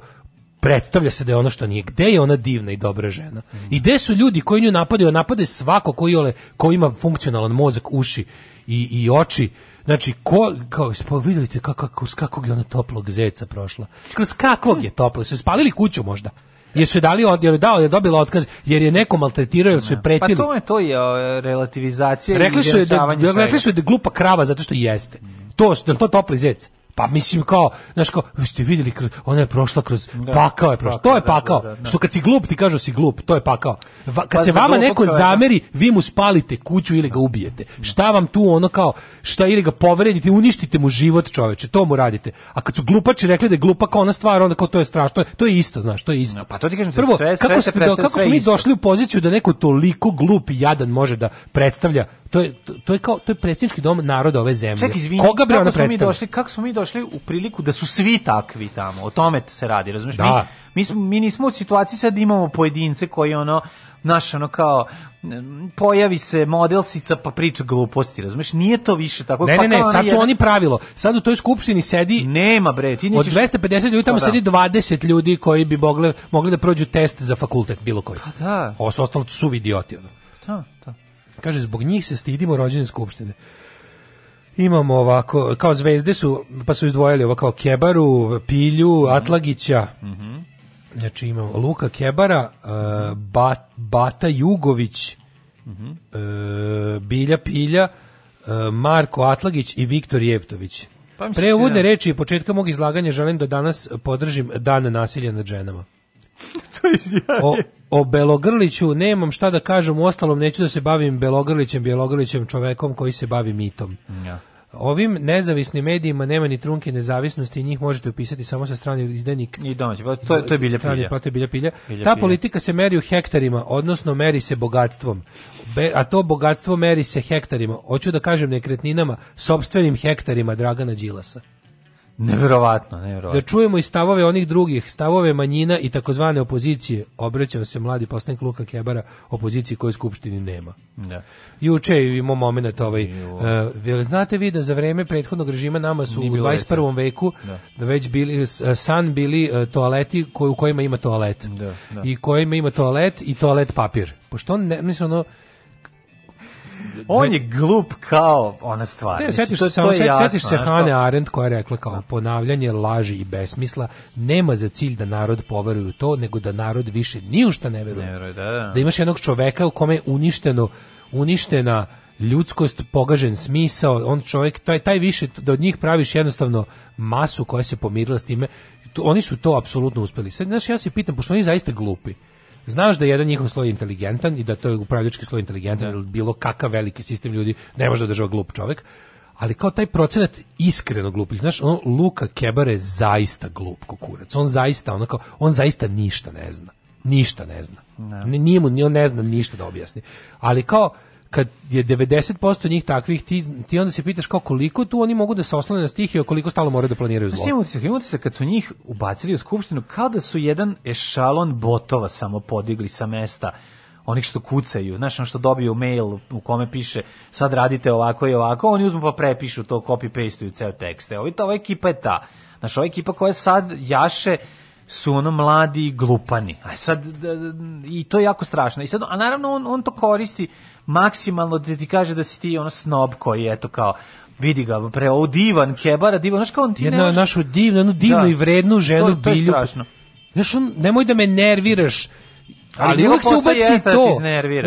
predstavlja se da je ono što nije. Gde je ona divna i dobra žena? Mm. I gde su ljudi koji nju napadaju? Napade svako koji, ole, koji ima funkcionalan mozak, uši i, i oči. Znači, ko, kao, pa vidite kako, kako, kakvog je ona toplog zeca prošla. Kroz kakvog je toplog? Su spalili kuću možda? Jer su je dali od, je dao, je dobila otkaz, jer je neko maltretirao, jer su je pa pretili. Pa to je to je relativizacija rekli i su je da, da, rekli su je da je glupa krava zato što jeste. To, je to topli zec? Pa mislim kao, znaš kao, ste videli kroz, ona je prošla kroz, da, pakao je prošla, to je pakao, da, da, da, da. što kad si glup ti kažu da si glup, to je pakao. Va, kad pa se vama neko zameri, vi mu spalite kuću ili ga ubijete. Šta vam tu ono kao, šta ili ga povredite, uništite mu život čoveče, to mu radite. A kad su glupači rekli da je glupa kao ona stvar, onda kao to je strašno, to je isto, znaš, to je isto. pa to ti kažem, Prvo, sve, sve kako, se, kako sve smo mi došli u poziciju da neko toliko glup i jadan može da predstavlja to je to je kao to je predsednički dom naroda ove zemlje. Ček, izvini, Koga bre ona predstavila? Mi došli, kako smo mi došli u priliku da su svi takvi tamo? O tome se radi, razumeš? Da. Mi, mi, mi nismo u situaciji sad da imamo pojedince koji ono naš ono kao pojavi se modelsica pa priča gluposti, razumeš? Nije to više tako. Ne, pa ne, ne, sad su oni pravilo. Sad u toj skupštini sedi Nema bre, ti nećeš... Od 250 ljudi tamo pa da. sedi 20 ljudi koji bi mogli mogli da prođu test za fakultet bilo koji. Pa da. Ovo su ostalo su idioti ono. Da, da. Kaže, zbog njih se stidimo rođene skupštine. Imamo ovako, kao zvezde su, pa su izdvojili ovo kao Kebaru, Pilju, mhm. Atlagića. Mm -hmm. Znači imamo Luka Kebara, uh, e, Bat, Bata Jugović, mm -hmm. uh, Bilja Pilja, uh, Marko Atlagić i Viktor Jevtović. Pa Pre uvodne da- reči i početka mog izlaganja želim da danas podržim Dan nasilja nad ženama. *laughs* to o, o Belogrliću nemam šta da kažem, u ostalom neću da se bavim Belogrlićem, Belogrlićem čovekom koji se bavi mitom. Ja. Ovim nezavisnim medijima nema ni trunke nezavisnosti i njih možete upisati samo sa strane izdenik. I domaći, pa to, to je bilja pilja. Pa, to je bilja pilja. Bilja Ta pilja. politika se meri u hektarima, odnosno meri se bogatstvom. Be, a to bogatstvo meri se hektarima. Hoću da kažem nekretninama, sobstvenim hektarima Dragana Đilasa. Neverovatno, neverovatno. Da čujemo i stavove onih drugih, stavove manjina i takozvane opozicije. Obraćao se mladi poslanik Luka Kebara opoziciji koju skupštini nema. Da. Juče imamo momenat ovaj. Uh, znate vi da za vreme prethodnog režima nama su u 21. Leta. veku da. da. već bili e, e, san bili uh, toaleti koji, u kojima ima toalet. Da, da. I kojima ima toalet i toalet papir. Pošto on ne, mislim ono On je glup kao ona stvar. Ne, setiš, to, samo, to je jasno, setiš se Hane Arendt koja je rekla kao da. ponavljanje laži i besmisla nema za cilj da narod poveruje u to, nego da narod više ni u šta ne veruje. Ne veruje da, da. da imaš jednog čoveka u kome je uništeno, uništena ljudskost, pogažen smisao, on čovjek, taj, taj više, da od njih praviš jednostavno masu koja se pomirila s time, oni su to apsolutno uspeli. Sad, znaš, ja se pitam, pošto oni zaista glupi, Znaš da je jedan njihov sloj inteligentan i da to je upravljački sloj inteligentan ili da. bilo kakav veliki sistem ljudi ne može da država glup čovjek ali kao taj procenat iskreno glupih, Znaš, ono, Luka Kebar je zaista glup kukurac. On zaista, ono kao, on zaista ništa ne zna. Ništa ne zna. Ne. Nije mu, on ne zna ništa da objasni. Ali kao, kad je 90% njih takvih, ti, ti onda se pitaš kao koliko tu oni mogu da se oslone na stih i koliko stalo moraju da planiraju zlo. Znači, se, imate se kad su njih ubacili u skupštinu, kao da su jedan ešalon botova samo podigli sa mesta onih što kucaju, znaš, ono što dobiju mail u kome piše sad radite ovako i ovako, oni uzmu pa prepišu to, copy-pasteuju ceo tekst. Evo, ta, ova ekipa je ta. Znaš, ova ekipa koja sad jaše su ono mladi glupani. A sad, da, da, i to je jako strašno. I sad, a naravno on, on to koristi maksimalno da ti kaže da si ti ono snob koji je to kao vidi ga, pre ovo divan, kebara, divan, znaš kao on ti Jedna nemaš... našu divnu, jednu divnu da. i vrednu ženu to, to bilju. To je strašno. Znaš, on, nemoj da me nerviraš, ali, ali uvek se ubaci da to.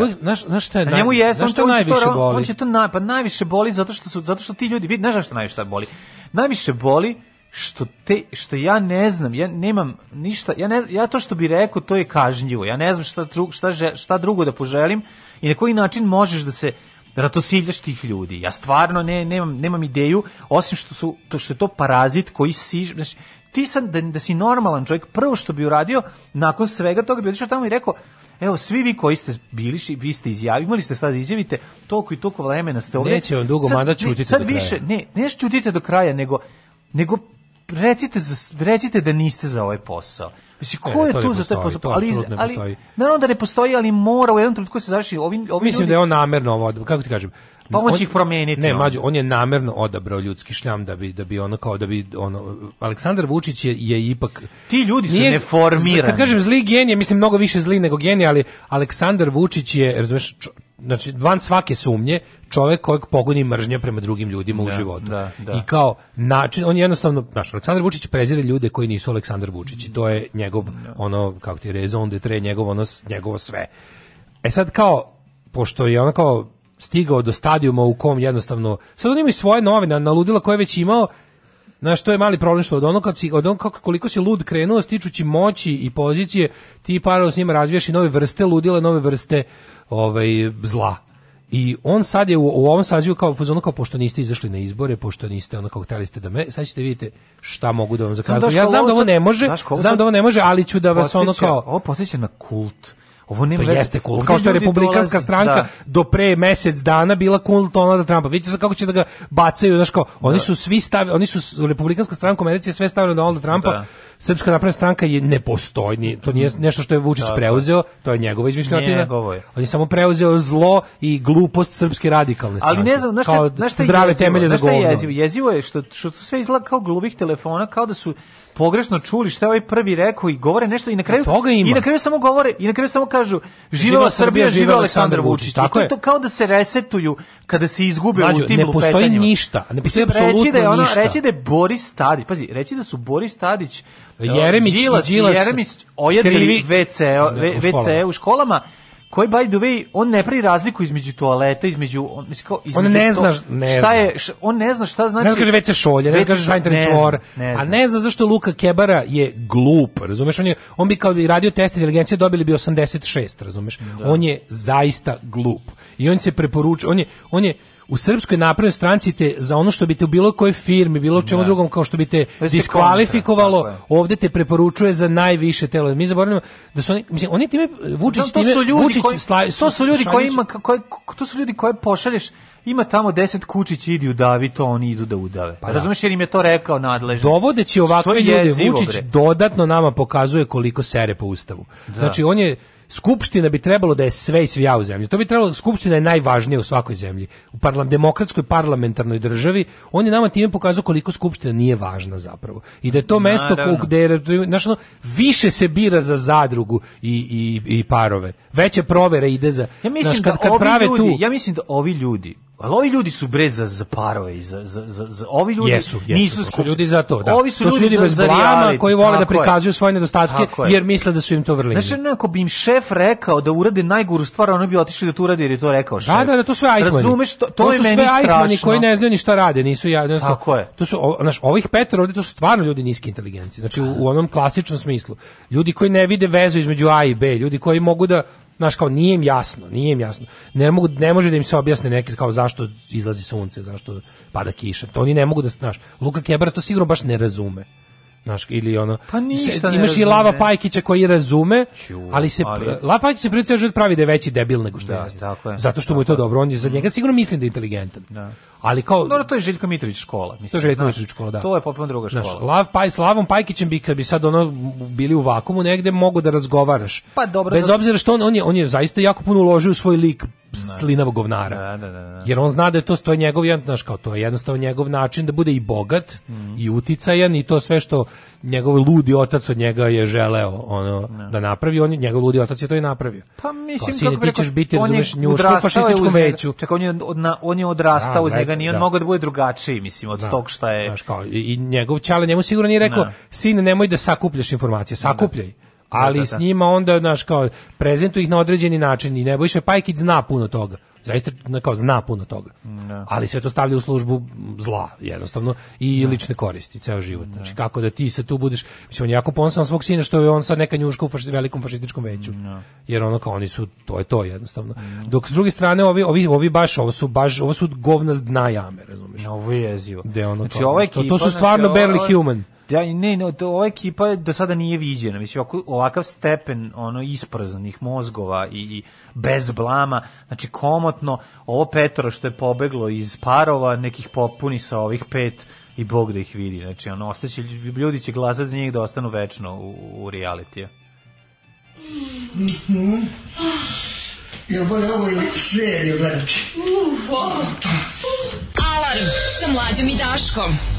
Uvek, znaš, znaš šta je na njemu jeste, on, to, on najviše boli. On će to na, pa najviše boli zato što su zato što ti ljudi vidi, znaš šta najviše boli. Najviše boli što te što ja ne znam, ja nemam ništa, ja ne ja to što bi rekao to je kažnjivo. Ja ne znam šta dru, šta šta drugo da poželim i na koji način možeš da se ratosiljaš tih ljudi. Ja stvarno ne nemam nemam ideju osim što su to što je to parazit koji si znači ti sam da, da si normalan čovjek prvo što bi uradio nakon svega toga bi otišao tamo i rekao Evo, svi vi koji ste bili, vi ste izjavili, imali ste sad izjavite, toliko i toliko vremena ste ovdje. Neće vam dugo mandat čutite sad do kraja. više, ne, ne ćutite do kraja, nego nego recite, recite da niste za ovaj posao. Mislim, ko e, je tu za taj posao? To ali, ali, naravno da ne postoji, ali mora u jednom trenutku da se završi. Ovi, ovi Mislim ljudi... da je on namerno ovo, kako ti kažem, pa on će ih promijeniti. Ne, mađo, on je namerno odabrao ljudski šljam da bi da bi ono kao da bi ono Aleksandar Vučić je, je ipak ti ljudi su nije, neformirani. Kad kažem zli genije, mislim mnogo više zli nego genije, ali Aleksandar Vučić je, razumeš, znači van svake sumnje čovjek kojeg pogoni mržnja prema drugim ljudima da, u životu. Da, da. I kao način on jednostavno naš Aleksandar Vučić prezire ljude koji nisu Aleksandar Vučić to je njegov da. ono kako ti raison de tre, njegov ono njegovo sve. E sad kao pošto je on kao stigao do stadijuma u kom jednostavno sad on ima i svoje novine na ludila koje već imao na što je mali problem što od onog kad od onog kako koliko si lud krenuo stičući moći i pozicije ti paralelno s njima razvijaš i nove vrste ludila, nove vrste ovaj, zla. I on sad je u, u ovom sazivu kao fuzonu kao pošto niste izašli na izbore, pošto niste ono kako hteli ste da me, sad ćete vidite šta mogu da vam zakažem. Da ja znam da ovo ne može, daš, znam da ovo ne može, ali ću da vas ono kao Ovo podsjeća na kult. Ovo nema to pa jeste kult. Kao što je republikanska dolazi, stranka da. do pre mjesec dana bila kult ona da Trumpa. Vidite kako će da ga bacaju, znači kao oni da. su svi stavili, oni su republikanska stranka Americi sve stavili na Donalda Trumpa. Da Srpska napredna stranka je nepostojni, to nije mm-hmm. nešto što je Vučić da, preuzeo, to je njegova izmišljotina. On je samo preuzeo zlo i glupost srpske radikalne stranke. Ali ne znam, znaš šta, kao znaš šta zdrave jezivo, temelje znaš šta za Jezivo, jezivo je što, što su sve izgleda kao glubih telefona, kao da su pogrešno čuli šta je ovaj prvi rekao i govore nešto i na kraju toga i na kraju samo govore i na kraju samo kažu živela Srbija, živela Aleksandar Vučić. Tako je. To kao da se resetuju kada se izgube Mađu, u tim ne postoji lupetanju. ništa, ne postoji apsolutno ništa. Reći da je reći da je Boris Tadić, pazi, reći da su Boris Tadić Jeremić, Đilas, Đilas Jeremić ojedili WC, WC u školama koji by the way on ne pravi razliku između toaleta između on mislim kao između on ne zna ne šta je š, on ne zna šta znači ne kaže WC šolje ne, kaže sanitary čvor a ne zna zašto Luka Kebara je glup razumeš on je on bi kao bi radio test inteligencije dobili bi 86 razumeš da. on je zaista glup i on se preporučuje on je on je u srpskoj naprednoj stranci te za ono što biste u bilo kojoj firmi, bilo čemu da. drugom kao što biste da diskvalifikovalo, kontra, te preporučuje za najviše telo. Mi zaboravljamo da su oni mislim oni time Vučić to time, su ljudi Vučić, koji, to su ljudi koji ima koji, to su ljudi koje pošalješ ima tamo 10 kučić idi udavi to oni idu da udave. Pa, pa da. razumeš jer im je to rekao nadležni. Dovodeći ovakve ljude Vučić dodatno nama pokazuje koliko sere po ustavu. Da. Znači on je Skupština bi trebalo da je sve i svija u zemlji. To bi trebalo, Skupština je najvažnija u svakoj zemlji. U parlam, demokratskoj parlamentarnoj državi, on je nama time pokazao koliko Skupština nije važna zapravo. I da je to mesto gde je, znaš, ono, više se bira za zadrugu i, i, i parove. Veće provere ide za... Ja mislim, kad, da kad prave ljudi, tu, ja mislim da ovi ljudi Ali ovi ljudi su bre za, za parove i za, za, za, za, ovi ljudi jesu, jesu, nisu to ljudi za to, da. Ovi su, to su ljudi, ljudi za, bez blama koji vole da prikazuju je. svoje nedostatke jer misle da su im to vrline. Znaš, ako bi im šef rekao da urade najguru stvar, oni bi otišli da to urade jer je to rekao da, šef. Da, da, da to su ajkoni. Razumeš, to, to, to je su meni sve koji ne znaju ni šta rade, nisu ja, ne znam. Tako je. To su, znaš, ovih Petra ovde to su stvarno ljudi niske inteligencije. Znači u, u onom klasičnom smislu. Ljudi koji ne vide vezu između A i B, ljudi koji mogu da znaš kao nije im jasno, nije im jasno. Ne mogu ne može da im se objasne neki kao zašto izlazi sunce, zašto pada kiša. To oni ne mogu da znaš. Luka Kebra to sigurno baš ne razume. Naš, ili ono pa ništa imaš i Lava Pajkića koji razume Ču, ali se ali... Lava Pajkić se preteže pravi da je veći debil nego što da, je tako je zato što tako mu je to dobro on je za njega sigurno mislim da je inteligentan da. ali kao dobro to je Željko Mitrović škola mislim to je Željko Mitrović škola da to je potpuno druga škola naš, Lav Paj s Lavom Pajkićem bi kad bi sad ono bili u vakumu negde mogu da razgovaraš pa dobro bez obzira što on on je on je zaista jako puno uložio u svoj lik Da. slinavog govnara. Da, da, da, da, Jer on zna da je to stoje njegov, znaš, kao to je jednostavno njegov način da bude i bogat mm i uticajan i to sve što njegov ludi otac od njega je želeo ono da, da napravi, on njegov ludi otac je to i napravio. Pa mislim kao, kako ti ćeš biti, razumeš, njušku fašističkom veću. Čekaj, on je od, na, on je odrastao uz njega, ni on mogao da bude drugačiji, mislim, od tog šta je. Znaš, kao, i, i njegov ćale njemu sigurno nije rekao, sine, nemoj da sakupljaš informacije, sakupljaj. Da, ali da, da, s njima onda, znaš, kao, prezentuju ih na određeni način i Nebojša Pajkić zna puno toga. Zaista, kao, zna puno toga. Ne. Da. Ali sve to stavlja u službu zla, jednostavno, i ne. Da. lične koristi, ceo život. Ne. Znači, kako da ti se tu budeš, mislim, on je jako ponosan svog sina što je on sad neka njuška u faš, velikom fašističkom veću. Jer ono, kao, oni su, to je to, jednostavno. Dok, s druge strane, ovi, ovi, ovi baš, ovo su, baš, ovo su govna z dna jame, razumeš Ovo je jezivo. znači, kao, ova to, to su znači, stvarno znači, barely human. Ja, ne, no, to, ova ekipa do sada nije viđena. Mislim, ovako, ovakav stepen ono isprazanih mozgova i, i bez blama, znači komotno, ovo petoro što je pobeglo iz parova, nekih popuni sa ovih pet i Bog da ih vidi. Znači, ono, ostaće, ljudi će glasati za njih da ostanu večno u, u realitiju. Mm -hmm. Ja moram ovo ili seriju gledati. Alarm sa mlađom i Daškom.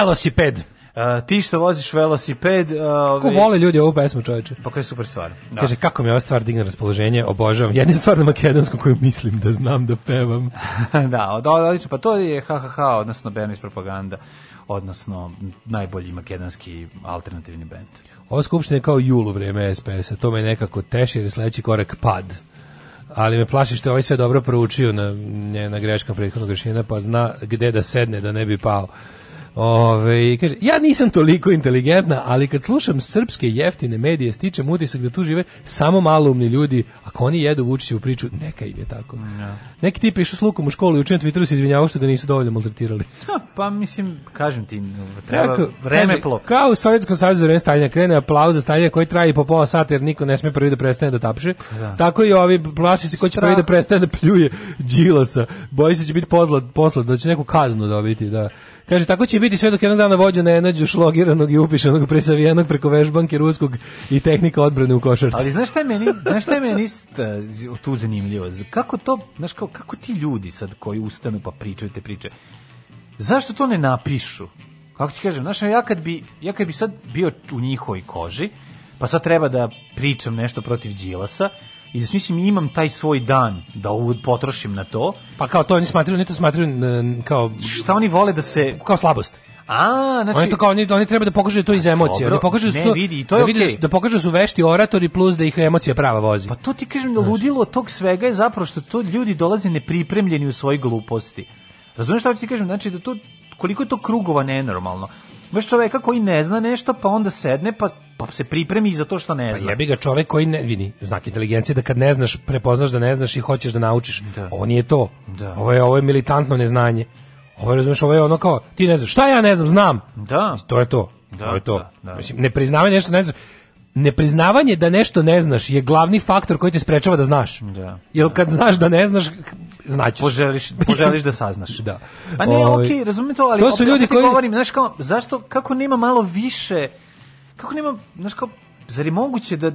Velosiped. Uh, ti što voziš velosiped... Uh, kako ove... vole ljudi ovu pesmu, čoveče? Pa koja je super stvar. Da. Kaže, kako mi je ova stvar digna raspoloženje, obožavam. Jedna stvar na makedonskom koju mislim da znam da pevam. *laughs* da, odlično, pa to je ha, ha, ha, odnosno iz propaganda, odnosno najbolji makedonski alternativni band. Ova skupština je kao jul u vreme SPS-a, to me nekako teši jer je sledeći korak pad ali me plaši što je ovaj sve dobro proučio na, na greškama prethodnog rešenja, pa zna gde da sedne da ne bi pao. Ove, kaže, ja nisam toliko inteligentna, ali kad slušam srpske jeftine medije, stičem utisak da tu žive samo maloumni ljudi. Ako oni jedu u priču, neka im je tako. No. Neki tipi išao s lukom u školu i učinu Twitteru se izvinjavao što ga nisu dovoljno maltretirali. Ha, pa mislim, kažem ti, treba Tako, vreme plop. Kao u Sovjetskom savjezu vreme stanja, krene aplauz za stanje koji traji po pola sata jer niko ne sme prvi da prestane da tapše. Da. Tako i ovi plaši se ko će prvi da prestane da pljuje Đilasa. Boji se će biti poslat, poslat da će neku kaznu dobiti, da Kaže, tako će biti sve dok jednog dana vođu ne nađu šlogiranog i upišanog presavijenog preko vežbanke ruskog i tehnika odbrane u košarci. Ali znaš šta je meni, znaš šta je meni tu zanimljivo? Kako to, znaš kao, kako ti ljudi sad koji ustanu pa pričaju te priče, zašto to ne napišu? Kako ti kažem, znaš, ja kad bi, ja kad bi sad bio u njihovoj koži, pa sad treba da pričam nešto protiv Đilasa, i da mislim imam taj svoj dan da ovo potrošim na to. Pa kao to oni smatruju, oni to smatraju kao... Šta oni vole da se... Kao slabost. A, znači oni to kao oni, oni treba da pokažu da to iz emocije, dobro, oni pokažu da ne, su vidi, to je da, okay. da pokažu da su vešti oratori plus da ih emocija prava vozi. Pa to ti kažem da ludilo tog svega je zapravo što to ljudi dolaze nepripremljeni u svoj gluposti. Razumeš šta ti kažem? Znači da to koliko je to krugova nenormalno. Imaš čoveka koji ne zna nešto, pa onda sedne, pa pa se pripremi za to što ne pa zna. Pa jebi ga čovek koji ne vidi znak inteligencije da kad ne znaš, prepoznaš da ne znaš i hoćeš da naučiš. Da. Ovo nije to. Da. Ovo je ovo je militantno neznanje. Ovo je, razumeš, ovo je ono kao ti ne znaš. Šta ja ne znam, znam. Da. to je to. Da, to je to. Da, da. Mislim, ne priznavanje nešto ne znaš nepriznavanje da nešto ne znaš je glavni faktor koji te sprečava da znaš. Da. Jer kad znaš da ne znaš, znaćeš. Poželiš, poželiš da saznaš. Da. Pa ne, ovaj, okej, okay, razumijem to, ali to su ljudi koji govorim, znaš kao, zašto kako nema malo više kako nema, znaš kao, zar je moguće da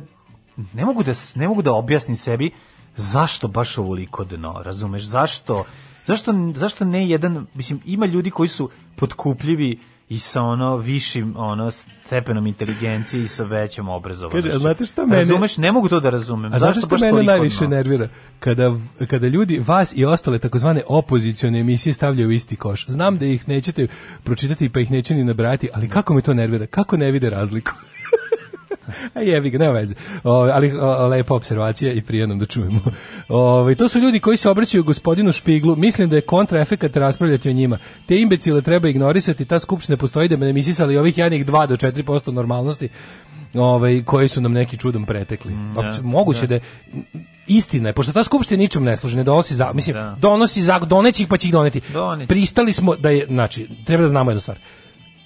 ne mogu da ne mogu da objasnim sebi zašto baš ovoliko dno, razumeš? Zašto? Zašto zašto ne jedan, mislim ima ljudi koji su potkupljivi i sa ono višim ono stepenom inteligencije i sa većom obrazovanošću. Kaže, znate šta mene... Razumeš, ne mogu to da razumem. A Zašto baš mene najviše nervira? Kada, kada ljudi vas i ostale takozvane opozicione emisije stavljaju u isti koš. Znam da ih nećete pročitati pa ih neću ni nabrati, ali kako me to nervira? Kako ne vide razliku? A jebi ga, nema veze. O, ali o, lepa observacija i prijednom nam da čujemo. O, ovaj, to su ljudi koji se obraćaju gospodinu Špiglu. Mislim da je kontraefekat raspravljati o njima. Te imbecile treba ignorisati, ta skupština postoji da me ne misisali ovih jednih 2 do 4% normalnosti ovaj, koji su nam neki čudom pretekli. Mm, da, Moguće da, da je, istina je, pošto ta skupština ničem ne služi, ne donosi za, mislim, da. donosi za, doneći ih pa će ih doneti. Doneti. Pristali smo da je, znači, treba da znamo jednu stvar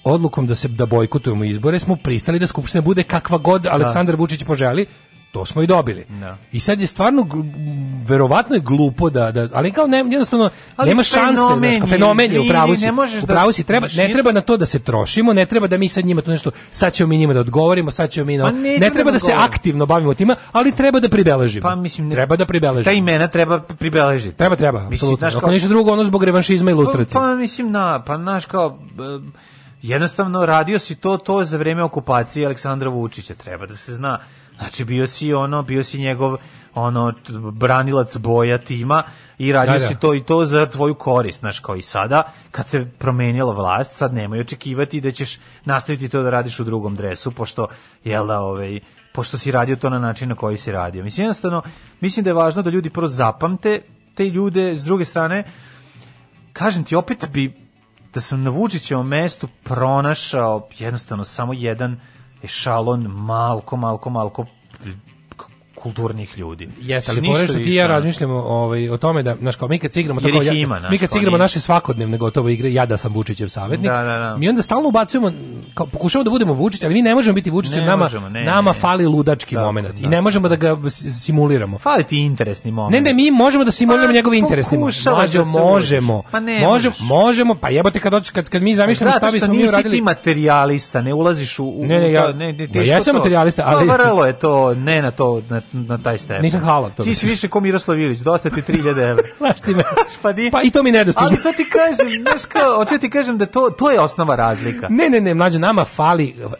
odlukom da se da bojkotujemo izbore smo pristali da skupština bude kakva god da. Aleksandar Vučić poželi to smo i dobili. No. Da. I sad je stvarno verovatno je glupo da, da ali kao ne, jednostavno ali nema šanse, fenomen, znaš, fenomen je u pravu si. Ne, upravo da si treba, ne treba na to da se trošimo, ne treba da mi sad njima to nešto sad ćemo mi njima da odgovorimo, sad ćemo mi na, pa ne, treba da se aktivno bavimo tima, ali treba da pribeležimo. Pa mislim ne, treba da pribeležimo. Ta imena treba pribeležiti. Treba treba, apsolutno. Ako ništa drugo ono zbog revanšizma i ilustracije. Pa, pa mislim na, pa naš kao jednostavno radio si to to za vrijeme okupacije Aleksandra Vučića, treba da se zna. Znači bio si ono, bio si njegov ono branilac boja tima i radio da, da. si to i to za tvoju korist, znaš, kao i sada, kad se promenila vlast, sad nemoj očekivati da ćeš nastaviti to da radiš u drugom dresu, pošto, je da, ovaj, pošto si radio to na način na koji si radio. Mislim, jednostavno, mislim da je važno da ljudi prvo zapamte te ljude, s druge strane, kažem ti, opet bi da sam na Vučićevom mestu pronašao jednostavno samo jedan ešalon malko, malko, malko kulturnih ljudi. Jeste, ali fore znači, što da ti ja razmišljamo ovaj, o tome da, znaš, kao, mi kad igramo, tako, ja, ima, mi kad igramo pa naše svakodnevne gotovo igre, ja da sam Vučićev savjetnik, da, da, da. mi onda stalno ubacujemo, kao, pokušamo da budemo Vučić, ali mi ne možemo biti Vučić, nama, ne, nama ne, fali ludački da, moment i da. ne možemo da ga simuliramo. Fali ti interesni moment. Ne, ne, mi možemo da simuliramo pa, njegov interesni moment. Da Mlađo, možemo. Pa ne možemo, možemo, pa jebote kad, kad, kad mi zamišljamo šta bismo mi uradili. Zato što nisi ti materialista, ne ulaziš u... Ne, ne, ja sam materialista, pa ali... Vrlo je to, ne na to, na taj stepen. Nisam halav to. Ti si više ko Miroslav Ilić, dosta ti 3000 €. *laughs* Znaš ti me. pa, pa i to mi nedostaje. Ali šta ti kažem, znaš kao, hoću ti kažem da to, to je osnova razlika. Ne, ne, ne, mlađe, nama fali, uh,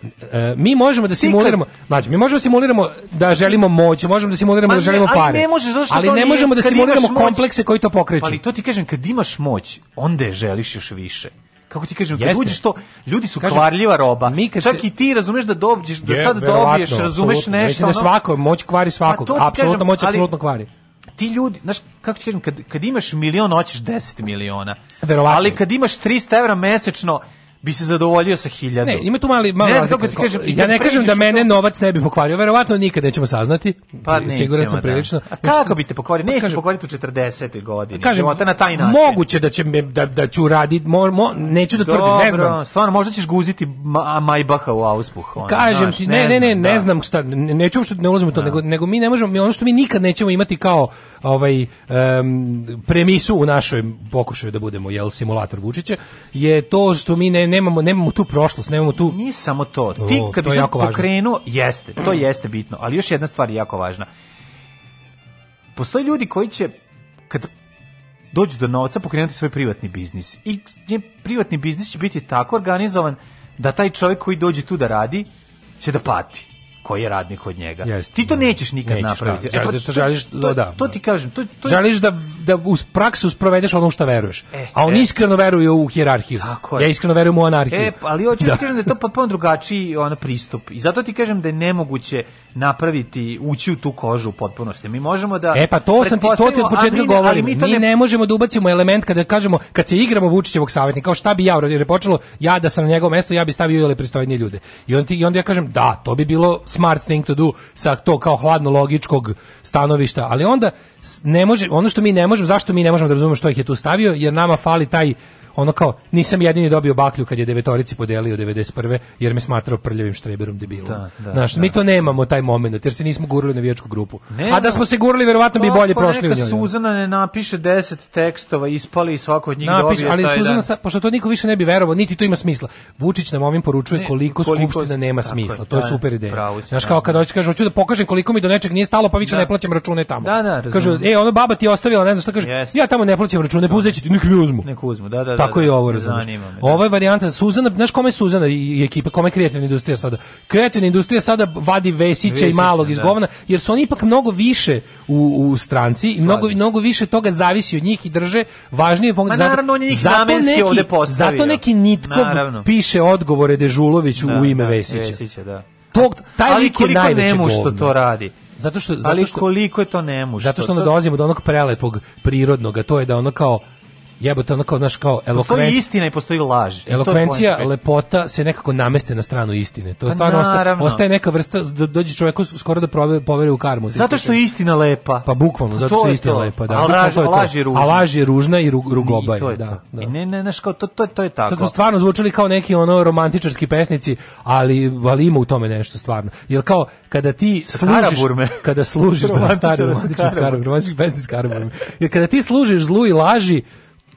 mi možemo da simuliramo, mlađe, mi možemo da simuliramo da želimo moć, možemo da simuliramo Ma, da želimo pare. Ali ne, možeš, zašto ali ne možemo da simuliramo kompleksa koji to pokreću. Ali to ti kažem, kad imaš moć, onda je želiš još više kako ti kažem, kad uđeš to, ljudi su kažem, kvarljiva roba. Mi kad Čak se... i ti razumeš da dobiš, da sad dobiješ, razumeš nešto. Da ono... Da svako, moć kvari svakog, pa apsolutno moć apsolutno kvari ti ljudi, znaš, kako ti kažem, kad, kad imaš milion, hoćeš 10 miliona. Verovatno. Ali kad imaš 300 evra mesečno, bi se zadovoljio sa 1000. Ne, ima tu mali, mali ne znam kako ti kažem, ja ne kažem da mene novac ne bi pokvario, verovatno nikad nećemo saznati. Pa ne, siguran sam da. prilično. Da. A kako bi te pokvario? Pa Neće kažem, pokvariti u 40. godini. Pa kažem, Života na taj način. Moguće da će da da ću raditi, mo, mo, neću da tvrdim, ne znam. Stvarno možda ćeš guziti ma, Majbaha u auspuh. Ona, kažem ti, ne, ne, ne, ne, znam da. šta, neću uopšte ne ulazim u to, da. nego, nego mi ne možemo, mi ono što mi nikad nećemo imati kao ovaj um, premisu u našoj pokušaju da budemo jel simulator Vučića je to što mi ne nemamo nemamo tu prošlost, nemamo tu Nije samo to. Ti kad bi pokrenuo, jeste, to jeste bitno, ali još jedna stvar je jako važna. Postoje ljudi koji će kad dođu do novca pokrenuti svoj privatni biznis. I privatni biznis će biti tako organizovan da taj čovjek koji dođe tu da radi će da pati koji je radnik od njega. Yes, ti to no. nećeš nikad nećeš, da. napraviti. E, pa da, e, to, to, želiš, to, da, to ti kažem. To, to želiš da, da u praksu sprovedeš ono što veruješ. E, a on e. iskreno veruje u hijerarhiju. ja iskreno verujem u anarhiju. E, pa, ali hoću *laughs* da, da. kažem da je to potpuno drugačiji ona pristup. I zato ti kažem da je nemoguće napraviti, ući u tu kožu u potpunosti. Mi možemo da... E pa to sam ti, to ti od početka govorim. Mi, mi ne... ne... možemo da ubacimo element kada kažemo, kad se igramo Vučićevog savjetnika, kao šta bi ja uradio, jer je počelo ja da sam na njegovom mesto, ja bi stavio ili pristojnije ljude. I onda, ti, i onda ja kažem, da, to bi bilo smart thing to do sa to kao hladno logičkog stanovišta, ali onda ne može, ono što mi ne možemo, zašto mi ne možemo da razumemo što ih je tu stavio, jer nama fali taj ono kao nisam jedini dobio baklju kad je devetorici podelio 91. jer me smatrao prljavim štreberom debilom. Da, da, Znaš, da. mi to nemamo taj momenat jer se nismo gurali na vijačku grupu. Ne A da smo se gurali verovatno bi bolje prošli neka u njoj. Suzana ne napiše 10 tekstova, ispali i svako od njih Napiš, dobije ali taj Suzana, sa, pošto to niko više ne bi verovao, niti to ima smisla. Vučić nam ovim poručuje koliko, koliko skupština nema smisla. to je da, super ideja. Pravo, Znaš da. kao kad hoćeš kaže hoću da pokažem koliko mi do nečeg nije stalo, pa više da. ne plaćam račune tamo. Da, da, kaže, e, ono baba ti je ostavila, ne znam šta kaže. Ja tamo ne plaćam račune, buzeći ti, nek mi uzmu. Nek uzmu, da, da, Da, tako da, i da, ovo razumiješ. Da. Ova je varijanta, Suzana, znaš kome je Suzana i ekipa, kome je kreativna industrija sada? Kreativna industrija sada vadi Vesića i malog iz govna, jer su oni ipak mnogo više u, u stranci i mnogo, mnogo više toga zavisi od njih i drže važnije Ma, zato, naravno, on je njih zato neki, ovde postavio. Zato neki Nitkov naravno. piše odgovore Dežuloviću da, u ime da, Vesića. Vesića da. Tog, taj Ali lik je najveće govno. što to radi. Zato što, zato što, ali koliko je to nemušto. Zato što onda dolazimo do onog prelepog prirodnog, a to je da ono kao jebote, ono kao, znaš, kao elokvencija. Postoji istina i postoji laž. Elokvencija, lepota se nekako nameste na stranu istine. To je pa stvarno ostaje, ostaje neka vrsta, do, dođe čovjeku skoro da prove, poveri u karmu. Zato što je istina lepa. Pa bukvalno, zato što je istina lepa. Da. A, laž, je ružna. i rug, je da, da. I ne, ne, znaš, kao, to, to, to je tako. Sad smo stvarno zvučali kao neki ono romantičarski pesnici, ali, ali ima u tome nešto stvarno. jel kao, kada ti služiš... *laughs* Kada služiš, da, stari romantičarski pesnici Jer kada ti služiš zlu i laži,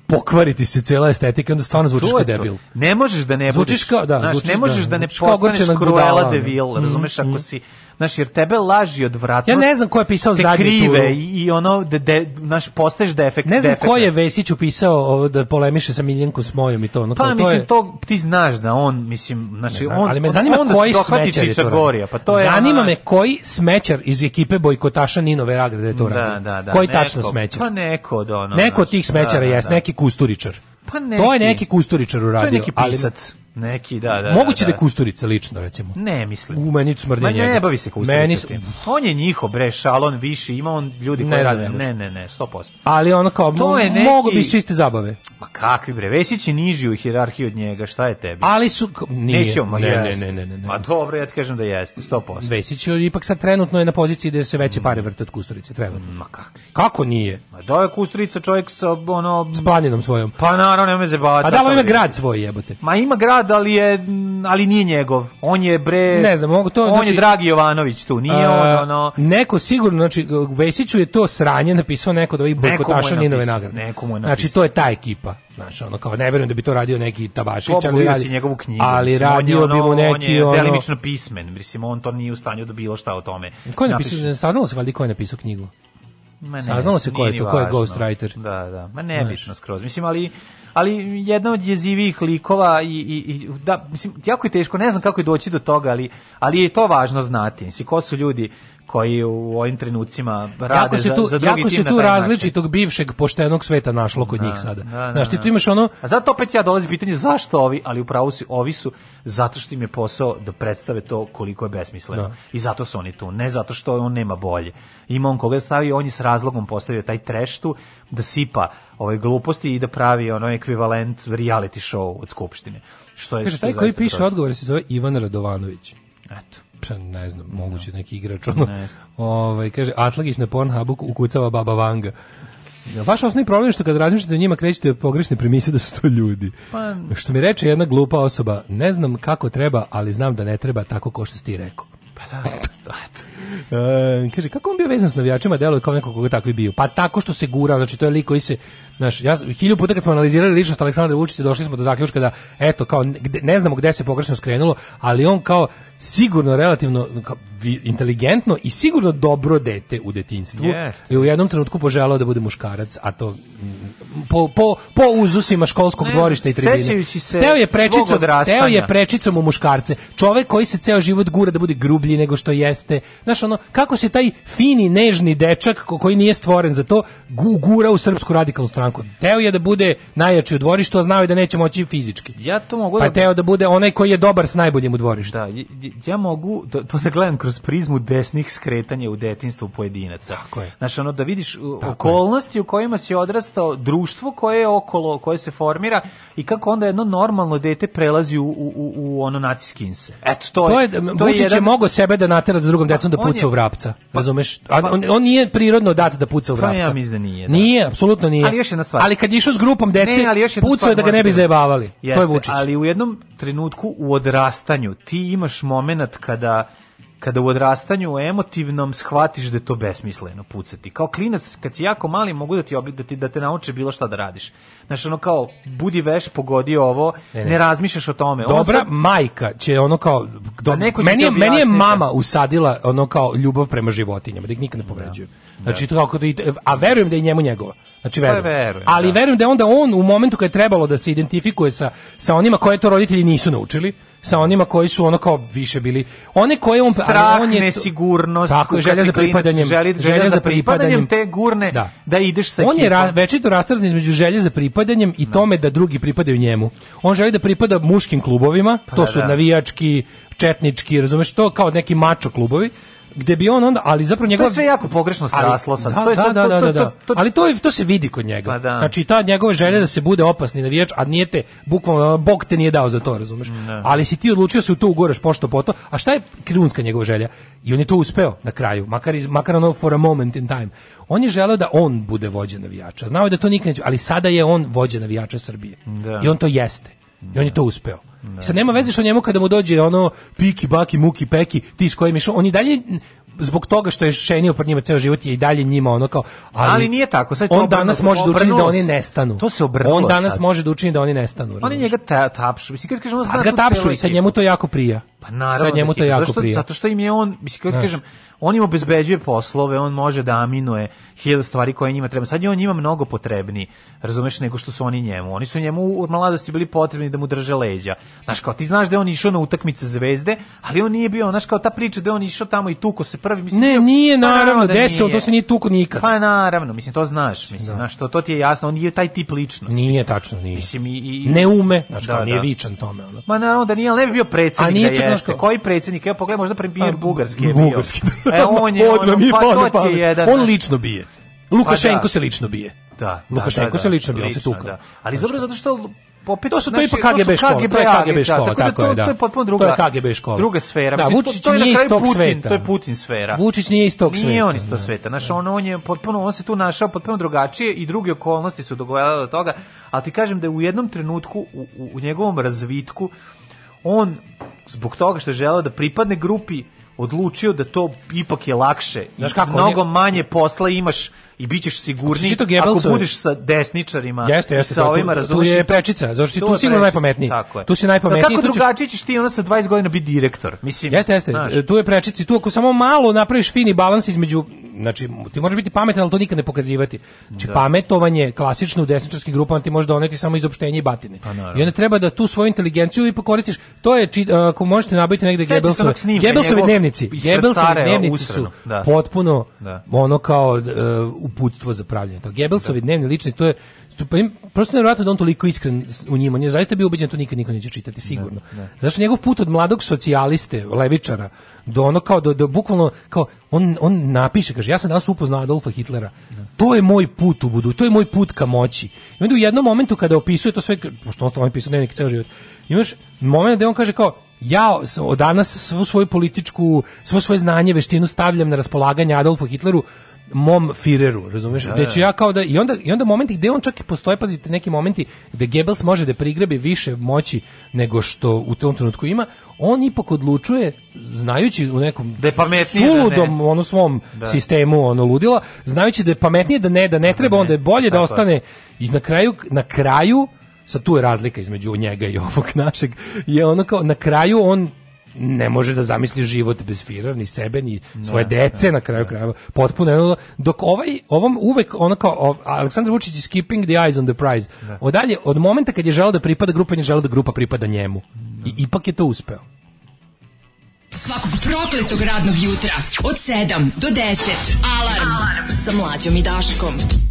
pokvariti se cela estetika, onda stvarno zvučiš kao debil. Ne možeš da ne budiš, Zvučiš kao, da, znaš, zvučiš, ne možeš da, da ne postaneš kruela de Vil, mhm, razumeš, ako mhm. si Znaš, jer tebe laži od vrata. Ja ne znam ko je pisao te krive i, i ono, de, de, naš, postaješ defekt. Ne znam defekt. ko je Vesić upisao ovo, da polemiše sa Miljenkom Smojom i to. Ono, pa, to mislim, je... to ti znaš da on, mislim, znaš, znam, on, ali me zanima on, koji smećar je to radio. Pa to je zanima ona... me koji smećar iz ekipe bojkotaša Ninove Ragrade da je to da, radio. Da, da, da, koji neko, tačno smećar? Pa neko od ono. Neko od tih smećara da, da, jes, da. neki kusturičar. Pa neki. To je neki kusturičar uradio. To je neki pisac. Ali, Neki, da, da. Moguće da, da. da Kusturica lično, recimo. Ne, mislim. U meni smrdi Ma njega. ne bavi se kusturicom. meni... tim. On je njihov, bre, šalon više, ima on ljudi koji... rade, ne, ne, ne, 100%. Ali ono kao, to je neki... mogu bi čiste zabave. Ma kakvi, bre, Vesić je niži u hijerarhiji od njega, šta je tebi? Ali su... Nije, Nećeo, ma ne, ne, ne, ne, ne, ne. Ma dobro, ja ti kažem da jeste, 100%. Vesić je ipak sad trenutno je na poziciji da se veće pare vrte od Kusturice, trenutno. Ma kako? Kako nije? Ma da je Kusturica čovjek sa, ono... S planinom svojom. Pa naravno, nema zebata. A da, ima da grad svoj, jebote. Ma ima grad komad, ali je ali nije njegov. On je bre Ne znam, mogu to On znači, je Dragi Jovanović tu, nije a, on ono. Neko sigurno znači Vesiću je to sranje napisao neko da ovih bojkotaša nove nagrade. Nekomu je Znači to je ta ekipa. Znači ono kao ne verujem da bi to radio neki Tabašić, ali radi njegovu knjigu. Ali radio bi mu neki on je delimično pismen, mislim on to nije u stanju da bilo šta o tome. Ko je napisao, saznalo se valjda ko je napisao knjigu? Ma ne, Saznalo se ko je to, ko je ghostwriter. Da, da, ma nebitno skroz. Mislim, ali ali jedna od jezivijih likova i, i, i da, mislim, jako je teško, ne znam kako je doći do toga, ali, ali je to važno znati. Mislim, ko su ljudi koji u ovim trenucima rade jako se tu, za, za jako se tu različitog način. bivšeg poštenog sveta našlo kod da, njih sada. Da, da, Znaš, ti da, tu imaš da. ono... A zato opet ja dolazi pitanje zašto ovi, ali upravo su, ovi su zato što im je posao da predstave to koliko je besmisleno. Da. I zato su oni tu. Ne zato što on nema bolje. Ima on koga da stavio, on je s razlogom postavio taj treštu da sipa ove gluposti i da pravi ono ekvivalent reality show od Skupštine. Što je, Kaže, što taj koji piše odgovore se zove Ivan Radovanović. Eto ne znam, da. moguće neki igrač ono. Ovaj kaže Atlagić na Pornhubu ukucava baba Vanga. Da, vaš osnovni problem je što kad razmišljate o njima krećete pogrešne premise da su to ljudi. Pa... Što mi reče jedna glupa osoba, ne znam kako treba, ali znam da ne treba tako ko što si ti rekao. Pa da, da, E, kaže, kako on bio vezan s navijačima, delo kao neko koga takvi bio. Pa tako što se gura znači to je liko i se, znaš, ja, hilju puta kad smo analizirali ličnost Aleksandra Vučića, došli smo do zaključka da, eto, kao, ne znamo gde se pogrešno skrenulo, ali on kao sigurno relativno kao, inteligentno i sigurno dobro dete u detinjstvu. Yes. I u jednom trenutku poželao da bude muškarac, a to po, po, po uzusima školskog ne, dvorišta i tribine. Se teo je prečicom, teo je prečicom u muškarce. Čovek koji se ceo život gura da bude grublji nego što jeste. Znaš, ono, kako se taj fini, nežni dečak koji nije stvoren za to, gu, gura u srpsku radikalnu stranku. Teo je da bude najjači u dvorištu, a znao je da neće moći fizički. Ja to mogu pa da... teo da bude onaj koji je dobar s najboljim u dvorištu. Da, ja mogu to, da, to da gledam kroz prizmu desnih skretanja u detinstvu pojedinaca. Tako je. Znaš, ono, da vidiš Tako okolnosti je. u kojima si odrastao drugi društvo koje je okolo, koje se formira i kako onda jedno normalno dete prelazi u, u, u ono naci skinse. Eto, to, to je, to je, to Vučić je mogao sebe da natera za drugom pa decom da puca u vrapca. Pa, razumeš? A, pa- on, on, nije prirodno dat da puca u vrapca. Pa ja mislim da nije. Da. Nije, apsolutno nije. Ali još jedna stvar. Ali kad je išao s grupom dece, pucao je da ga ne bi da zajebavali. Jeste, to je Vučić. Ali u jednom trenutku u odrastanju ti imaš moment kada kada u odrastanju emotivnom shvatiš da je to besmisleno pucati. Kao klinac, kad si jako mali, mogu da ti, obi, da ti da te nauče bilo šta da radiš. Znaš, ono kao, budi veš, pogodi ovo, ne, ne. ne razmišljaš o tome. Ono Dobra sad, majka će ono kao, do, neko meni, je, meni je mama usadila ono kao ljubav prema životinjama, da ih nikad ne povređuju. Da, da. Znači, to kako da, a verujem da je njemu njegova. Znači, pa verujem. verujem Ali da. verujem da onda on u momentu kad je trebalo da se identifikuje sa, sa onima koje to roditelji nisu naučili, sa onima koji su ono kao više bili one koje on Strah, on je nesigurnost tako želja za pripadanjem želja, želja za pripadanjem te gurne da, da ideš sa on je večito rastrzan između želje za pripadanjem i da. tome da drugi pripadaju njemu on želi da pripada muškim klubovima pa, to da, su da. navijački četnički razumeš to kao neki mačo klubovi gde bi on onda, ali zapravo njegov To je sve jako pogrešno sraslo sad. Da, to je da, sad, da, da, to, da, da. to, to, Ali to je to se vidi kod njega. Pa da. Znači ta njegova želja da se bude opasni navijač, a nije te bukvalno Bog te nije dao za to, razumeš? Ne. Mm, ali si ti odlučio se u to ugoraš pošto poto. A šta je krunska njegova želja? I on je to uspeo na kraju, makar iz, makar ono for a moment in time. On je želeo da on bude vođa navijača. Znao je da to nikad neće, ali sada je on vođa navijača Srbije. Da. I on to jeste. I on je to uspeo. Da. Sad nema veze što njemu kada mu dođe ono piki, baki, muki, peki, ti s kojim išao, on i dalje zbog toga što je šenio pred njima ceo život je i dalje njima ono kao ali, ali nije tako sad on obrano, danas može da učini da oni nestanu to se obrnulo on danas sad. može da učini da oni nestanu oni njega ta, tapšu mislim kad kažem sad ga tapšu i sad njemu to jako prija pa naravno sad njemu da to jako prija zato što im je on mislim kad kažem on im obezbeđuje poslove, on može da aminuje hiljadu stvari koje njima treba. Sad je on njima mnogo potrebni, razumeš, nego što su oni njemu. Oni su njemu u mladosti bili potrebni da mu drže leđa. Znaš, kao ti znaš da je on išao na utakmice zvezde, ali on nije bio, znaš, kao ta priča da je on išao tamo i tuko se prvi. Mislim, ne, nije, pa naravno, pa naravno da desilo, to se nije tuko nikad. Pa naravno, mislim, to znaš, mislim, da. znaš, to, to ti je jasno, on je taj tip ličnosti. Nije tačno, nije. Mislim, i, i, ne ume, znaš, da, nije da. vičan tome. Ono. Ma naravno da nije, ali ne bi bio predsjednik A nije da jeste. Koji predsednik? Evo, pogledaj, možda premijer Bugarski je bio. Bugarski, da e, on je, odmah, ono, pa, pa, on lično bije. Lukašenko pa da. se lično bije. Da, da Lukašenko da, da, se lično bije, on se tuka. Da. Ali dobro zato što opet to su to ipak KGB škola, da KGB, to KGB škola, tako, tako, da, je, da. To je potpuno druga. To je KGB škola. Druga sfera. Da, Vučić to, to nije iz tog Putin, sveta. To je Putin sfera. Vučić nije iz tog sveta. Nije on iz tog da. sveta. Znaš, on, on je potpuno, on se tu našao potpuno drugačije i druge okolnosti su dogovarale do toga, ali ti kažem da je u jednom trenutku u, u, u njegovom razvitku on zbog toga što je želeo da pripadne grupi odlučio da to ipak je lakše. Znaš kako, mnogo manje posla imaš i bićeš sigurni to ako budeš sa desničarima jeste, jeste, i sa ovima razumiješ. Tu je prečica, zato što tu, tu sigurno najpametniji. Tako je. Tu si najpametniji. Da, kako tu ćeš... drugačije ćeš ti ona sa 20 godina biti direktor? Mislim, jeste, jeste. Znaš. E, tu je prečica. tu ako samo malo napraviš fini balans između znači ti možeš biti pametan, ali to nikad ne pokazivati. Znači da. pametovanje klasično u desničarskim grupama ti može doneti samo izopštenje i batine. Pa I onda treba da tu svoju inteligenciju i koristiš. To je či, e, ako možete nabaviti negde Gebelsove, Gebelsove dnevnici. Gebelsove dnevnici su da. potpuno da. ono kao e, uputstvo za pravljenje tog. Gebelsovi da. dnevni lični, to je pa im, prosto nevjerojatno da on toliko iskren u njima. On je zaista bio ubeđen, da to nikad niko neće čitati, da, sigurno. Da, da. Zašto njegov put od mladog socijaliste, levičara, do ono kao, do, do bukvalno, kao, on, on napiše, kaže, ja sam danas upoznao Adolfa Hitlera. Da. To je moj put u budu, to je moj put ka moći. I onda u jednom momentu kada opisuje to sve, pošto on stvarno pisao dnevnik ceo život, imaš moment da on kaže kao, ja od danas svu svoju političku, svo svoje znanje, veštinu stavljam na raspolaganje Adolfu Hitleru, mom Fireru, razumeš? Da, ću da. ja kao da i onda i onda momenti gde on čak i postoje, pazite, neki momenti gde Goebbels može da prigrebi više moći nego što u tom trenutku ima, on ipak odlučuje znajući u nekom da je pametnije da suludom da ono svom da. sistemu ono ludila, znajući da je pametnije da ne da ne da, treba, onda je bolje da ostane i na kraju na kraju sad tu je razlika između njega i ovog *laughs* našeg je ono kao na kraju on ne može da zamisli život bez fira, ni sebe, ni svoje dece na kraju krajeva. Potpuno dok ovaj ovom uvek ono kao Aleksandar Vučić is keeping the eyes on the prize. Da. Odalje od momenta kad je želeo da pripada grupa, ne želeo da grupa pripada njemu. I da. ipak je to uspeo. Svakog prokletog radnog jutra od 7 do 10 alarm, alarm. sa mlađom i Daškom.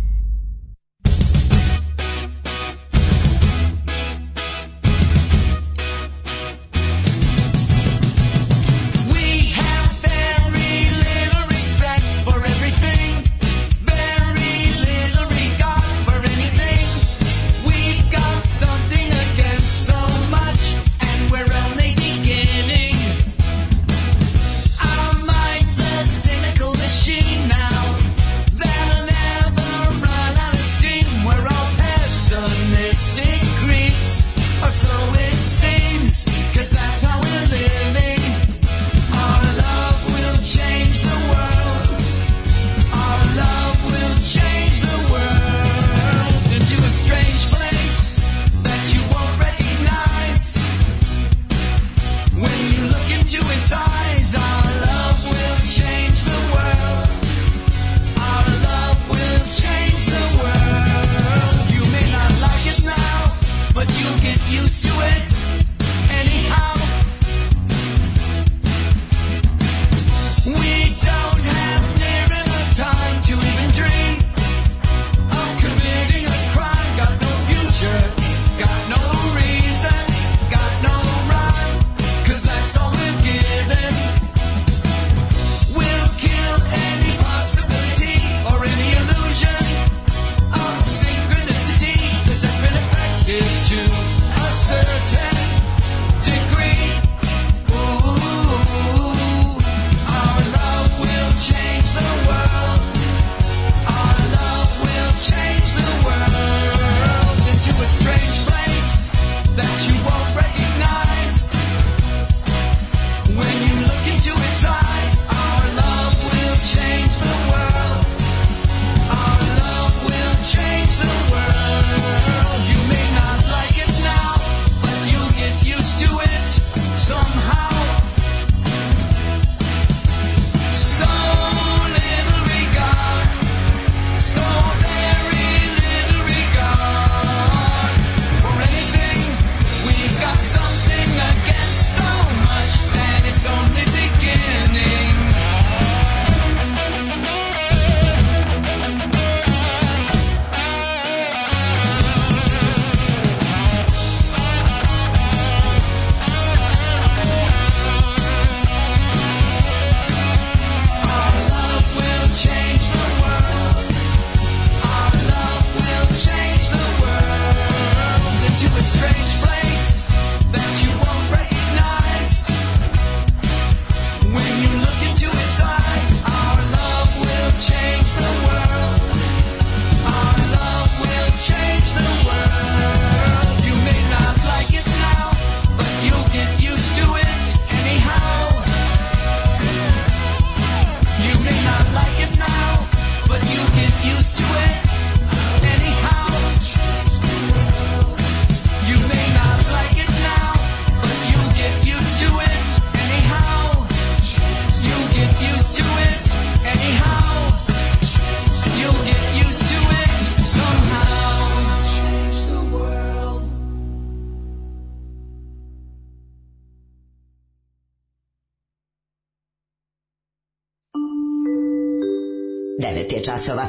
časova.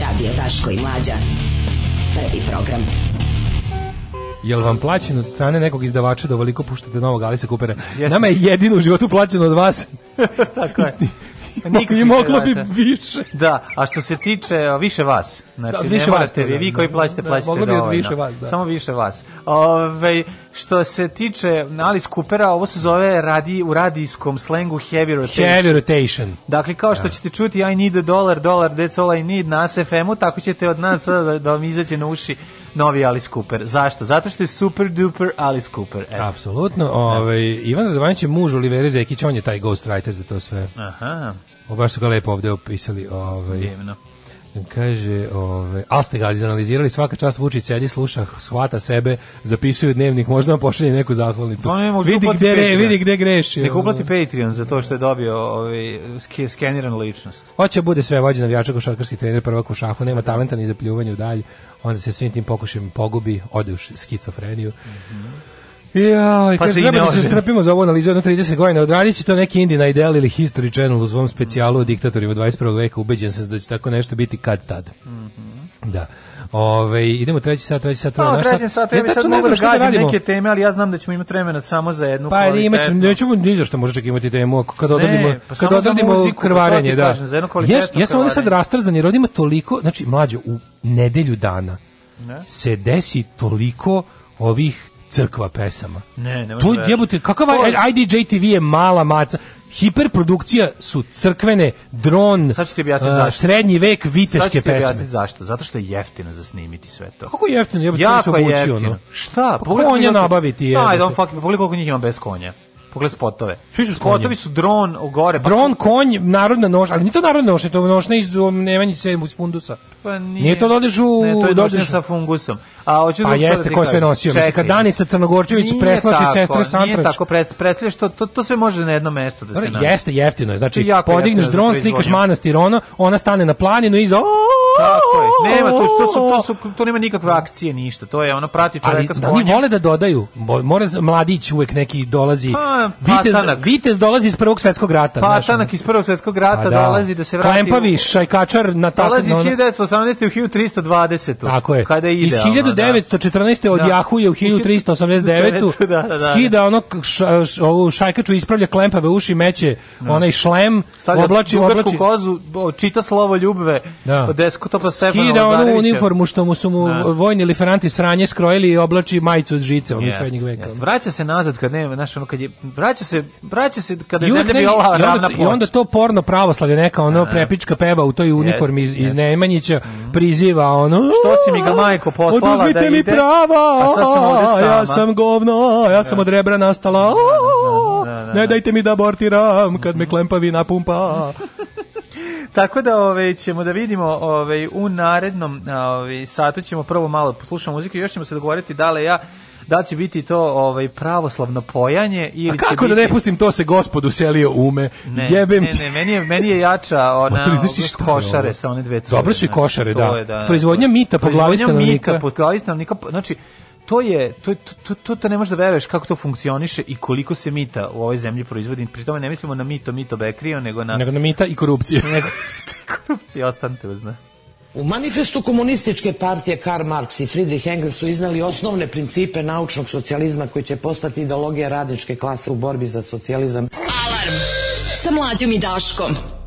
Radio Daško i Mlađa. Prvi program. Jel vam plaćeno od strane nekog izdavača da ovoliko puštate novog Alisa Kupera? Nama je jedino u životu plaćeno od vas. *laughs* Tako je. *laughs* Nikakvih I moglo bi više. Da, a što se tiče više vas, znači da, više ne morate vas, vi, vi koji da, plaćate, da, plaćate dovoljno. Moglo bi više vas, da. Samo više vas. Ove, što se tiče Alice Coopera, ovo se zove radi, u radijskom slengu heavy rotation. Heavy rotation. Dakle, kao što da. ćete čuti I need a dollar, dollar, that's all I need na SFM-u, tako ćete od nas *laughs* da, da vam izađe na uši novi Alice Cooper. Zašto? Zato što je super duper Alice Cooper. Eto. Apsolutno. Ovaj Ivan Radovanić je muž Olivera Zekić, on je taj ghostwriter za to sve. Aha. O, baš su ga lepo ovde opisali. Ovaj. Divno. Kaže, ove, ali ste ga izanalizirali, svaka čast Vučić sedi, sluša, shvata sebe, zapisuje dnevnik, možda vam pošalje neku zahvalnicu. Pa ne, vidi, gde, re, vidi gde greši. Nek uplati Patreon za to što je dobio ovaj, skeniran ličnost. Hoće bude sve vođe navijača košarkaški trener prva u šahu, nema talenta ni za pljuvanje u dalj, onda se svim tim pokušajem pogubi, ode u škicofreniju. Mm -hmm. Ja, pa se treba da se strpimo za ovu analizu na 30 godina. Odradit će to neki Indina ideal ili History Channel u svom specijalu o diktatorima 21. veka. Ubeđen sam da će tako nešto biti kad tad. Mm -hmm. Da. Ove, idemo treći sat, treći sat. Pa, treći sat, ja bi sad mogu da, da gađam da neke teme, ali ja znam da ćemo imati vremena samo za jednu Pa, imaćemo, nećemo ni za što možda čak imati temu, kad odradimo, pa kad odradimo pa krvarenje, da. Kažem, za jedno ja, ja sam onda sad rastrzan, jer odima toliko, znači, mlađo, u nedelju dana ne? se desi toliko ovih crkva pesama. Ne, ne To je da- jebote, kakav IDJ TV je mala maca. Hiperprodukcija su crkvene, dron, Sad ću ti uh, zašto. srednji vek, viteške Sad ću ti pesme. zašto, zato što je jeftino za snimiti sve to. Kako je jeftino? Jebote, jako je jeftino. Ono. Šta? Pa konja nabaviti? Ajde, da, on fuck, pogledaj pa koliko njih ima bez konja pogledaj spotove. Svi su Spotovi su dron gore. Pa dron, konj, narodna nošnja, ali nije to narodna nošnja, to je nošnja iz um, Nemanjice iz fundusa. Pa nije, nije to dođeš da u... Ne, to je dođeš sa fungusom. A hoću pa da jeste ko sve nosio. Čekaj, kad Danica Crnogorčević preslači sestre Santrović. Nije tako, presliš, to, to, to sve može na jedno mesto da se nađe. Jeste, jeftino je. Znači, podigneš dron, slikaš manastir, ona, ona stane na planinu i iza... Tako je. Nema to, to, su, to, su, to nema nikakve akcije ništa. To je ono prati čoveka čovjeka Ali, da oni vole da dodaju. Mora mladić uvek neki dolazi. Pa, vitez, vitez dolazi iz Prvog svetskog rata. znači. Patanak iz Prvog svetskog rata pa da. dolazi da se vrati. Klempaviš, šajkačar na tako. Dolazi iz 1918. u 1320. Tako je. Kada ide, iz 1914. Da. od Jahuje u 1389. *laughs* Da, da, da, da, skida ono ša, š, ovu šajkaču ispravlja klempave uši meće, da. onaj šlem, oblači, oblači. kozu, čita slovo ljubve, da. desko kako to pa Stefan Skida onu uniformu što mu su mu da. vojni liferanti sranje skrojili i oblači majicu od žice od yes, srednjeg veka. Yes. Vraća se nazad kad nema, znaš, ono kad je vraća se, vraća se kada je zemlja bila ravna I onda, i onda to porno pravoslavlje neka ono da. prepička peva u toj uniformi yes, iz, iz Nemanjića mm. priziva ono što si mi ga majko poslala Oduzmite da mi ide, prava, a Ja sam govno, ja sam da. od rebra nastala. Da, da, ne dajte mi da abortiram kad me mhm. klempavi napumpa. *laughs* Tako da ove, ćemo da vidimo ove, u narednom ove, satu ćemo prvo malo poslušati muziku i još ćemo se dogovoriti da li ja da će biti to ovaj pravoslavno pojanje ili A kako će da biti... ne pustim to se gospodu selio ume ne, jebem ne, ne, meni je meni je jača ona pa to znači košare sa one dve cure dobro su i košare da, je, da proizvodnja mita po glavi stanovnika po glavi stanovnika znači to je to to to to ne možeš da veruješ kako to funkcioniše i koliko se mita u ovoj zemlji proizvodi. Pri tome ne mislimo na mito, mito bekrio, nego na nego na mita i korupcije. *laughs* Nego korupcije ostanite uz nas. U manifestu komunističke partije Karl Marx i Friedrich Engels su iznali osnovne principe naučnog socijalizma koji će postati ideologija radničke klase u borbi za socijalizam. Alarm sa mlađom i Daškom.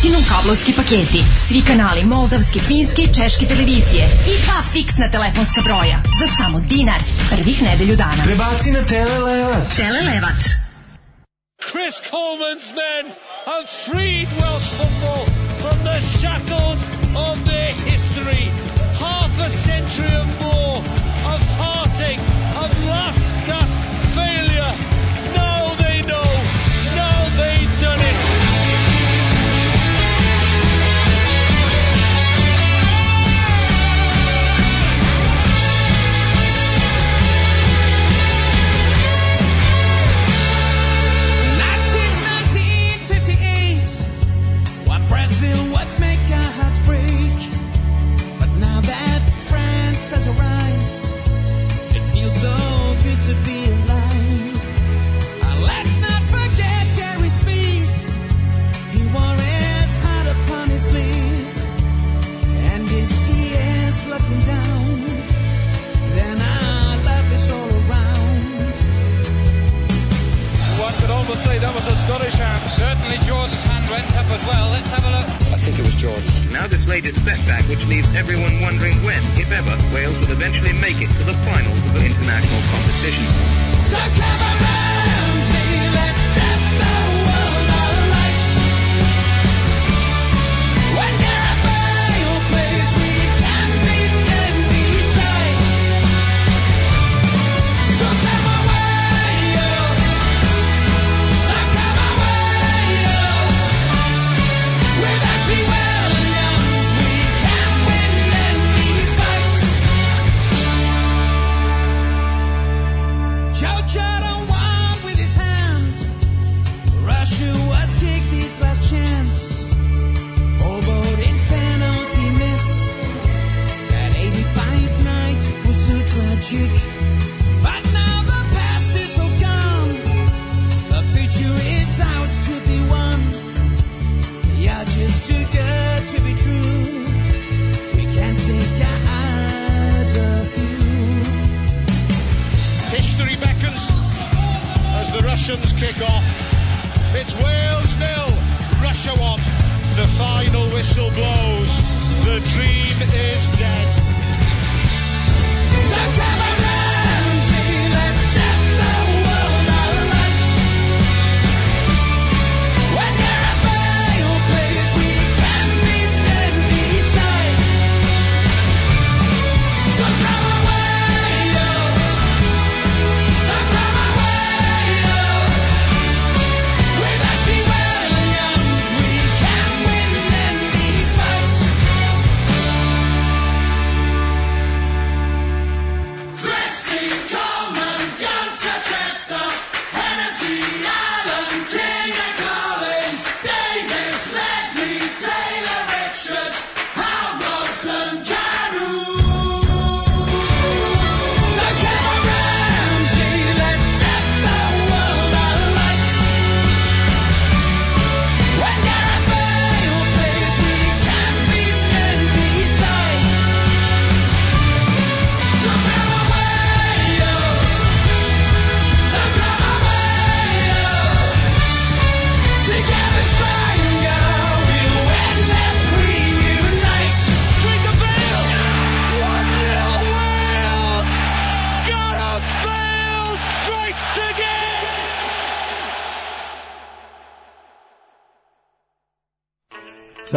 Platinom kablovski paketi. Svi kanali moldavske, finske i češke televizije. I dva fiksna telefonska broja. Za samo dinar. Prvih nedelju dana. Prebaci na Telelevat. Telelevat. Chris Coleman's men have freed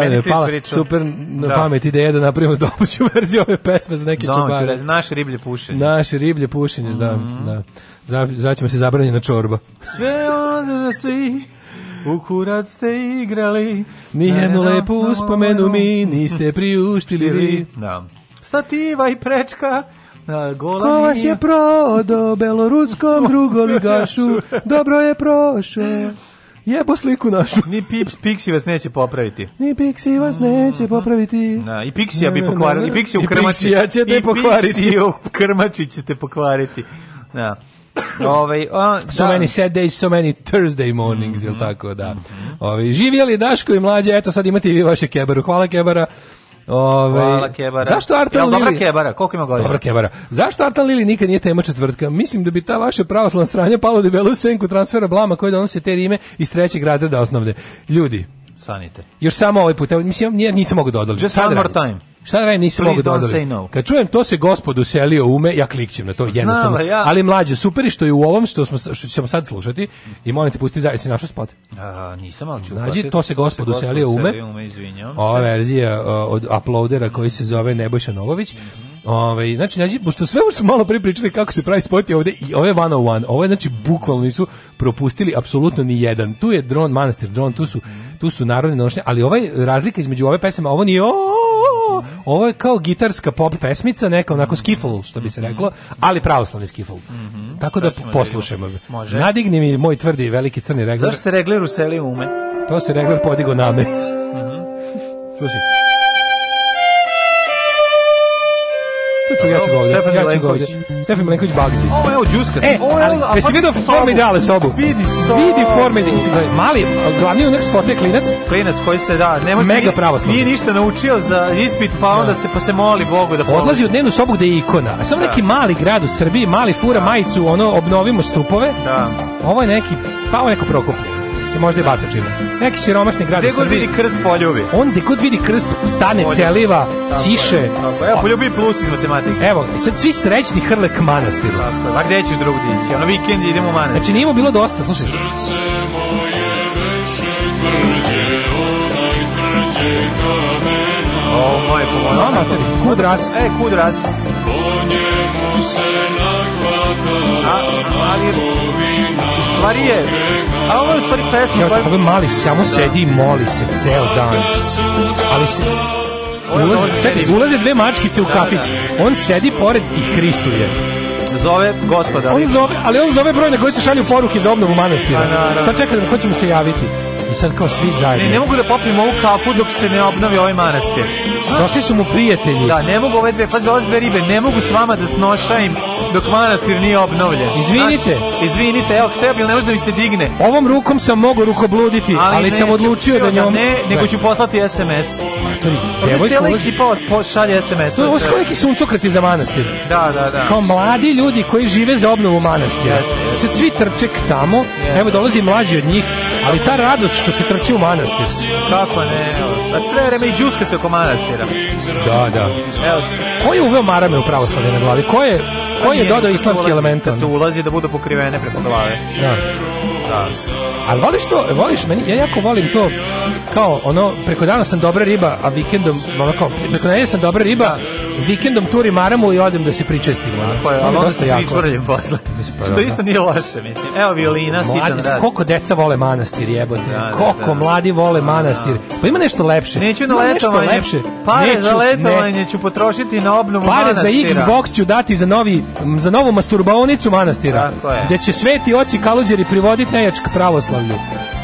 sad mi je pala super na da. pamet ideja da napravimo domaću *laughs* verziju ove pesme za neke da, čobare. naše riblje pušenje. Naše riblje pušenje, mm -hmm. da. Mhm. da. Zaćemo se zabranjena čorba. Sve ozira svi u kurac ste igrali Nijednu da, da, lepu uspomenu mi Niste priuštili da. Stativa i prečka Gola Ko vas je prodo Beloruskom drugoligašu *laughs* Dobro je prošao Jebo sliku našu. Ni Pips, Pixi vas neće popraviti. Ni Pixi vas neće popraviti. Na, I Pixija bi pokvarili. I Pixi u krmači. I Pixija će te pokvariti. I Pixi u krmači će te pokvariti. Da. Ove, ovaj, a, so da. many sad days, so many Thursday mornings, mm -hmm. tako, da. Ove, živjeli Daško i mlađe, eto sad imate i vi vaše kebaru. Hvala kebara. Ove, Hvala Kebara. Zašto Artan Lili? Dobra Kebara, koliko ima godina? Dobra Kebara. Zašto Artan Lili nikad nije tema četvrtka? Mislim da bi ta vaša pravoslavna sranja palo debelu senku transfera blama koji donose te rime iz trećeg razreda osnovne. Ljudi, Sanite. Još samo ovaj put, mislim, nije, nisam mogao dodali. Da Just Sad one more time. Šta da radim, nisam mogao da odobrim. No. Kad čujem to se gospod uselio ume, ja klikćem na to jednostavno. Znala, ja. Ali mlađe, super što je u ovom što smo što ćemo sad slušati i molim te pusti za jesi našo spot. A, nisam al čuo. Nađi to se gospod uselio ume. ume Ova verzija od uploadera koji se zove Nebojša Novović. Mm -hmm. Ove, ovaj, znači, znači, pošto sve smo malo pripričali kako se pravi spot je ovde i ove one on one, ove znači bukvalno nisu propustili apsolutno ni jedan. Tu je dron, manastir dron, tu su, tu su narodne nošnje, ali ovaj razlika između ove pesme, ovo nije o ovo je kao gitarska pop pesmica, neka onako skifol, što bi se mhm. reklo, ali pravoslavni skifol. Mhm. Tako da, da poslušajmo. Nadigni mi moj tvrdi veliki crni regler. Zašto se regler u seli ume? To se regler podigo na me. Mhm. Slušaj. To ću, ja ću ga ovdje. Stefan ja ću ga ovdje. Stefan Milenković Bagzi. Ovo je ovo džuska. E, ovo je ovo. Jesi vidio pa formidale sobu? Vidi sobu. Vidi formidale. Mislim, mali, glavni unek sporte klinac. Klinac koji se, da, nema Mega pravoslavno. Nije ništa naučio za ispit, pa da. onda se, pa se moli Bogu da pomoći. Odlazi u dnevnu sobu gde je ikona. A samo da. neki mali grad u Srbiji, mali fura da. majicu, ono, obnovimo stupove. Da. Ovo je neki, pa ovo je neko prokoplje se možda i Batočina. Neki siromašni grad u Srbiji. Gde god vidi krst poljubi. On gde god vidi krst stane, poljubi. celiva, tako siše. Je, tako. Evo, poljubi plus iz matematike. Evo, sad svi srećni hrle k manastiru. Tako, a gde ćeš drugdje ići? Ono vikend idemo u manastir. Znači, nije bilo dosta, slušaj. Srce moje veše tvrđe, onaj tvrđe kamena. O, moje pomoje. No, materi, kudras. E, kudras. Po njemu se nakvata, ali... Marije, a ovo je stvari pesma koja... Ovo mali samo sedi i moli se ceo dan. Ali se... Ulaze, sedi, ulaze dve mačkice u da, da, kafić. Da, on sedi pored i Hristuje zove gospoda. On zove, ali on zove broj na koji se šalju poruke za obnovu manastira. Pa Šta čekamo, ko će mu se javiti? I sad kao svi zajedno. Ne, ne mogu da popim ovu kafu dok se ne obnovi ovaj manastir. Došli su mu prijatelji. Da, ne mogu ove dve, pazi, ove dve ribe, ne mogu s vama da snošajem dok manastir nije obnovljen. Izvinite. Znaš, izvinite, evo, hteo bi, ne može da mi se digne. Ovom rukom sam mogao rukobluditi, ali, ali ne, sam odlučio da njom... Ne, nego ću poslati SMS. Matori, devojka... je pa ekipa od SMS. To je osko neki suncokrati za manastir. Da, da, da. Kao mladi ljudi koji žive za obnovu manastira. Yes, yes. Sad svi trče tamo, yes. evo dolazi mlađi od njih, ali ta radost što se trči u manastir. Kako ne, a pa sve vreme i džuska se oko manastira. Da, da. Evo. Ko je uveo marame u pravoslavlje na glavi? Ko je, ko je pa dodao islamski element? Kad se ulazi da budu pokrivene preko glave. Da. Da. Ali voliš to, voliš meni, ja jako volim to kao ono, preko dana sam dobra riba, a vikendom, ono kao, preko dana sam dobra riba, da vikendom turim maramu i odem da se pričestimo. Tako je, ali onda se pričvrljim posle. Pa da, Što da. isto nije loše, mislim. Evo violina, sitan rad. Koliko deca vole manastir, jebote. Da, koliko mladi vole manastir. Pa ima nešto lepše. Neću na letovanje. Lepše. Pare Neću, za letovanje ne. ću potrošiti na obnovu Pare manastira. za Xbox ću dati za, novi, za novu masturbaonicu manastira. Tako je. Gde će sveti oci kaluđeri privoditi nejačk pravoslavlju.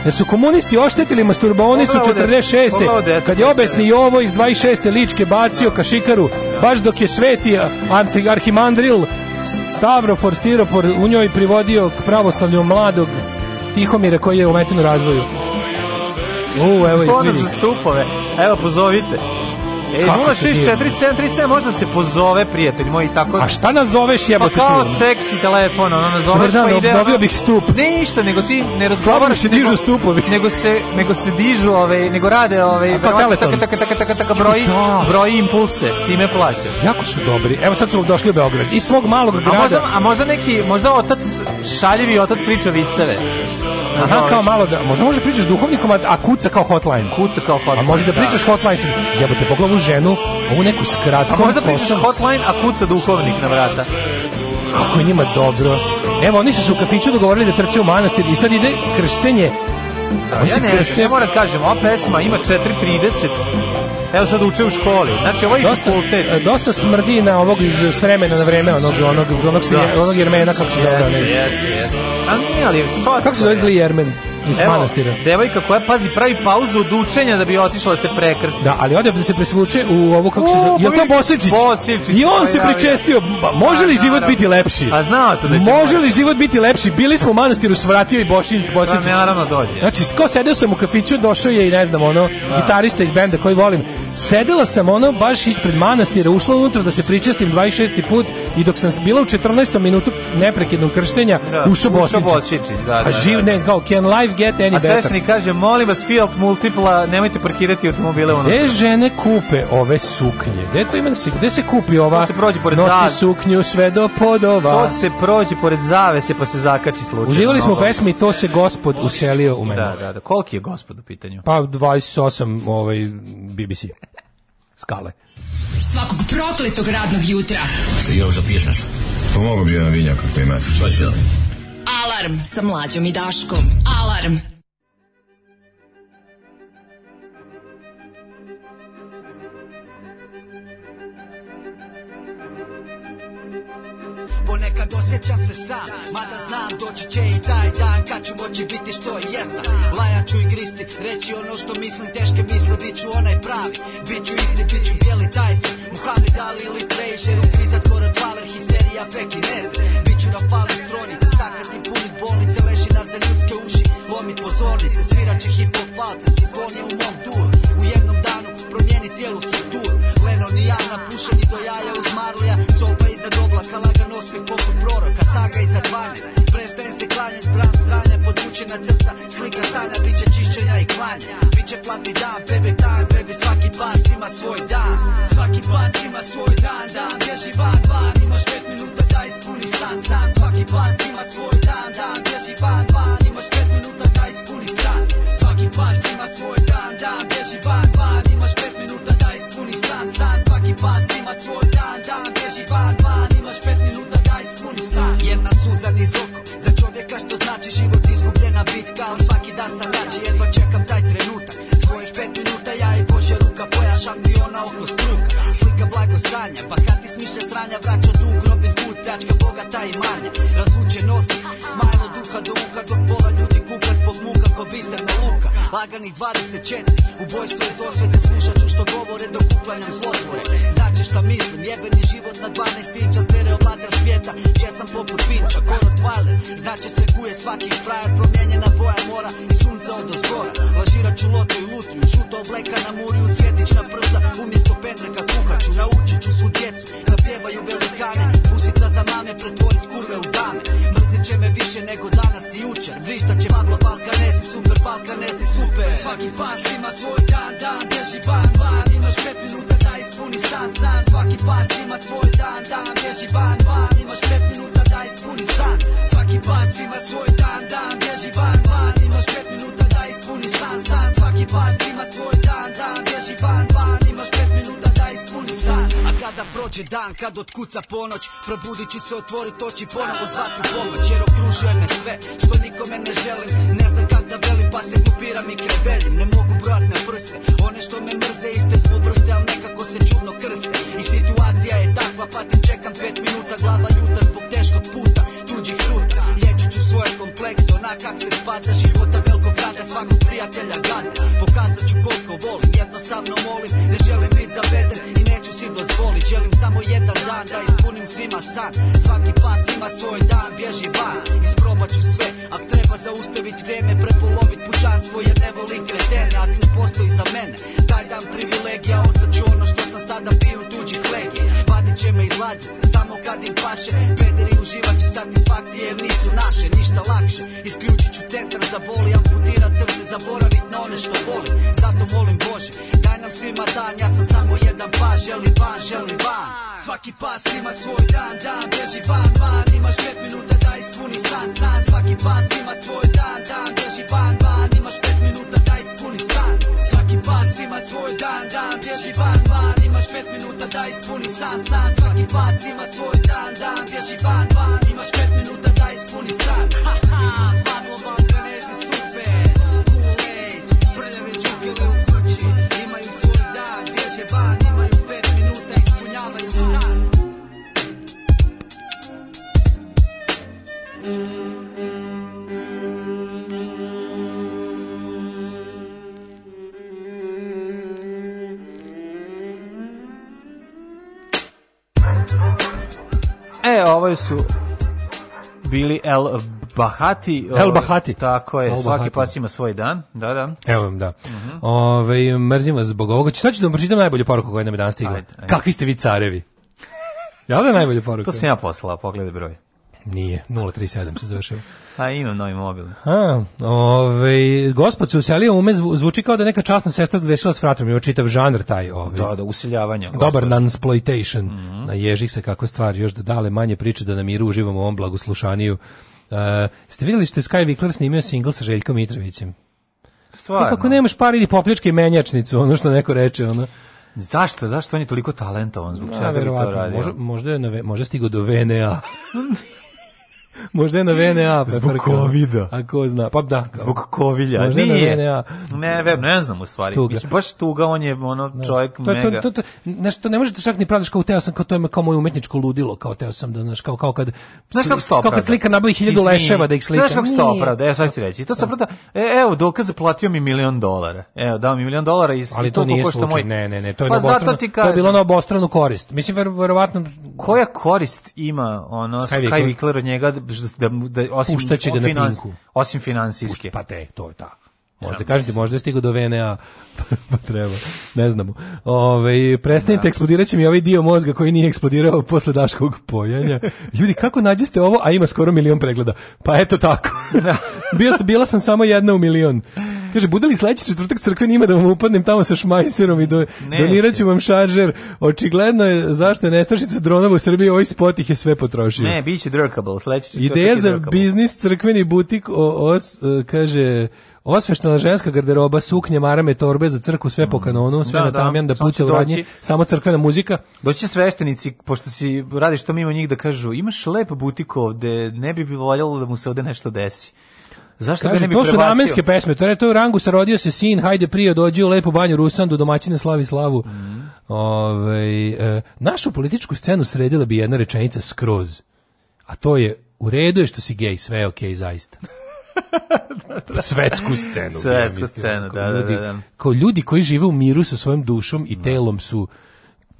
Da su komunisti oštetili masturbaonicu 46. Kad je obesni Jovo iz 26. ličke bacio ka šikaru baš dok je sveti arhimandril Stavro Forstiropor u njoj privodio k pravoslavlju mladog Tihomira koji je umeten u razvoju. U, evo ih, vidi. stupove. Evo, pozovite. E, 06473 možda se pozove prijatelj moj i tako. A šta nazoveš pa jebote? Pa kao seksi telefon, ono nazoveš Dobar, da, pa da, ide. Dobio bih stup. Ne ništa, nego ti ne razgovaraš se dižu stupovi. Nego se nego se dižu, ovaj, nego rade, ovaj, tako tako tako tako tako broji, da. broji impulse, time plaćaš. Jako su dobri. Evo sad su došli u Beograd I svog malog grada. A možda, a možda neki, možda otac šaljivi otac priča viceve. Aha, kao malo da, možda može pričaš duhovnikom, a kuca kao hotline. Kuca kao hotline. A može da pričaš hotline, jebote, poglavu ženu, ovu neku skratku. A možda pričaš hotline, a kuca duhovnik na vrata. Kako je njima dobro. Evo, oni su se u kafiću dogovorili da trče u manastir i sad ide krštenje. Da, ja ne, kršte... ja moram da kažem, ova pesma ima 4.30, Evo sad uče u školi. Znači ovo je dosta, fakultet. E, dosta smrdi na ovog iz s vremena na vreme onog onog onog, onog, da. onog jermena kako se zove. Jeste, jeste, jeste. A nije, ali sva. Kako se zove zli jermen? iz Evo, manastira. Devojka koja pazi pravi pauzu od učenja da bi otišla da se prekrsti. Da, ali ode da se presvuče u ovo kako se zove. Je to pa Bosičić? Bosičić. I on se pričestio. Pa, može li da, da, život biti lepši? A pa znao sam da će. Može li život biti lepši? Bili smo u manastiru, svratio i Bošilić pa Bosičić. Pa naravno dođe. Znači, ko sedeo sam u kafiću, došao je i ne znam, ono, gitarista iz benda koji volim. Sedela sam ono baš ispred manastira, ušla unutra da se pričestim 26. put i dok sam bila u 14. minutu neprekidnog krštenja, da, ušao Bosičić. Bosičić, da, da, A živ, ne, kao, can live get any better. A sveštenik kaže, molim vas, Fiat Multipla, nemojte parkirati automobile unutra. Gde žene kupe ove suknje? Gde to ima da se, gde se kupi ova? To se prođe pored Nosi zave. suknju sve do podova. To se prođe pored zavese pa se zakači slučajno. Uživali smo pesmi To se gospod uselio u mene. Da, da, da. Koliki je gospod u pitanju? Pa 28 ovaj, BBC. Skale. Svakog prokletog radnog jutra. Još da piješ nešto? Pomogu pa bi jedan vinjak ako imate. Pa ću da. Alarm sa mlađom i Daškom. Alarm. Ponekad osjećam se sam, mada znam doći će i taj dan kad ću moći biti što i jesam. Lajaću i gristi, reći ono što mislim, teške misle, bit ću onaj pravi. Biću isti, bit ću bijeli Tyson, Muhammed Ali ili Frazier, ugrizat korak valer, histerija pekineze. mi pozornice Sviraće hip hop falce, simfonije u mom duru U jednom danu promijeni cijelu strukturu Lenon i ja napušeni do jaja uz Marlija Solba iznad oblaka, lagan osmih poput proroka Saga iza 12, prestajem se klanjat Bram stranja, podvučena crta, slika stanja Biće čišćenja i klanja Biće platni dan, bebe time, bebe Svaki pas ima svoj dan Svaki pas ima svoj dan, dan Bježi van, van, imaš pet minuta da ispuniš san, san Svaki pas ima svoj dan, dan Bježi van, van, van Svima svoj dan, dan, bježi van, van Imaš pet minuta da ispuniš san, san Svaki pas ima svoj dan, dan, bježi van, van Imaš pet minuta da ispuniš san Jedna suza niz oko, za čovjeka što znači Život izgubljena bitka, on svaki dan sam jači Jedva čekam taj trenutak, svojih pet minuta Ja i Bože ruka, boja šampiona oko struka Slika blago stranja, bahati pa smišlja stranja Vraća dug, robin hood, pljačka bogata i manja Razvuče nos, smajlo duha do uha Dok pola ljudi kuka zbog muka ko biser Lagani 24, ubojstvo iz osvete Slušat ću što govore dok uklanjam zlotvore Znači šta mislim, jebeni život na 12 inča Stereo vladar svijeta, jesam poput pinča Koro tvale, znači se guje svaki frajer Promijenjena boja mora i sunca od ozgora Lažirat ću lotu i lutiju, šuta obleka na muriju Cvjetićna prsa, umjesto petraka kuhaću Naučit ću svu djecu da pjevaju velikane Pusica da za mame, pretvorit kurve u dame će me više nego danas i jučer Vrišta će vatla Balkanesi pa super Balkanesi pa super Svaki pas ima svoj dan, dan, bježi van, van Imaš pet minuta da ispuni san, san Svaki pas ima svoj dan, dan, bježi van, van Imaš pet minuta da ispuni san Svaki pas ima svoj dan, dan, bježi van, van Imaš pet minuta da ispuni san, san Svaki pas ima svoj dan, dan, bježi van, van Kada prođe dan, kad otkuca ponoć Probudit ću se, otvorit oči, ponovo zvati pomoć Jer okružuje me sve, što nikome ne želim Ne znam kak da velim, pa se grupiram i krevelim Ne mogu brojat na prste, one što me mrze Iste smo vrste, al nekako se čudno krste I situacija je takva, pa te čekam pet minuta Glava ljuta zbog teškog puta, tuđih ruta Liječit ću svoje komplekse, onak kak se spada Života velikog grada, svakog prijatelja gada Pokazat ću koliko volim, jednostavno molim Ne želim bit zaveden, neću si dozvolit Želim samo jedan dan da ispunim svima san Svaki pas ima svoj dan, bježi van Isprobat ću sve, ak treba zaustavit vrijeme Prepolovit pućanstvo jer ne voli kretene Ak ne postoji za mene, taj dan privilegija Ostaću ono što sam sada bio tuđih legija će me iz Samo kad im paše Pederi će satisfakcije jer nisu naše Ništa lakše Isključit ću centar za boli Amputirat srce, zaboravit na one što voli Zato molim Bože Daj nam svima dan Ja sam samo jedan pas Želim van, želim van Svaki pas ima svoj dan, dan Beži van, van Imaš pet minuta da ispuniš san, san Svaki pas ima svoj dan, dan Beži van, van pas ima svoj dan, dan Bježi van, van, imaš pet minuta da ispuni san, san Svaki pas ima svoj dan, dan Bježi van, van, imaš pet minuta da ispuniš san Ha, ha, fadlo van, kanezi pa sube Kool-Aid, prljave džukele u E, ovo ovaj su bili El Bahati. Ovaj, El Bahati. Tako je, El svaki Bahati. pas ima svoj dan. Da, da. Evo vam, da. Mm -hmm. Ove, ovaj, mrzim vas zbog ovoga. Znači, sad ću da vam pročitam najbolju poruku koja nam je danas stigla. Ajde, ajde. Kakvi ste vi carevi? Jel da je najbolja poruka? To sam ja poslala, pogledaj broj. Nije, 037 se završio. A imam novi mobil. A, ovaj, gospod se uselio ume, zvuči kao da neka časna sestra zgrešila s fratrom, ima čitav žanr taj. Ovaj. Da, da, useljavanje. Dobar nansploitation. Mm -hmm. Na ježih se kako stvar, još da dale manje priče da na miru uživamo u ovom blagoslušaniju. Uh, e, ste videli što je Sky Vikler snimio single sa Željkom Mitrovićem? Stvarno. Kako nemaš par ili popljačke menjačnicu, ono što neko reče, ono. Zašto? Zašto on je toliko talentovan? Zbog da, čega bi to radio? Možda, možda je, možda je stigao do VNA. *laughs* Možda je na VNA. Pa Zbog covida. A ko zna? Pa da. Kao. Zbog kovilja. Možda Nije. na VNA. Ne, vem, ne znam u stvari. Tuga. Mislim, baš tuga, on je ono da. čovjek to, mega. To, to, to, Nešto ne možete čak ni pravdaš kao teo sam, kao to je kao moje umetničko ludilo, kao teo sam, da, znaš, kao, kao kad, znaš kako sto kao kad slika nabavi hiljadu leševa da ih slika. Znaš kako sto opravda, evo sad ti reći. To se da. opravda, e, evo, dokaz platio mi milion dolara. Evo, dao mi milion dolara i Ali to nije slučaj, moj... ne, ne, ne, to je, pa na to je bilo na obostranu korist. Mislim, verovatno... Koja korist ima ono Sky Vikler od njega da, da da osim Puštaće ga finans, na pinku. Osim finansijske. Pa te, to je ta. Možda kažete, možda je stigo do VNA, *laughs* pa-, pa treba, ne znamo. Ove, prestanite, da. eksplodirat će mi ovaj dio mozga koji nije eksplodirao posle daškog pojanja. Ljudi, kako nađeste ovo, a ima skoro milion pregleda? Pa eto tako. Da. *laughs* Bio, bila sam samo jedna u milion. Kaže, bude li sledeći četvrtak crkve nima da vam upadnem tamo sa šmajserom i do, doniraću ću vam šaržer. Očigledno je zašto je nestašica dronova u Srbiji, ovaj spot ih je sve potrošio. Ne, bit će drkable, sledeći četvrtak Ideja za biznis, crkveni butik, o, os, e, kaže, Osveštena ženska garderoba, suknje, marame, torbe za crku, sve po mm. kanonu, sve da, na da, tamjan da, da puće u radnje, samo crkvena muzika. Doći će sveštenici, pošto si radiš to mimo njih da kažu, imaš lep butik ovde, ne bi bilo voljelo da mu se ovde nešto desi. Zašto Kažu, ne bi to prebacio? su ramenske pesme, to je, to u rangu sa rodio se sin, hajde prije dođi u lepu banju Rusandu, domaćine slavi slavu. Mm. Ove, ovaj, e, našu političku scenu sredila bi jedna rečenica skroz, a to je u redu je što si gej, sve je okej okay, zaista. *laughs* svetsku scenu. Svetsku ja, scenu, da, da, da, da. Kao ljudi koji žive u miru sa svojim dušom i da. telom su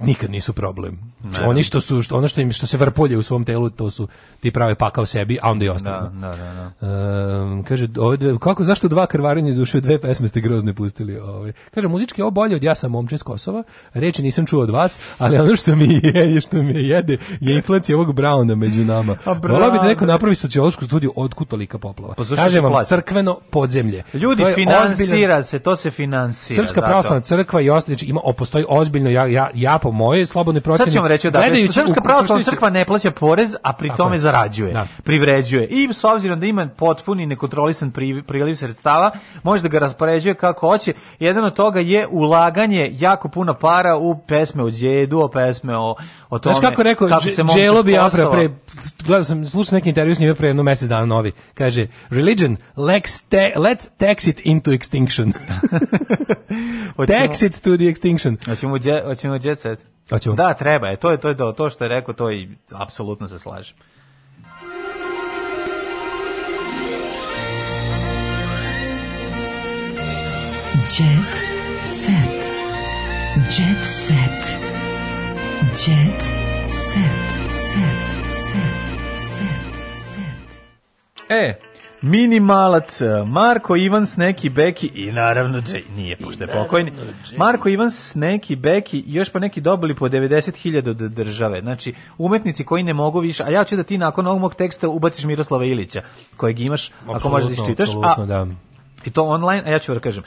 nikad nisu problem. Ne, Oni što su što, ono što im što se vrpolje u svom telu, to su ti prave pakao sebi, a onda i ostalo. Da, da, da, da. E, kaže dve, kako zašto dva krvarenja iz ušiju, dve pesme ste grozne pustili, ovaj. Kaže muzički ovo bolje od ja sam momčin s Kosova, reči nisam čuo od vas, ali ono što mi je, *laughs* što mi jede je inflacija ovog Brauna među nama. Volao bi da neko napravi sociološku studiju od tolika poplava. Pa Kažem vam, plaći? crkveno podzemlje. Ljudi finansira ozbiljno, se, to se finansira. Srpska pravoslavna crkva i ostali, znači, ima, postoji ozbiljno, ja, ja, ja po moje slobodnoj proceni. Sad ćemo reći da Srpska pravoslavna crkva ne plaća porez, a pri tome je. zarađuje, da. privređuje. I s obzirom da ima potpuni nekontrolisan priliv sredstava, može da ga raspoređuje kako hoće. Jedan od toga je ulaganje jako puno para u pesme o djedu, o pesme o, o tome. Znaš kako rekao, se Dželo bi apra pre, gledao sam, slušao neki intervju s njima pre jedno mesec dana novi. Kaže, religion, let's, te, let's tax it into extinction. *laughs* *laughs* tax it to the extinction. Hoćemo, hoćemo djecet. Hoćemo. Da, treba je. To je to je to, što je rekao, to i apsolutno se slažem. Jet set. Jet set. Jet set. set. set. set. set. E, Minimalac, e, Marko Ivan Sneki Beki i naravno Jay, nije pošto je pokojni. Marko Ivan Sneki Beki još pa neki dobili po 90.000 od države. Znači, umetnici koji ne mogu više, a ja ću da ti nakon ovog mog teksta ubaciš Miroslava Ilića, kojeg imaš, absolutno, ako možeš da čitaš. A, da. I to online, a ja ću da kažem.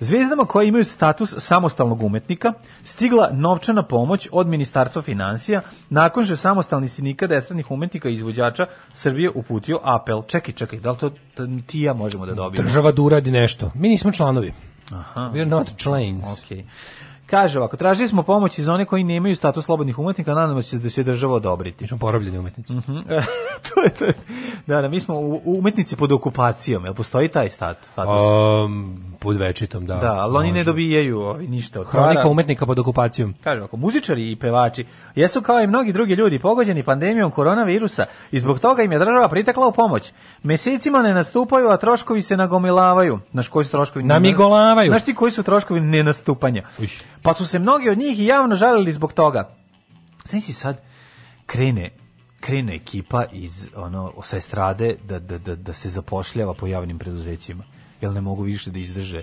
Zvezdama koje imaju status samostalnog umetnika stigla novčana pomoć od Ministarstva financija nakon što je samostalni sindikat estradnih umetnika i izvođača Srbije uputio apel. Čekaj, čekaj, da li to ti ja možemo da dobijemo? Država da uradi nešto. Mi nismo članovi. Aha. We're not chains. Okay. Kaže ovako, tražili smo pomoć iz one koji nemaju status slobodnih umetnika, nadamo se da će država odobriti. Mi smo porobljeni umetnici. Mhm. Uh *laughs* -huh. to je, to je. Da, da, mi smo umetnici pod okupacijom, jel postoji taj status? Um, pod večitom, da. Da, ali oni ne dobijaju ovi, ovaj, ništa od Hronika toga. umetnika pod okupacijom. Kažem, ako muzičari i pevači jesu kao i mnogi drugi ljudi pogođeni pandemijom koronavirusa i zbog toga im je država pritekla u pomoć. Mesecima ne nastupaju, a troškovi se nagomilavaju. Znaš koji su troškovi? Namigolavaju. Znaš ti koji su troškovi nenastupanja? Uš. Pa su se mnogi od njih i javno žalili zbog toga. Znaš si sad krene krene ekipa iz ono sa estrade da, da, da, da se zapošljava po javnim preduzećima jer ne mogu više da izdrže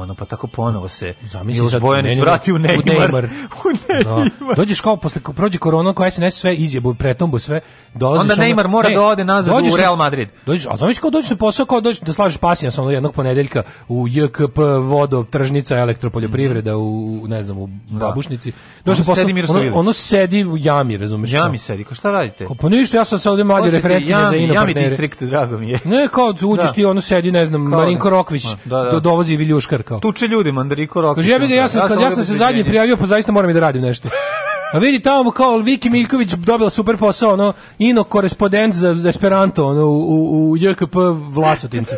ono pa tako ponovo se Zamisli sad Bojanić vrati u Neymar. U Neymar. *laughs* u da. Neymar. Da. Dođeš kao posle prođe korona koja se ne sve izjebu, pretombu sve, dolaziš onda Neymar ono, mora ne, da ode nazad dođeš, u Real Madrid. Dođeš, a zamisli kao dođeš na posao kao dođeš da slažeš pasija samo jednog ponedeljka u JKP vodo tržnica elektropoljoprivreda u ne znam u da. babušnici. Dođeš ono posao, ono, ono, sedi u jami, razumeš? Jami kao. sedi, ko šta radite? Ko, pa ništa, ja sam sad ovde mlađi referent za ino Jami distrikt, drago mi je. Ne, kao uđeš da. ti ono sedi, ne znam, Marinko Rokvić, dovozi viljuškar kao. Tuče ljudi mandariko rokiš. Kaže ja bih da, ja sam kad ja sam, se zadnji prijavio pa zaista moram i da radim nešto. A vidi tamo kao Viki Miljković dobila super posao, ono, ino korespondent za Esperanto, ono, u, u, u JKP Vlasotince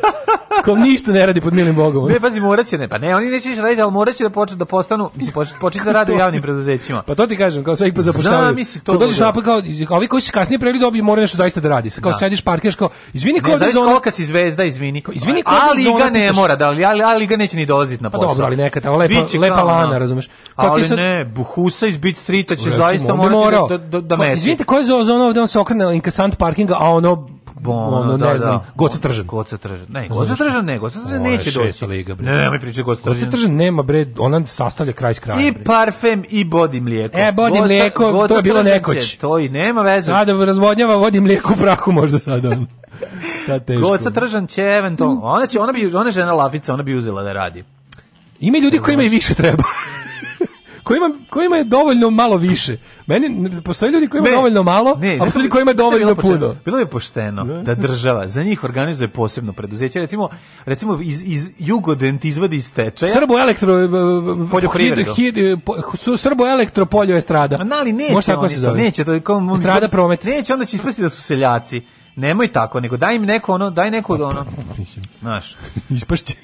kom ništa ne radi pod milim bogom. Ne, pazi, morat ne, pa ne, oni neće ništa raditi, ali morat će da počne da postanu, mislim, početi da rade u javnim preduzećima. Pa to ti kažem, kao sve ih pozapošljavaju. Znam, mislim, pa to. Kad dođeš da. napad, kao, ovi koji se kasnije previli dobiju, moraju nešto zaista da radi. Kao da. sediš parkiraš, kao, izvini, kao da zona... Koliko si zvezda, izvini. Kao, izvini, kao da ali zona, ga ne mora, da, ali, ali, ga neće ni dolaziti na posao. Pa dobro, ali neka ta lepa, Biće, lepa lana, razumeš. Kao, ali sad... ne, Buhusa iz Beat Streeta će zaista morati da-, da, da, da da meti. Izvinite, koja je zona ovde, on se okrene inkasant parkinga, a ono ono, ono da, ne da. znam, da, Goca Tržan. Goca Tržan, ne, Goca Tržan ne, Goca Tržan neće doći. Liga, bre. Ne, nemoj pričati Goca Tržan. Goca Tržan nema, bre, ona sastavlja kraj s krajem. I parfem i bodi mlijeko. E, bodi mlijeko, to je bilo nekoć. Će, to i nema veze. Sada razvodnjava, vodi mlijeko u prahu možda sada. *laughs* sad teško. Goca Tržan će eventualno, ona, će, ona, bi, ona žena lafica, ona bi uzela da radi. Ima ljudi koji imaju više treba. *laughs* kojima, kojima je dovoljno malo više. Meni postoje ljudi kojima je dovoljno malo, ne, a postoje ljudi kojima je dovoljno bilo puno. Bilo je pošteno da država za njih organizuje posebno preduzeće, recimo recimo iz iz Jugodent izvadi iz tečaja. Srbo elektro eh, poljoprivredu. Hid, hid, eh, po, Srbo elektro poljoestrada. Ma ali neće, Možda tako se zove. neće, to kom, strada promet. Neće, onda će ispasti da su seljaci. Nemoj tako, nego daj im neko ono, daj neko ono. *laughs* Mislim, znaš, *laughs* ispašće.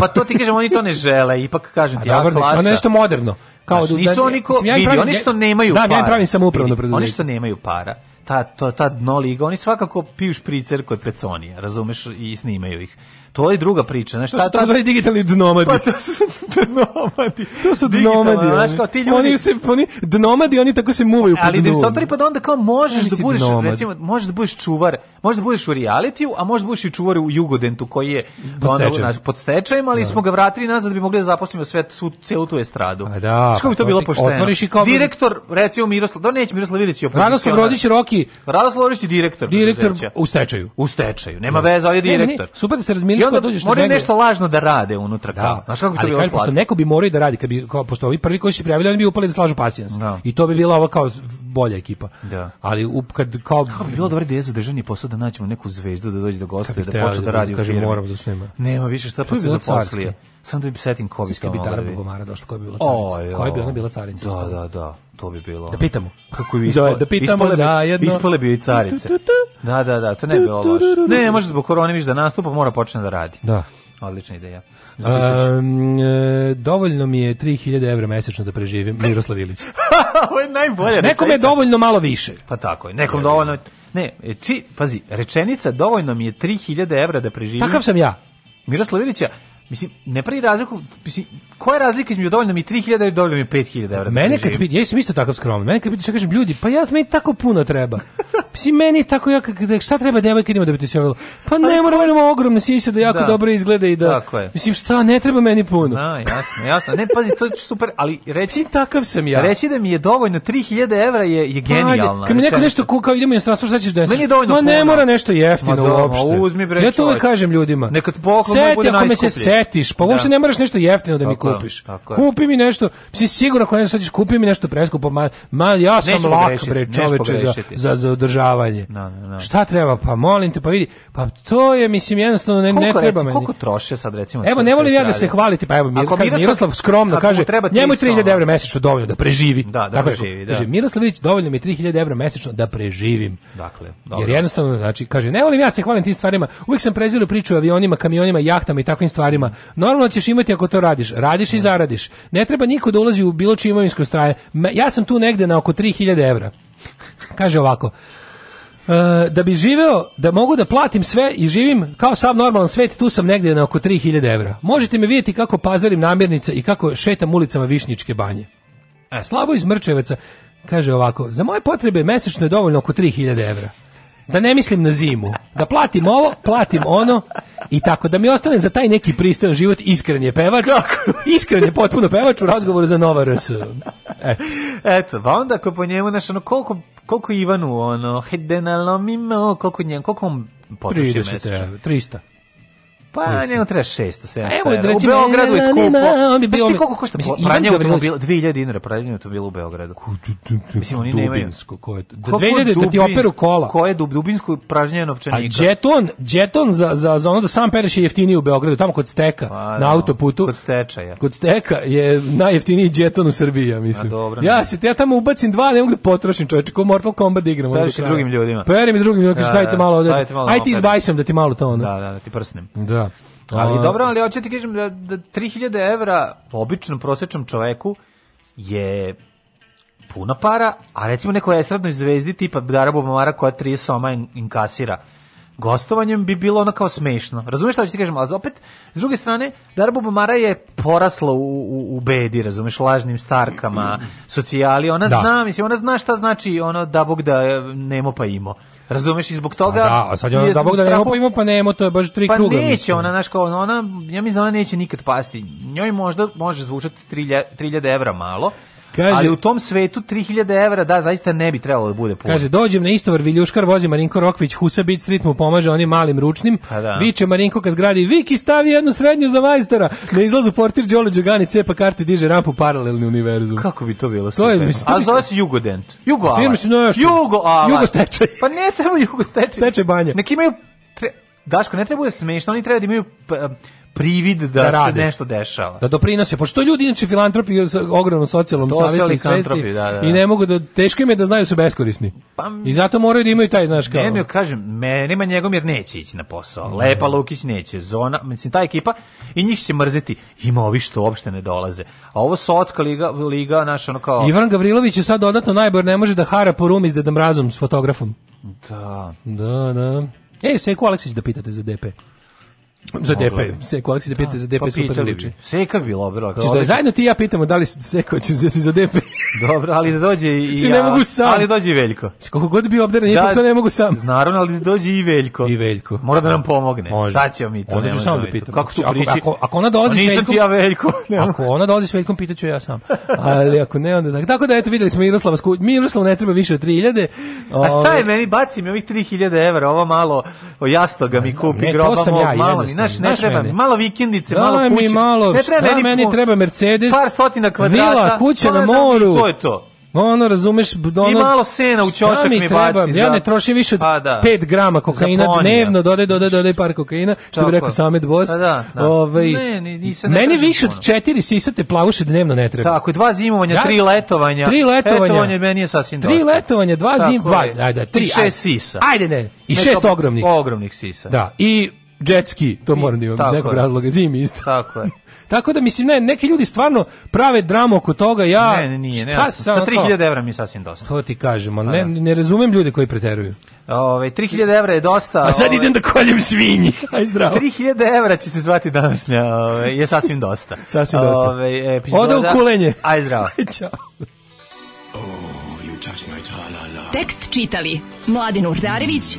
pa to ti kažem, oni to ne žele, ipak kažem ti, ja klasa. Ono nešto moderno. Kao znaš, da- nisu da- oni ko, ja vidi, oni što nemaju da, para. Da, ja im pravim samoupravno preduzeće. Oni što nemaju para ta, to, ta dno liga, oni svakako piju špricer kod peconija, razumeš, i snimaju ih. To je druga priča, znači šta to su digitalni nomadi? Pa to su *laughs* nomadi. To su nomadi. Znaš kao ti ljudi oni se oni nomadi, oni tako se muvaju po Ali da sa tri pa onda kao možeš da budeš recimo možeš da budeš čuvar, možeš da budeš u realitiju, a možeš da budeš i čuvar u Jugodentu koji je onda naš pod stečajem, ali da. smo ga vratili nazad da bi mogli da zaposlimo sve su celu tu estradu. A da. Kako pa bi to bilo pošteno? Otvoriš i kao direktor, recimo Miroslav, da neće Miroslav Ilić opet. Radoslav Rodić Roki. Radoslav Rodić direktor. Direktor u stečaju. U stečaju. Nema veze, ali direktor. Super da se razmiriš onda dođeš moraju nešto lažno da rade unutra da. kao. Znaš kako bi to bilo slatko? neko bi morao da radi, kad bi kao pošto ovi prvi koji su se prijavili, oni bi upali da slažu pasijans. Da. I to bi bila ova kao bolja ekipa. Da. Ali up, kad kao kako bi bilo dobro ideja za držanje posao da nađemo neku zvezdu da dođe do gosta da, da počne da radi u Kaže moram za nema. Nema više šta pa se zaposlio. Samo da bi setim covid. Ska bi Dara Bogomara došla koja bi bila carica. Koja bi ona bila carica? Da, da, da. To bi bilo. Da pitamo. Kako bi ispale, da pitamo zajedno. ispale bi i carice. Da, da, da, to ne bi bilo loše. Ne, ne, može zbog korone više da nastupa, mora počne da radi. Da. Odlična ideja. Um, e, dovoljno mi je 3000 evra mesečno da preživim Miroslav Ilić. *laughs* Ovo je najbolje. Znači, nekom je dovoljno malo više. Pa tako je. Nekom dovoljno... Ne, e, či, pazi, rečenica dovoljno mi je 3000 evra da preživim. Takav sam ja. Miroslav Ilića, mislim, ne pravi razliku, mislim, koja je razlika između dovoljno mi 3000 i dovoljno mi 5000 €? Da mene kad vidi, ja sam isto takav skroman. Mene kad vidiš kažem ljudi, pa ja meni tako puno treba. Psi, *laughs* meni tako ja da šta treba devojka da ima da bi ti se javila. Pa ne mora meni ogromne sise da jako da. dobro izgleda i da. Tako je. Mislim šta, ne treba meni puno. Da, jasno, jasno. Ne, pazi, to je super, ali reći mislim, takav sam ja. Reći da mi je dovoljno 3000 € je je pa genijalno. Pa, kad mi neko nešto kuka, idemo i strašno šta ćeš da Meni je dovoljno. Ma ne mora nešto jeftino uopšte. Ja to uvek kažem ljudima. Nekad poklon mogu da najskuplje. Seti, ako me se setiš, pa da. uopšte ne moraš nešto jeftino da mi Da, kupiš. Tako Kupi mi nešto, si sigurno ako ne sad kupi mi nešto preskupo, ma, ma ja sam Nećemo lak bre čoveče za, za, za održavanje. No, no, no. Šta treba? Pa molim te, pa vidi, pa to je mislim jednostavno ne, ne treba recimo, meni. Koliko troše sad recimo? Evo ne volim ja da se hvaliti, pa evo mi, Miroslav, Miroslav skromno kaže, njemu 3000 evra mesečno dovoljno da preživi. Da, da preživi, da. Kaže Miroslav Vidić dovoljno mi 3000 evra mesečno da preživim. Dakle, dobro. Jer jednostavno znači kaže ne volim ja da se hvalim tim stvarima. Uvek sam prezirao priču o avionima, kamionima, jahtama i takvim stvarima. Normalno ćeš imati ako to radiš. Radi radiš i zaradiš. Ne treba niko da ulazi u bilo čije imovinsko straje. Ja sam tu negde na oko 3000 evra. Kaže ovako, e, da bi živeo, da mogu da platim sve i živim kao sav normalan svet, tu sam negde na oko 3000 evra. Možete me vidjeti kako pazarim namirnice i kako šetam ulicama Višnjičke banje. E. Slavo iz Mrčevaca kaže ovako, za moje potrebe mesečno je dovoljno oko 3000 evra da ne mislim na zimu, da platim ovo, platim ono i tako da mi ostane za taj neki pristojan život iskren je pevač. Iskren je potpuno pevač u razgovoru za Nova RS. Eto, pa onda ako po njemu znaš ono koliko koliko Ivanu ono, hidena lomimo, koliko njem, koliko on potroši mesečno? 300. Pa ne, on treba 600, 700 Evo, evra. U Beogradu je skupo. Bi pa bio... koliko košta mislim, pranje automobila? 2000 dinara pranje pa automobila u Beogradu. Mislim, oni nemaju. Dubinsko, ko je? 2000 da, da ti operu kola. Ko je Dubinsko pražnje novčanika? A džeton, džeton za, za, za ono da sam pereš je jeftiniji u Beogradu, tamo kod steka, pa, na da. autoputu. Kod stečaja. Kod steka je najjeftiniji džeton u Srbiji, ja mislim. A, dobro, ja se ja tamo ubacim dva, ne mogu da potrošim čoveče, ko Mortal Kombat igram. Periš drugim ljudima. Perim da, i drugim ljudima, stavite malo ovde. Ajde ti izbajsam da ti malo to ono. Da, da, da ti prsnem. Da. Da. Ali dobro, ali hoćete da ti kažem da, da 3000 evra običnom prosječnom čoveku je puna para, a recimo neko je esradnoj zvezdi tipa Dara Bobamara koja 30 soma inkasira gostovanjem bi bilo ono kao smešno. Razumeš šta ću ti kažem, A opet, s druge strane, Darbo Bamara je porasla u, u, u bedi, razumeš, lažnim starkama, socijali, ona da. zna, mislim, ona zna šta znači ono da Bog da nemo pa imo. Razumeš i zbog toga. A da, a sad je da Bog da nemo pa ima pa nemo, to je baš tri pa kruga. Pa neće mislim. ona naš kao ona, ja mislim da ona neće nikad pasti. Njoj možda može zvučati 3000 3000 € malo, Kaže, ali u tom svetu 3000 evra, da, zaista ne bi trebalo da bude puno. Kaže, dođem na istovar Viljuškar, vozi Marinko Rokvić, Husabić Street mu pomaže onim malim ručnim, pa da. viče Marinko kad zgradi, Viki stavi jednu srednju za majstora, na izlazu portir Đole Đugani cepa karte, diže rampu paralelni univerzum. Kako bi to bilo? To je, mislim, A zove se Jugodent. Jugo Alat. Firma se no još. Jugo Alat. Jugo stečaj. Pa ne treba Jugo stečaj. Stečaj banja. Neki imaju... Tre... Daško, ne treba da smešno, oni treba da imaju pa, privid da, da se nešto dešava. Da doprinose, pošto ljudi inače filantropi sa ogromnom socijalnom savesti i svesti da, da. i da. ne mogu da, teško im je da znaju da su beskorisni. Pa, I zato moraju da imaju taj, znaš, kao... Ne, kažem, me, nema njegom jer neće ići na posao. Ne. Lepa Lukić neće, Zona, mislim, ta ekipa i njih će mrziti. Ima ovi što uopšte ne dolaze. A ovo Socka liga, liga naš, ono kao... Ivan Gavrilović je sad dodatno najbor, ne može da hara po rumi s Dedom Razom, s fotografom. Da. Da, da. E, Seko Aleksić da pitate za DP. Za DP, se kolekcija da pitate za DP pa, super zvuči. Seka bi bilo, bro. Ćeš znači da zajedno ti ja pitamo da li se seko se za DP. Dobro, ali da dođe i znači, ja. ne mogu sam. Ali dođe i Veljko. Znači, koliko god bio obdaren, da, to ne mogu sam. Naravno, ali dođe i Veljko. I Veljko. Mora da nam pomogne. Može. Šta ćemo mi to? Onda ću samo da, da pitam. Kako tu priči? Ako, ako, ona dolazi s Veljkom... ja Veljko. *laughs* Ako ona dolazi s Veljkom, pitaću ja sam. Ali ako ne, onda... Da. Tako dakle, da, eto, videli smo Miroslava Sku... Miroslav ne treba više od 3000. A šta je meni, baci mi ovih 3000 evra, ovo malo o jastoga mi kupi, ne, groba sam ja, malo mi, znaš, ne treba malo vikendice, malo kuće. Mi malo, ne meni, meni treba Mercedes, par stotina kvadrata, vila, kuća na moru, to je to. Ono, razumeš, ono... I malo sena u ćošak mi, treba, baci. Za... Ja ne trošim više od pa, da. 5 grama kokaina dnevno, dodaj, dodaj, dodaj par kokaina, što Tako. bi rekao Samet Bos. Pa da, da. Ove, ovaj, ne, ne, nisam meni više od 4 sisate plavuše dnevno ne treba. Tako, dva zimovanja, ja, tri letovanja. Tri letovanja. Letovanje meni je sasvim dosta. Tri letovanja, dva zim, dva, ajde, tri. I šest sisa. Ajde, ne, i šest ogromnih. Ogromnih sisa. Da, i džetski, to moram da imam iz nekog je. razloga, zimi isto. Tako je. *laughs* Tako da mislim ne, neki ljudi stvarno prave dramu oko toga. Ja Ne, ne, nije, šta ne. Sa 3000 evra mi je sasvim dosta. To ti kažemo, pa ne da. ne razumem ljude koji preteruju. Ove, 3000 evra je dosta. A sad ove, idem da koljem svinji. *laughs* Aj zdravo. 3000 evra će se zvati danasnja, ove, je sasvim dosta. *laughs* sasvim dosta. Ove, epizoda. Ode u kulenje. Aj zdravo. Ćao. Oh, Tekst čitali Mladin Urdarević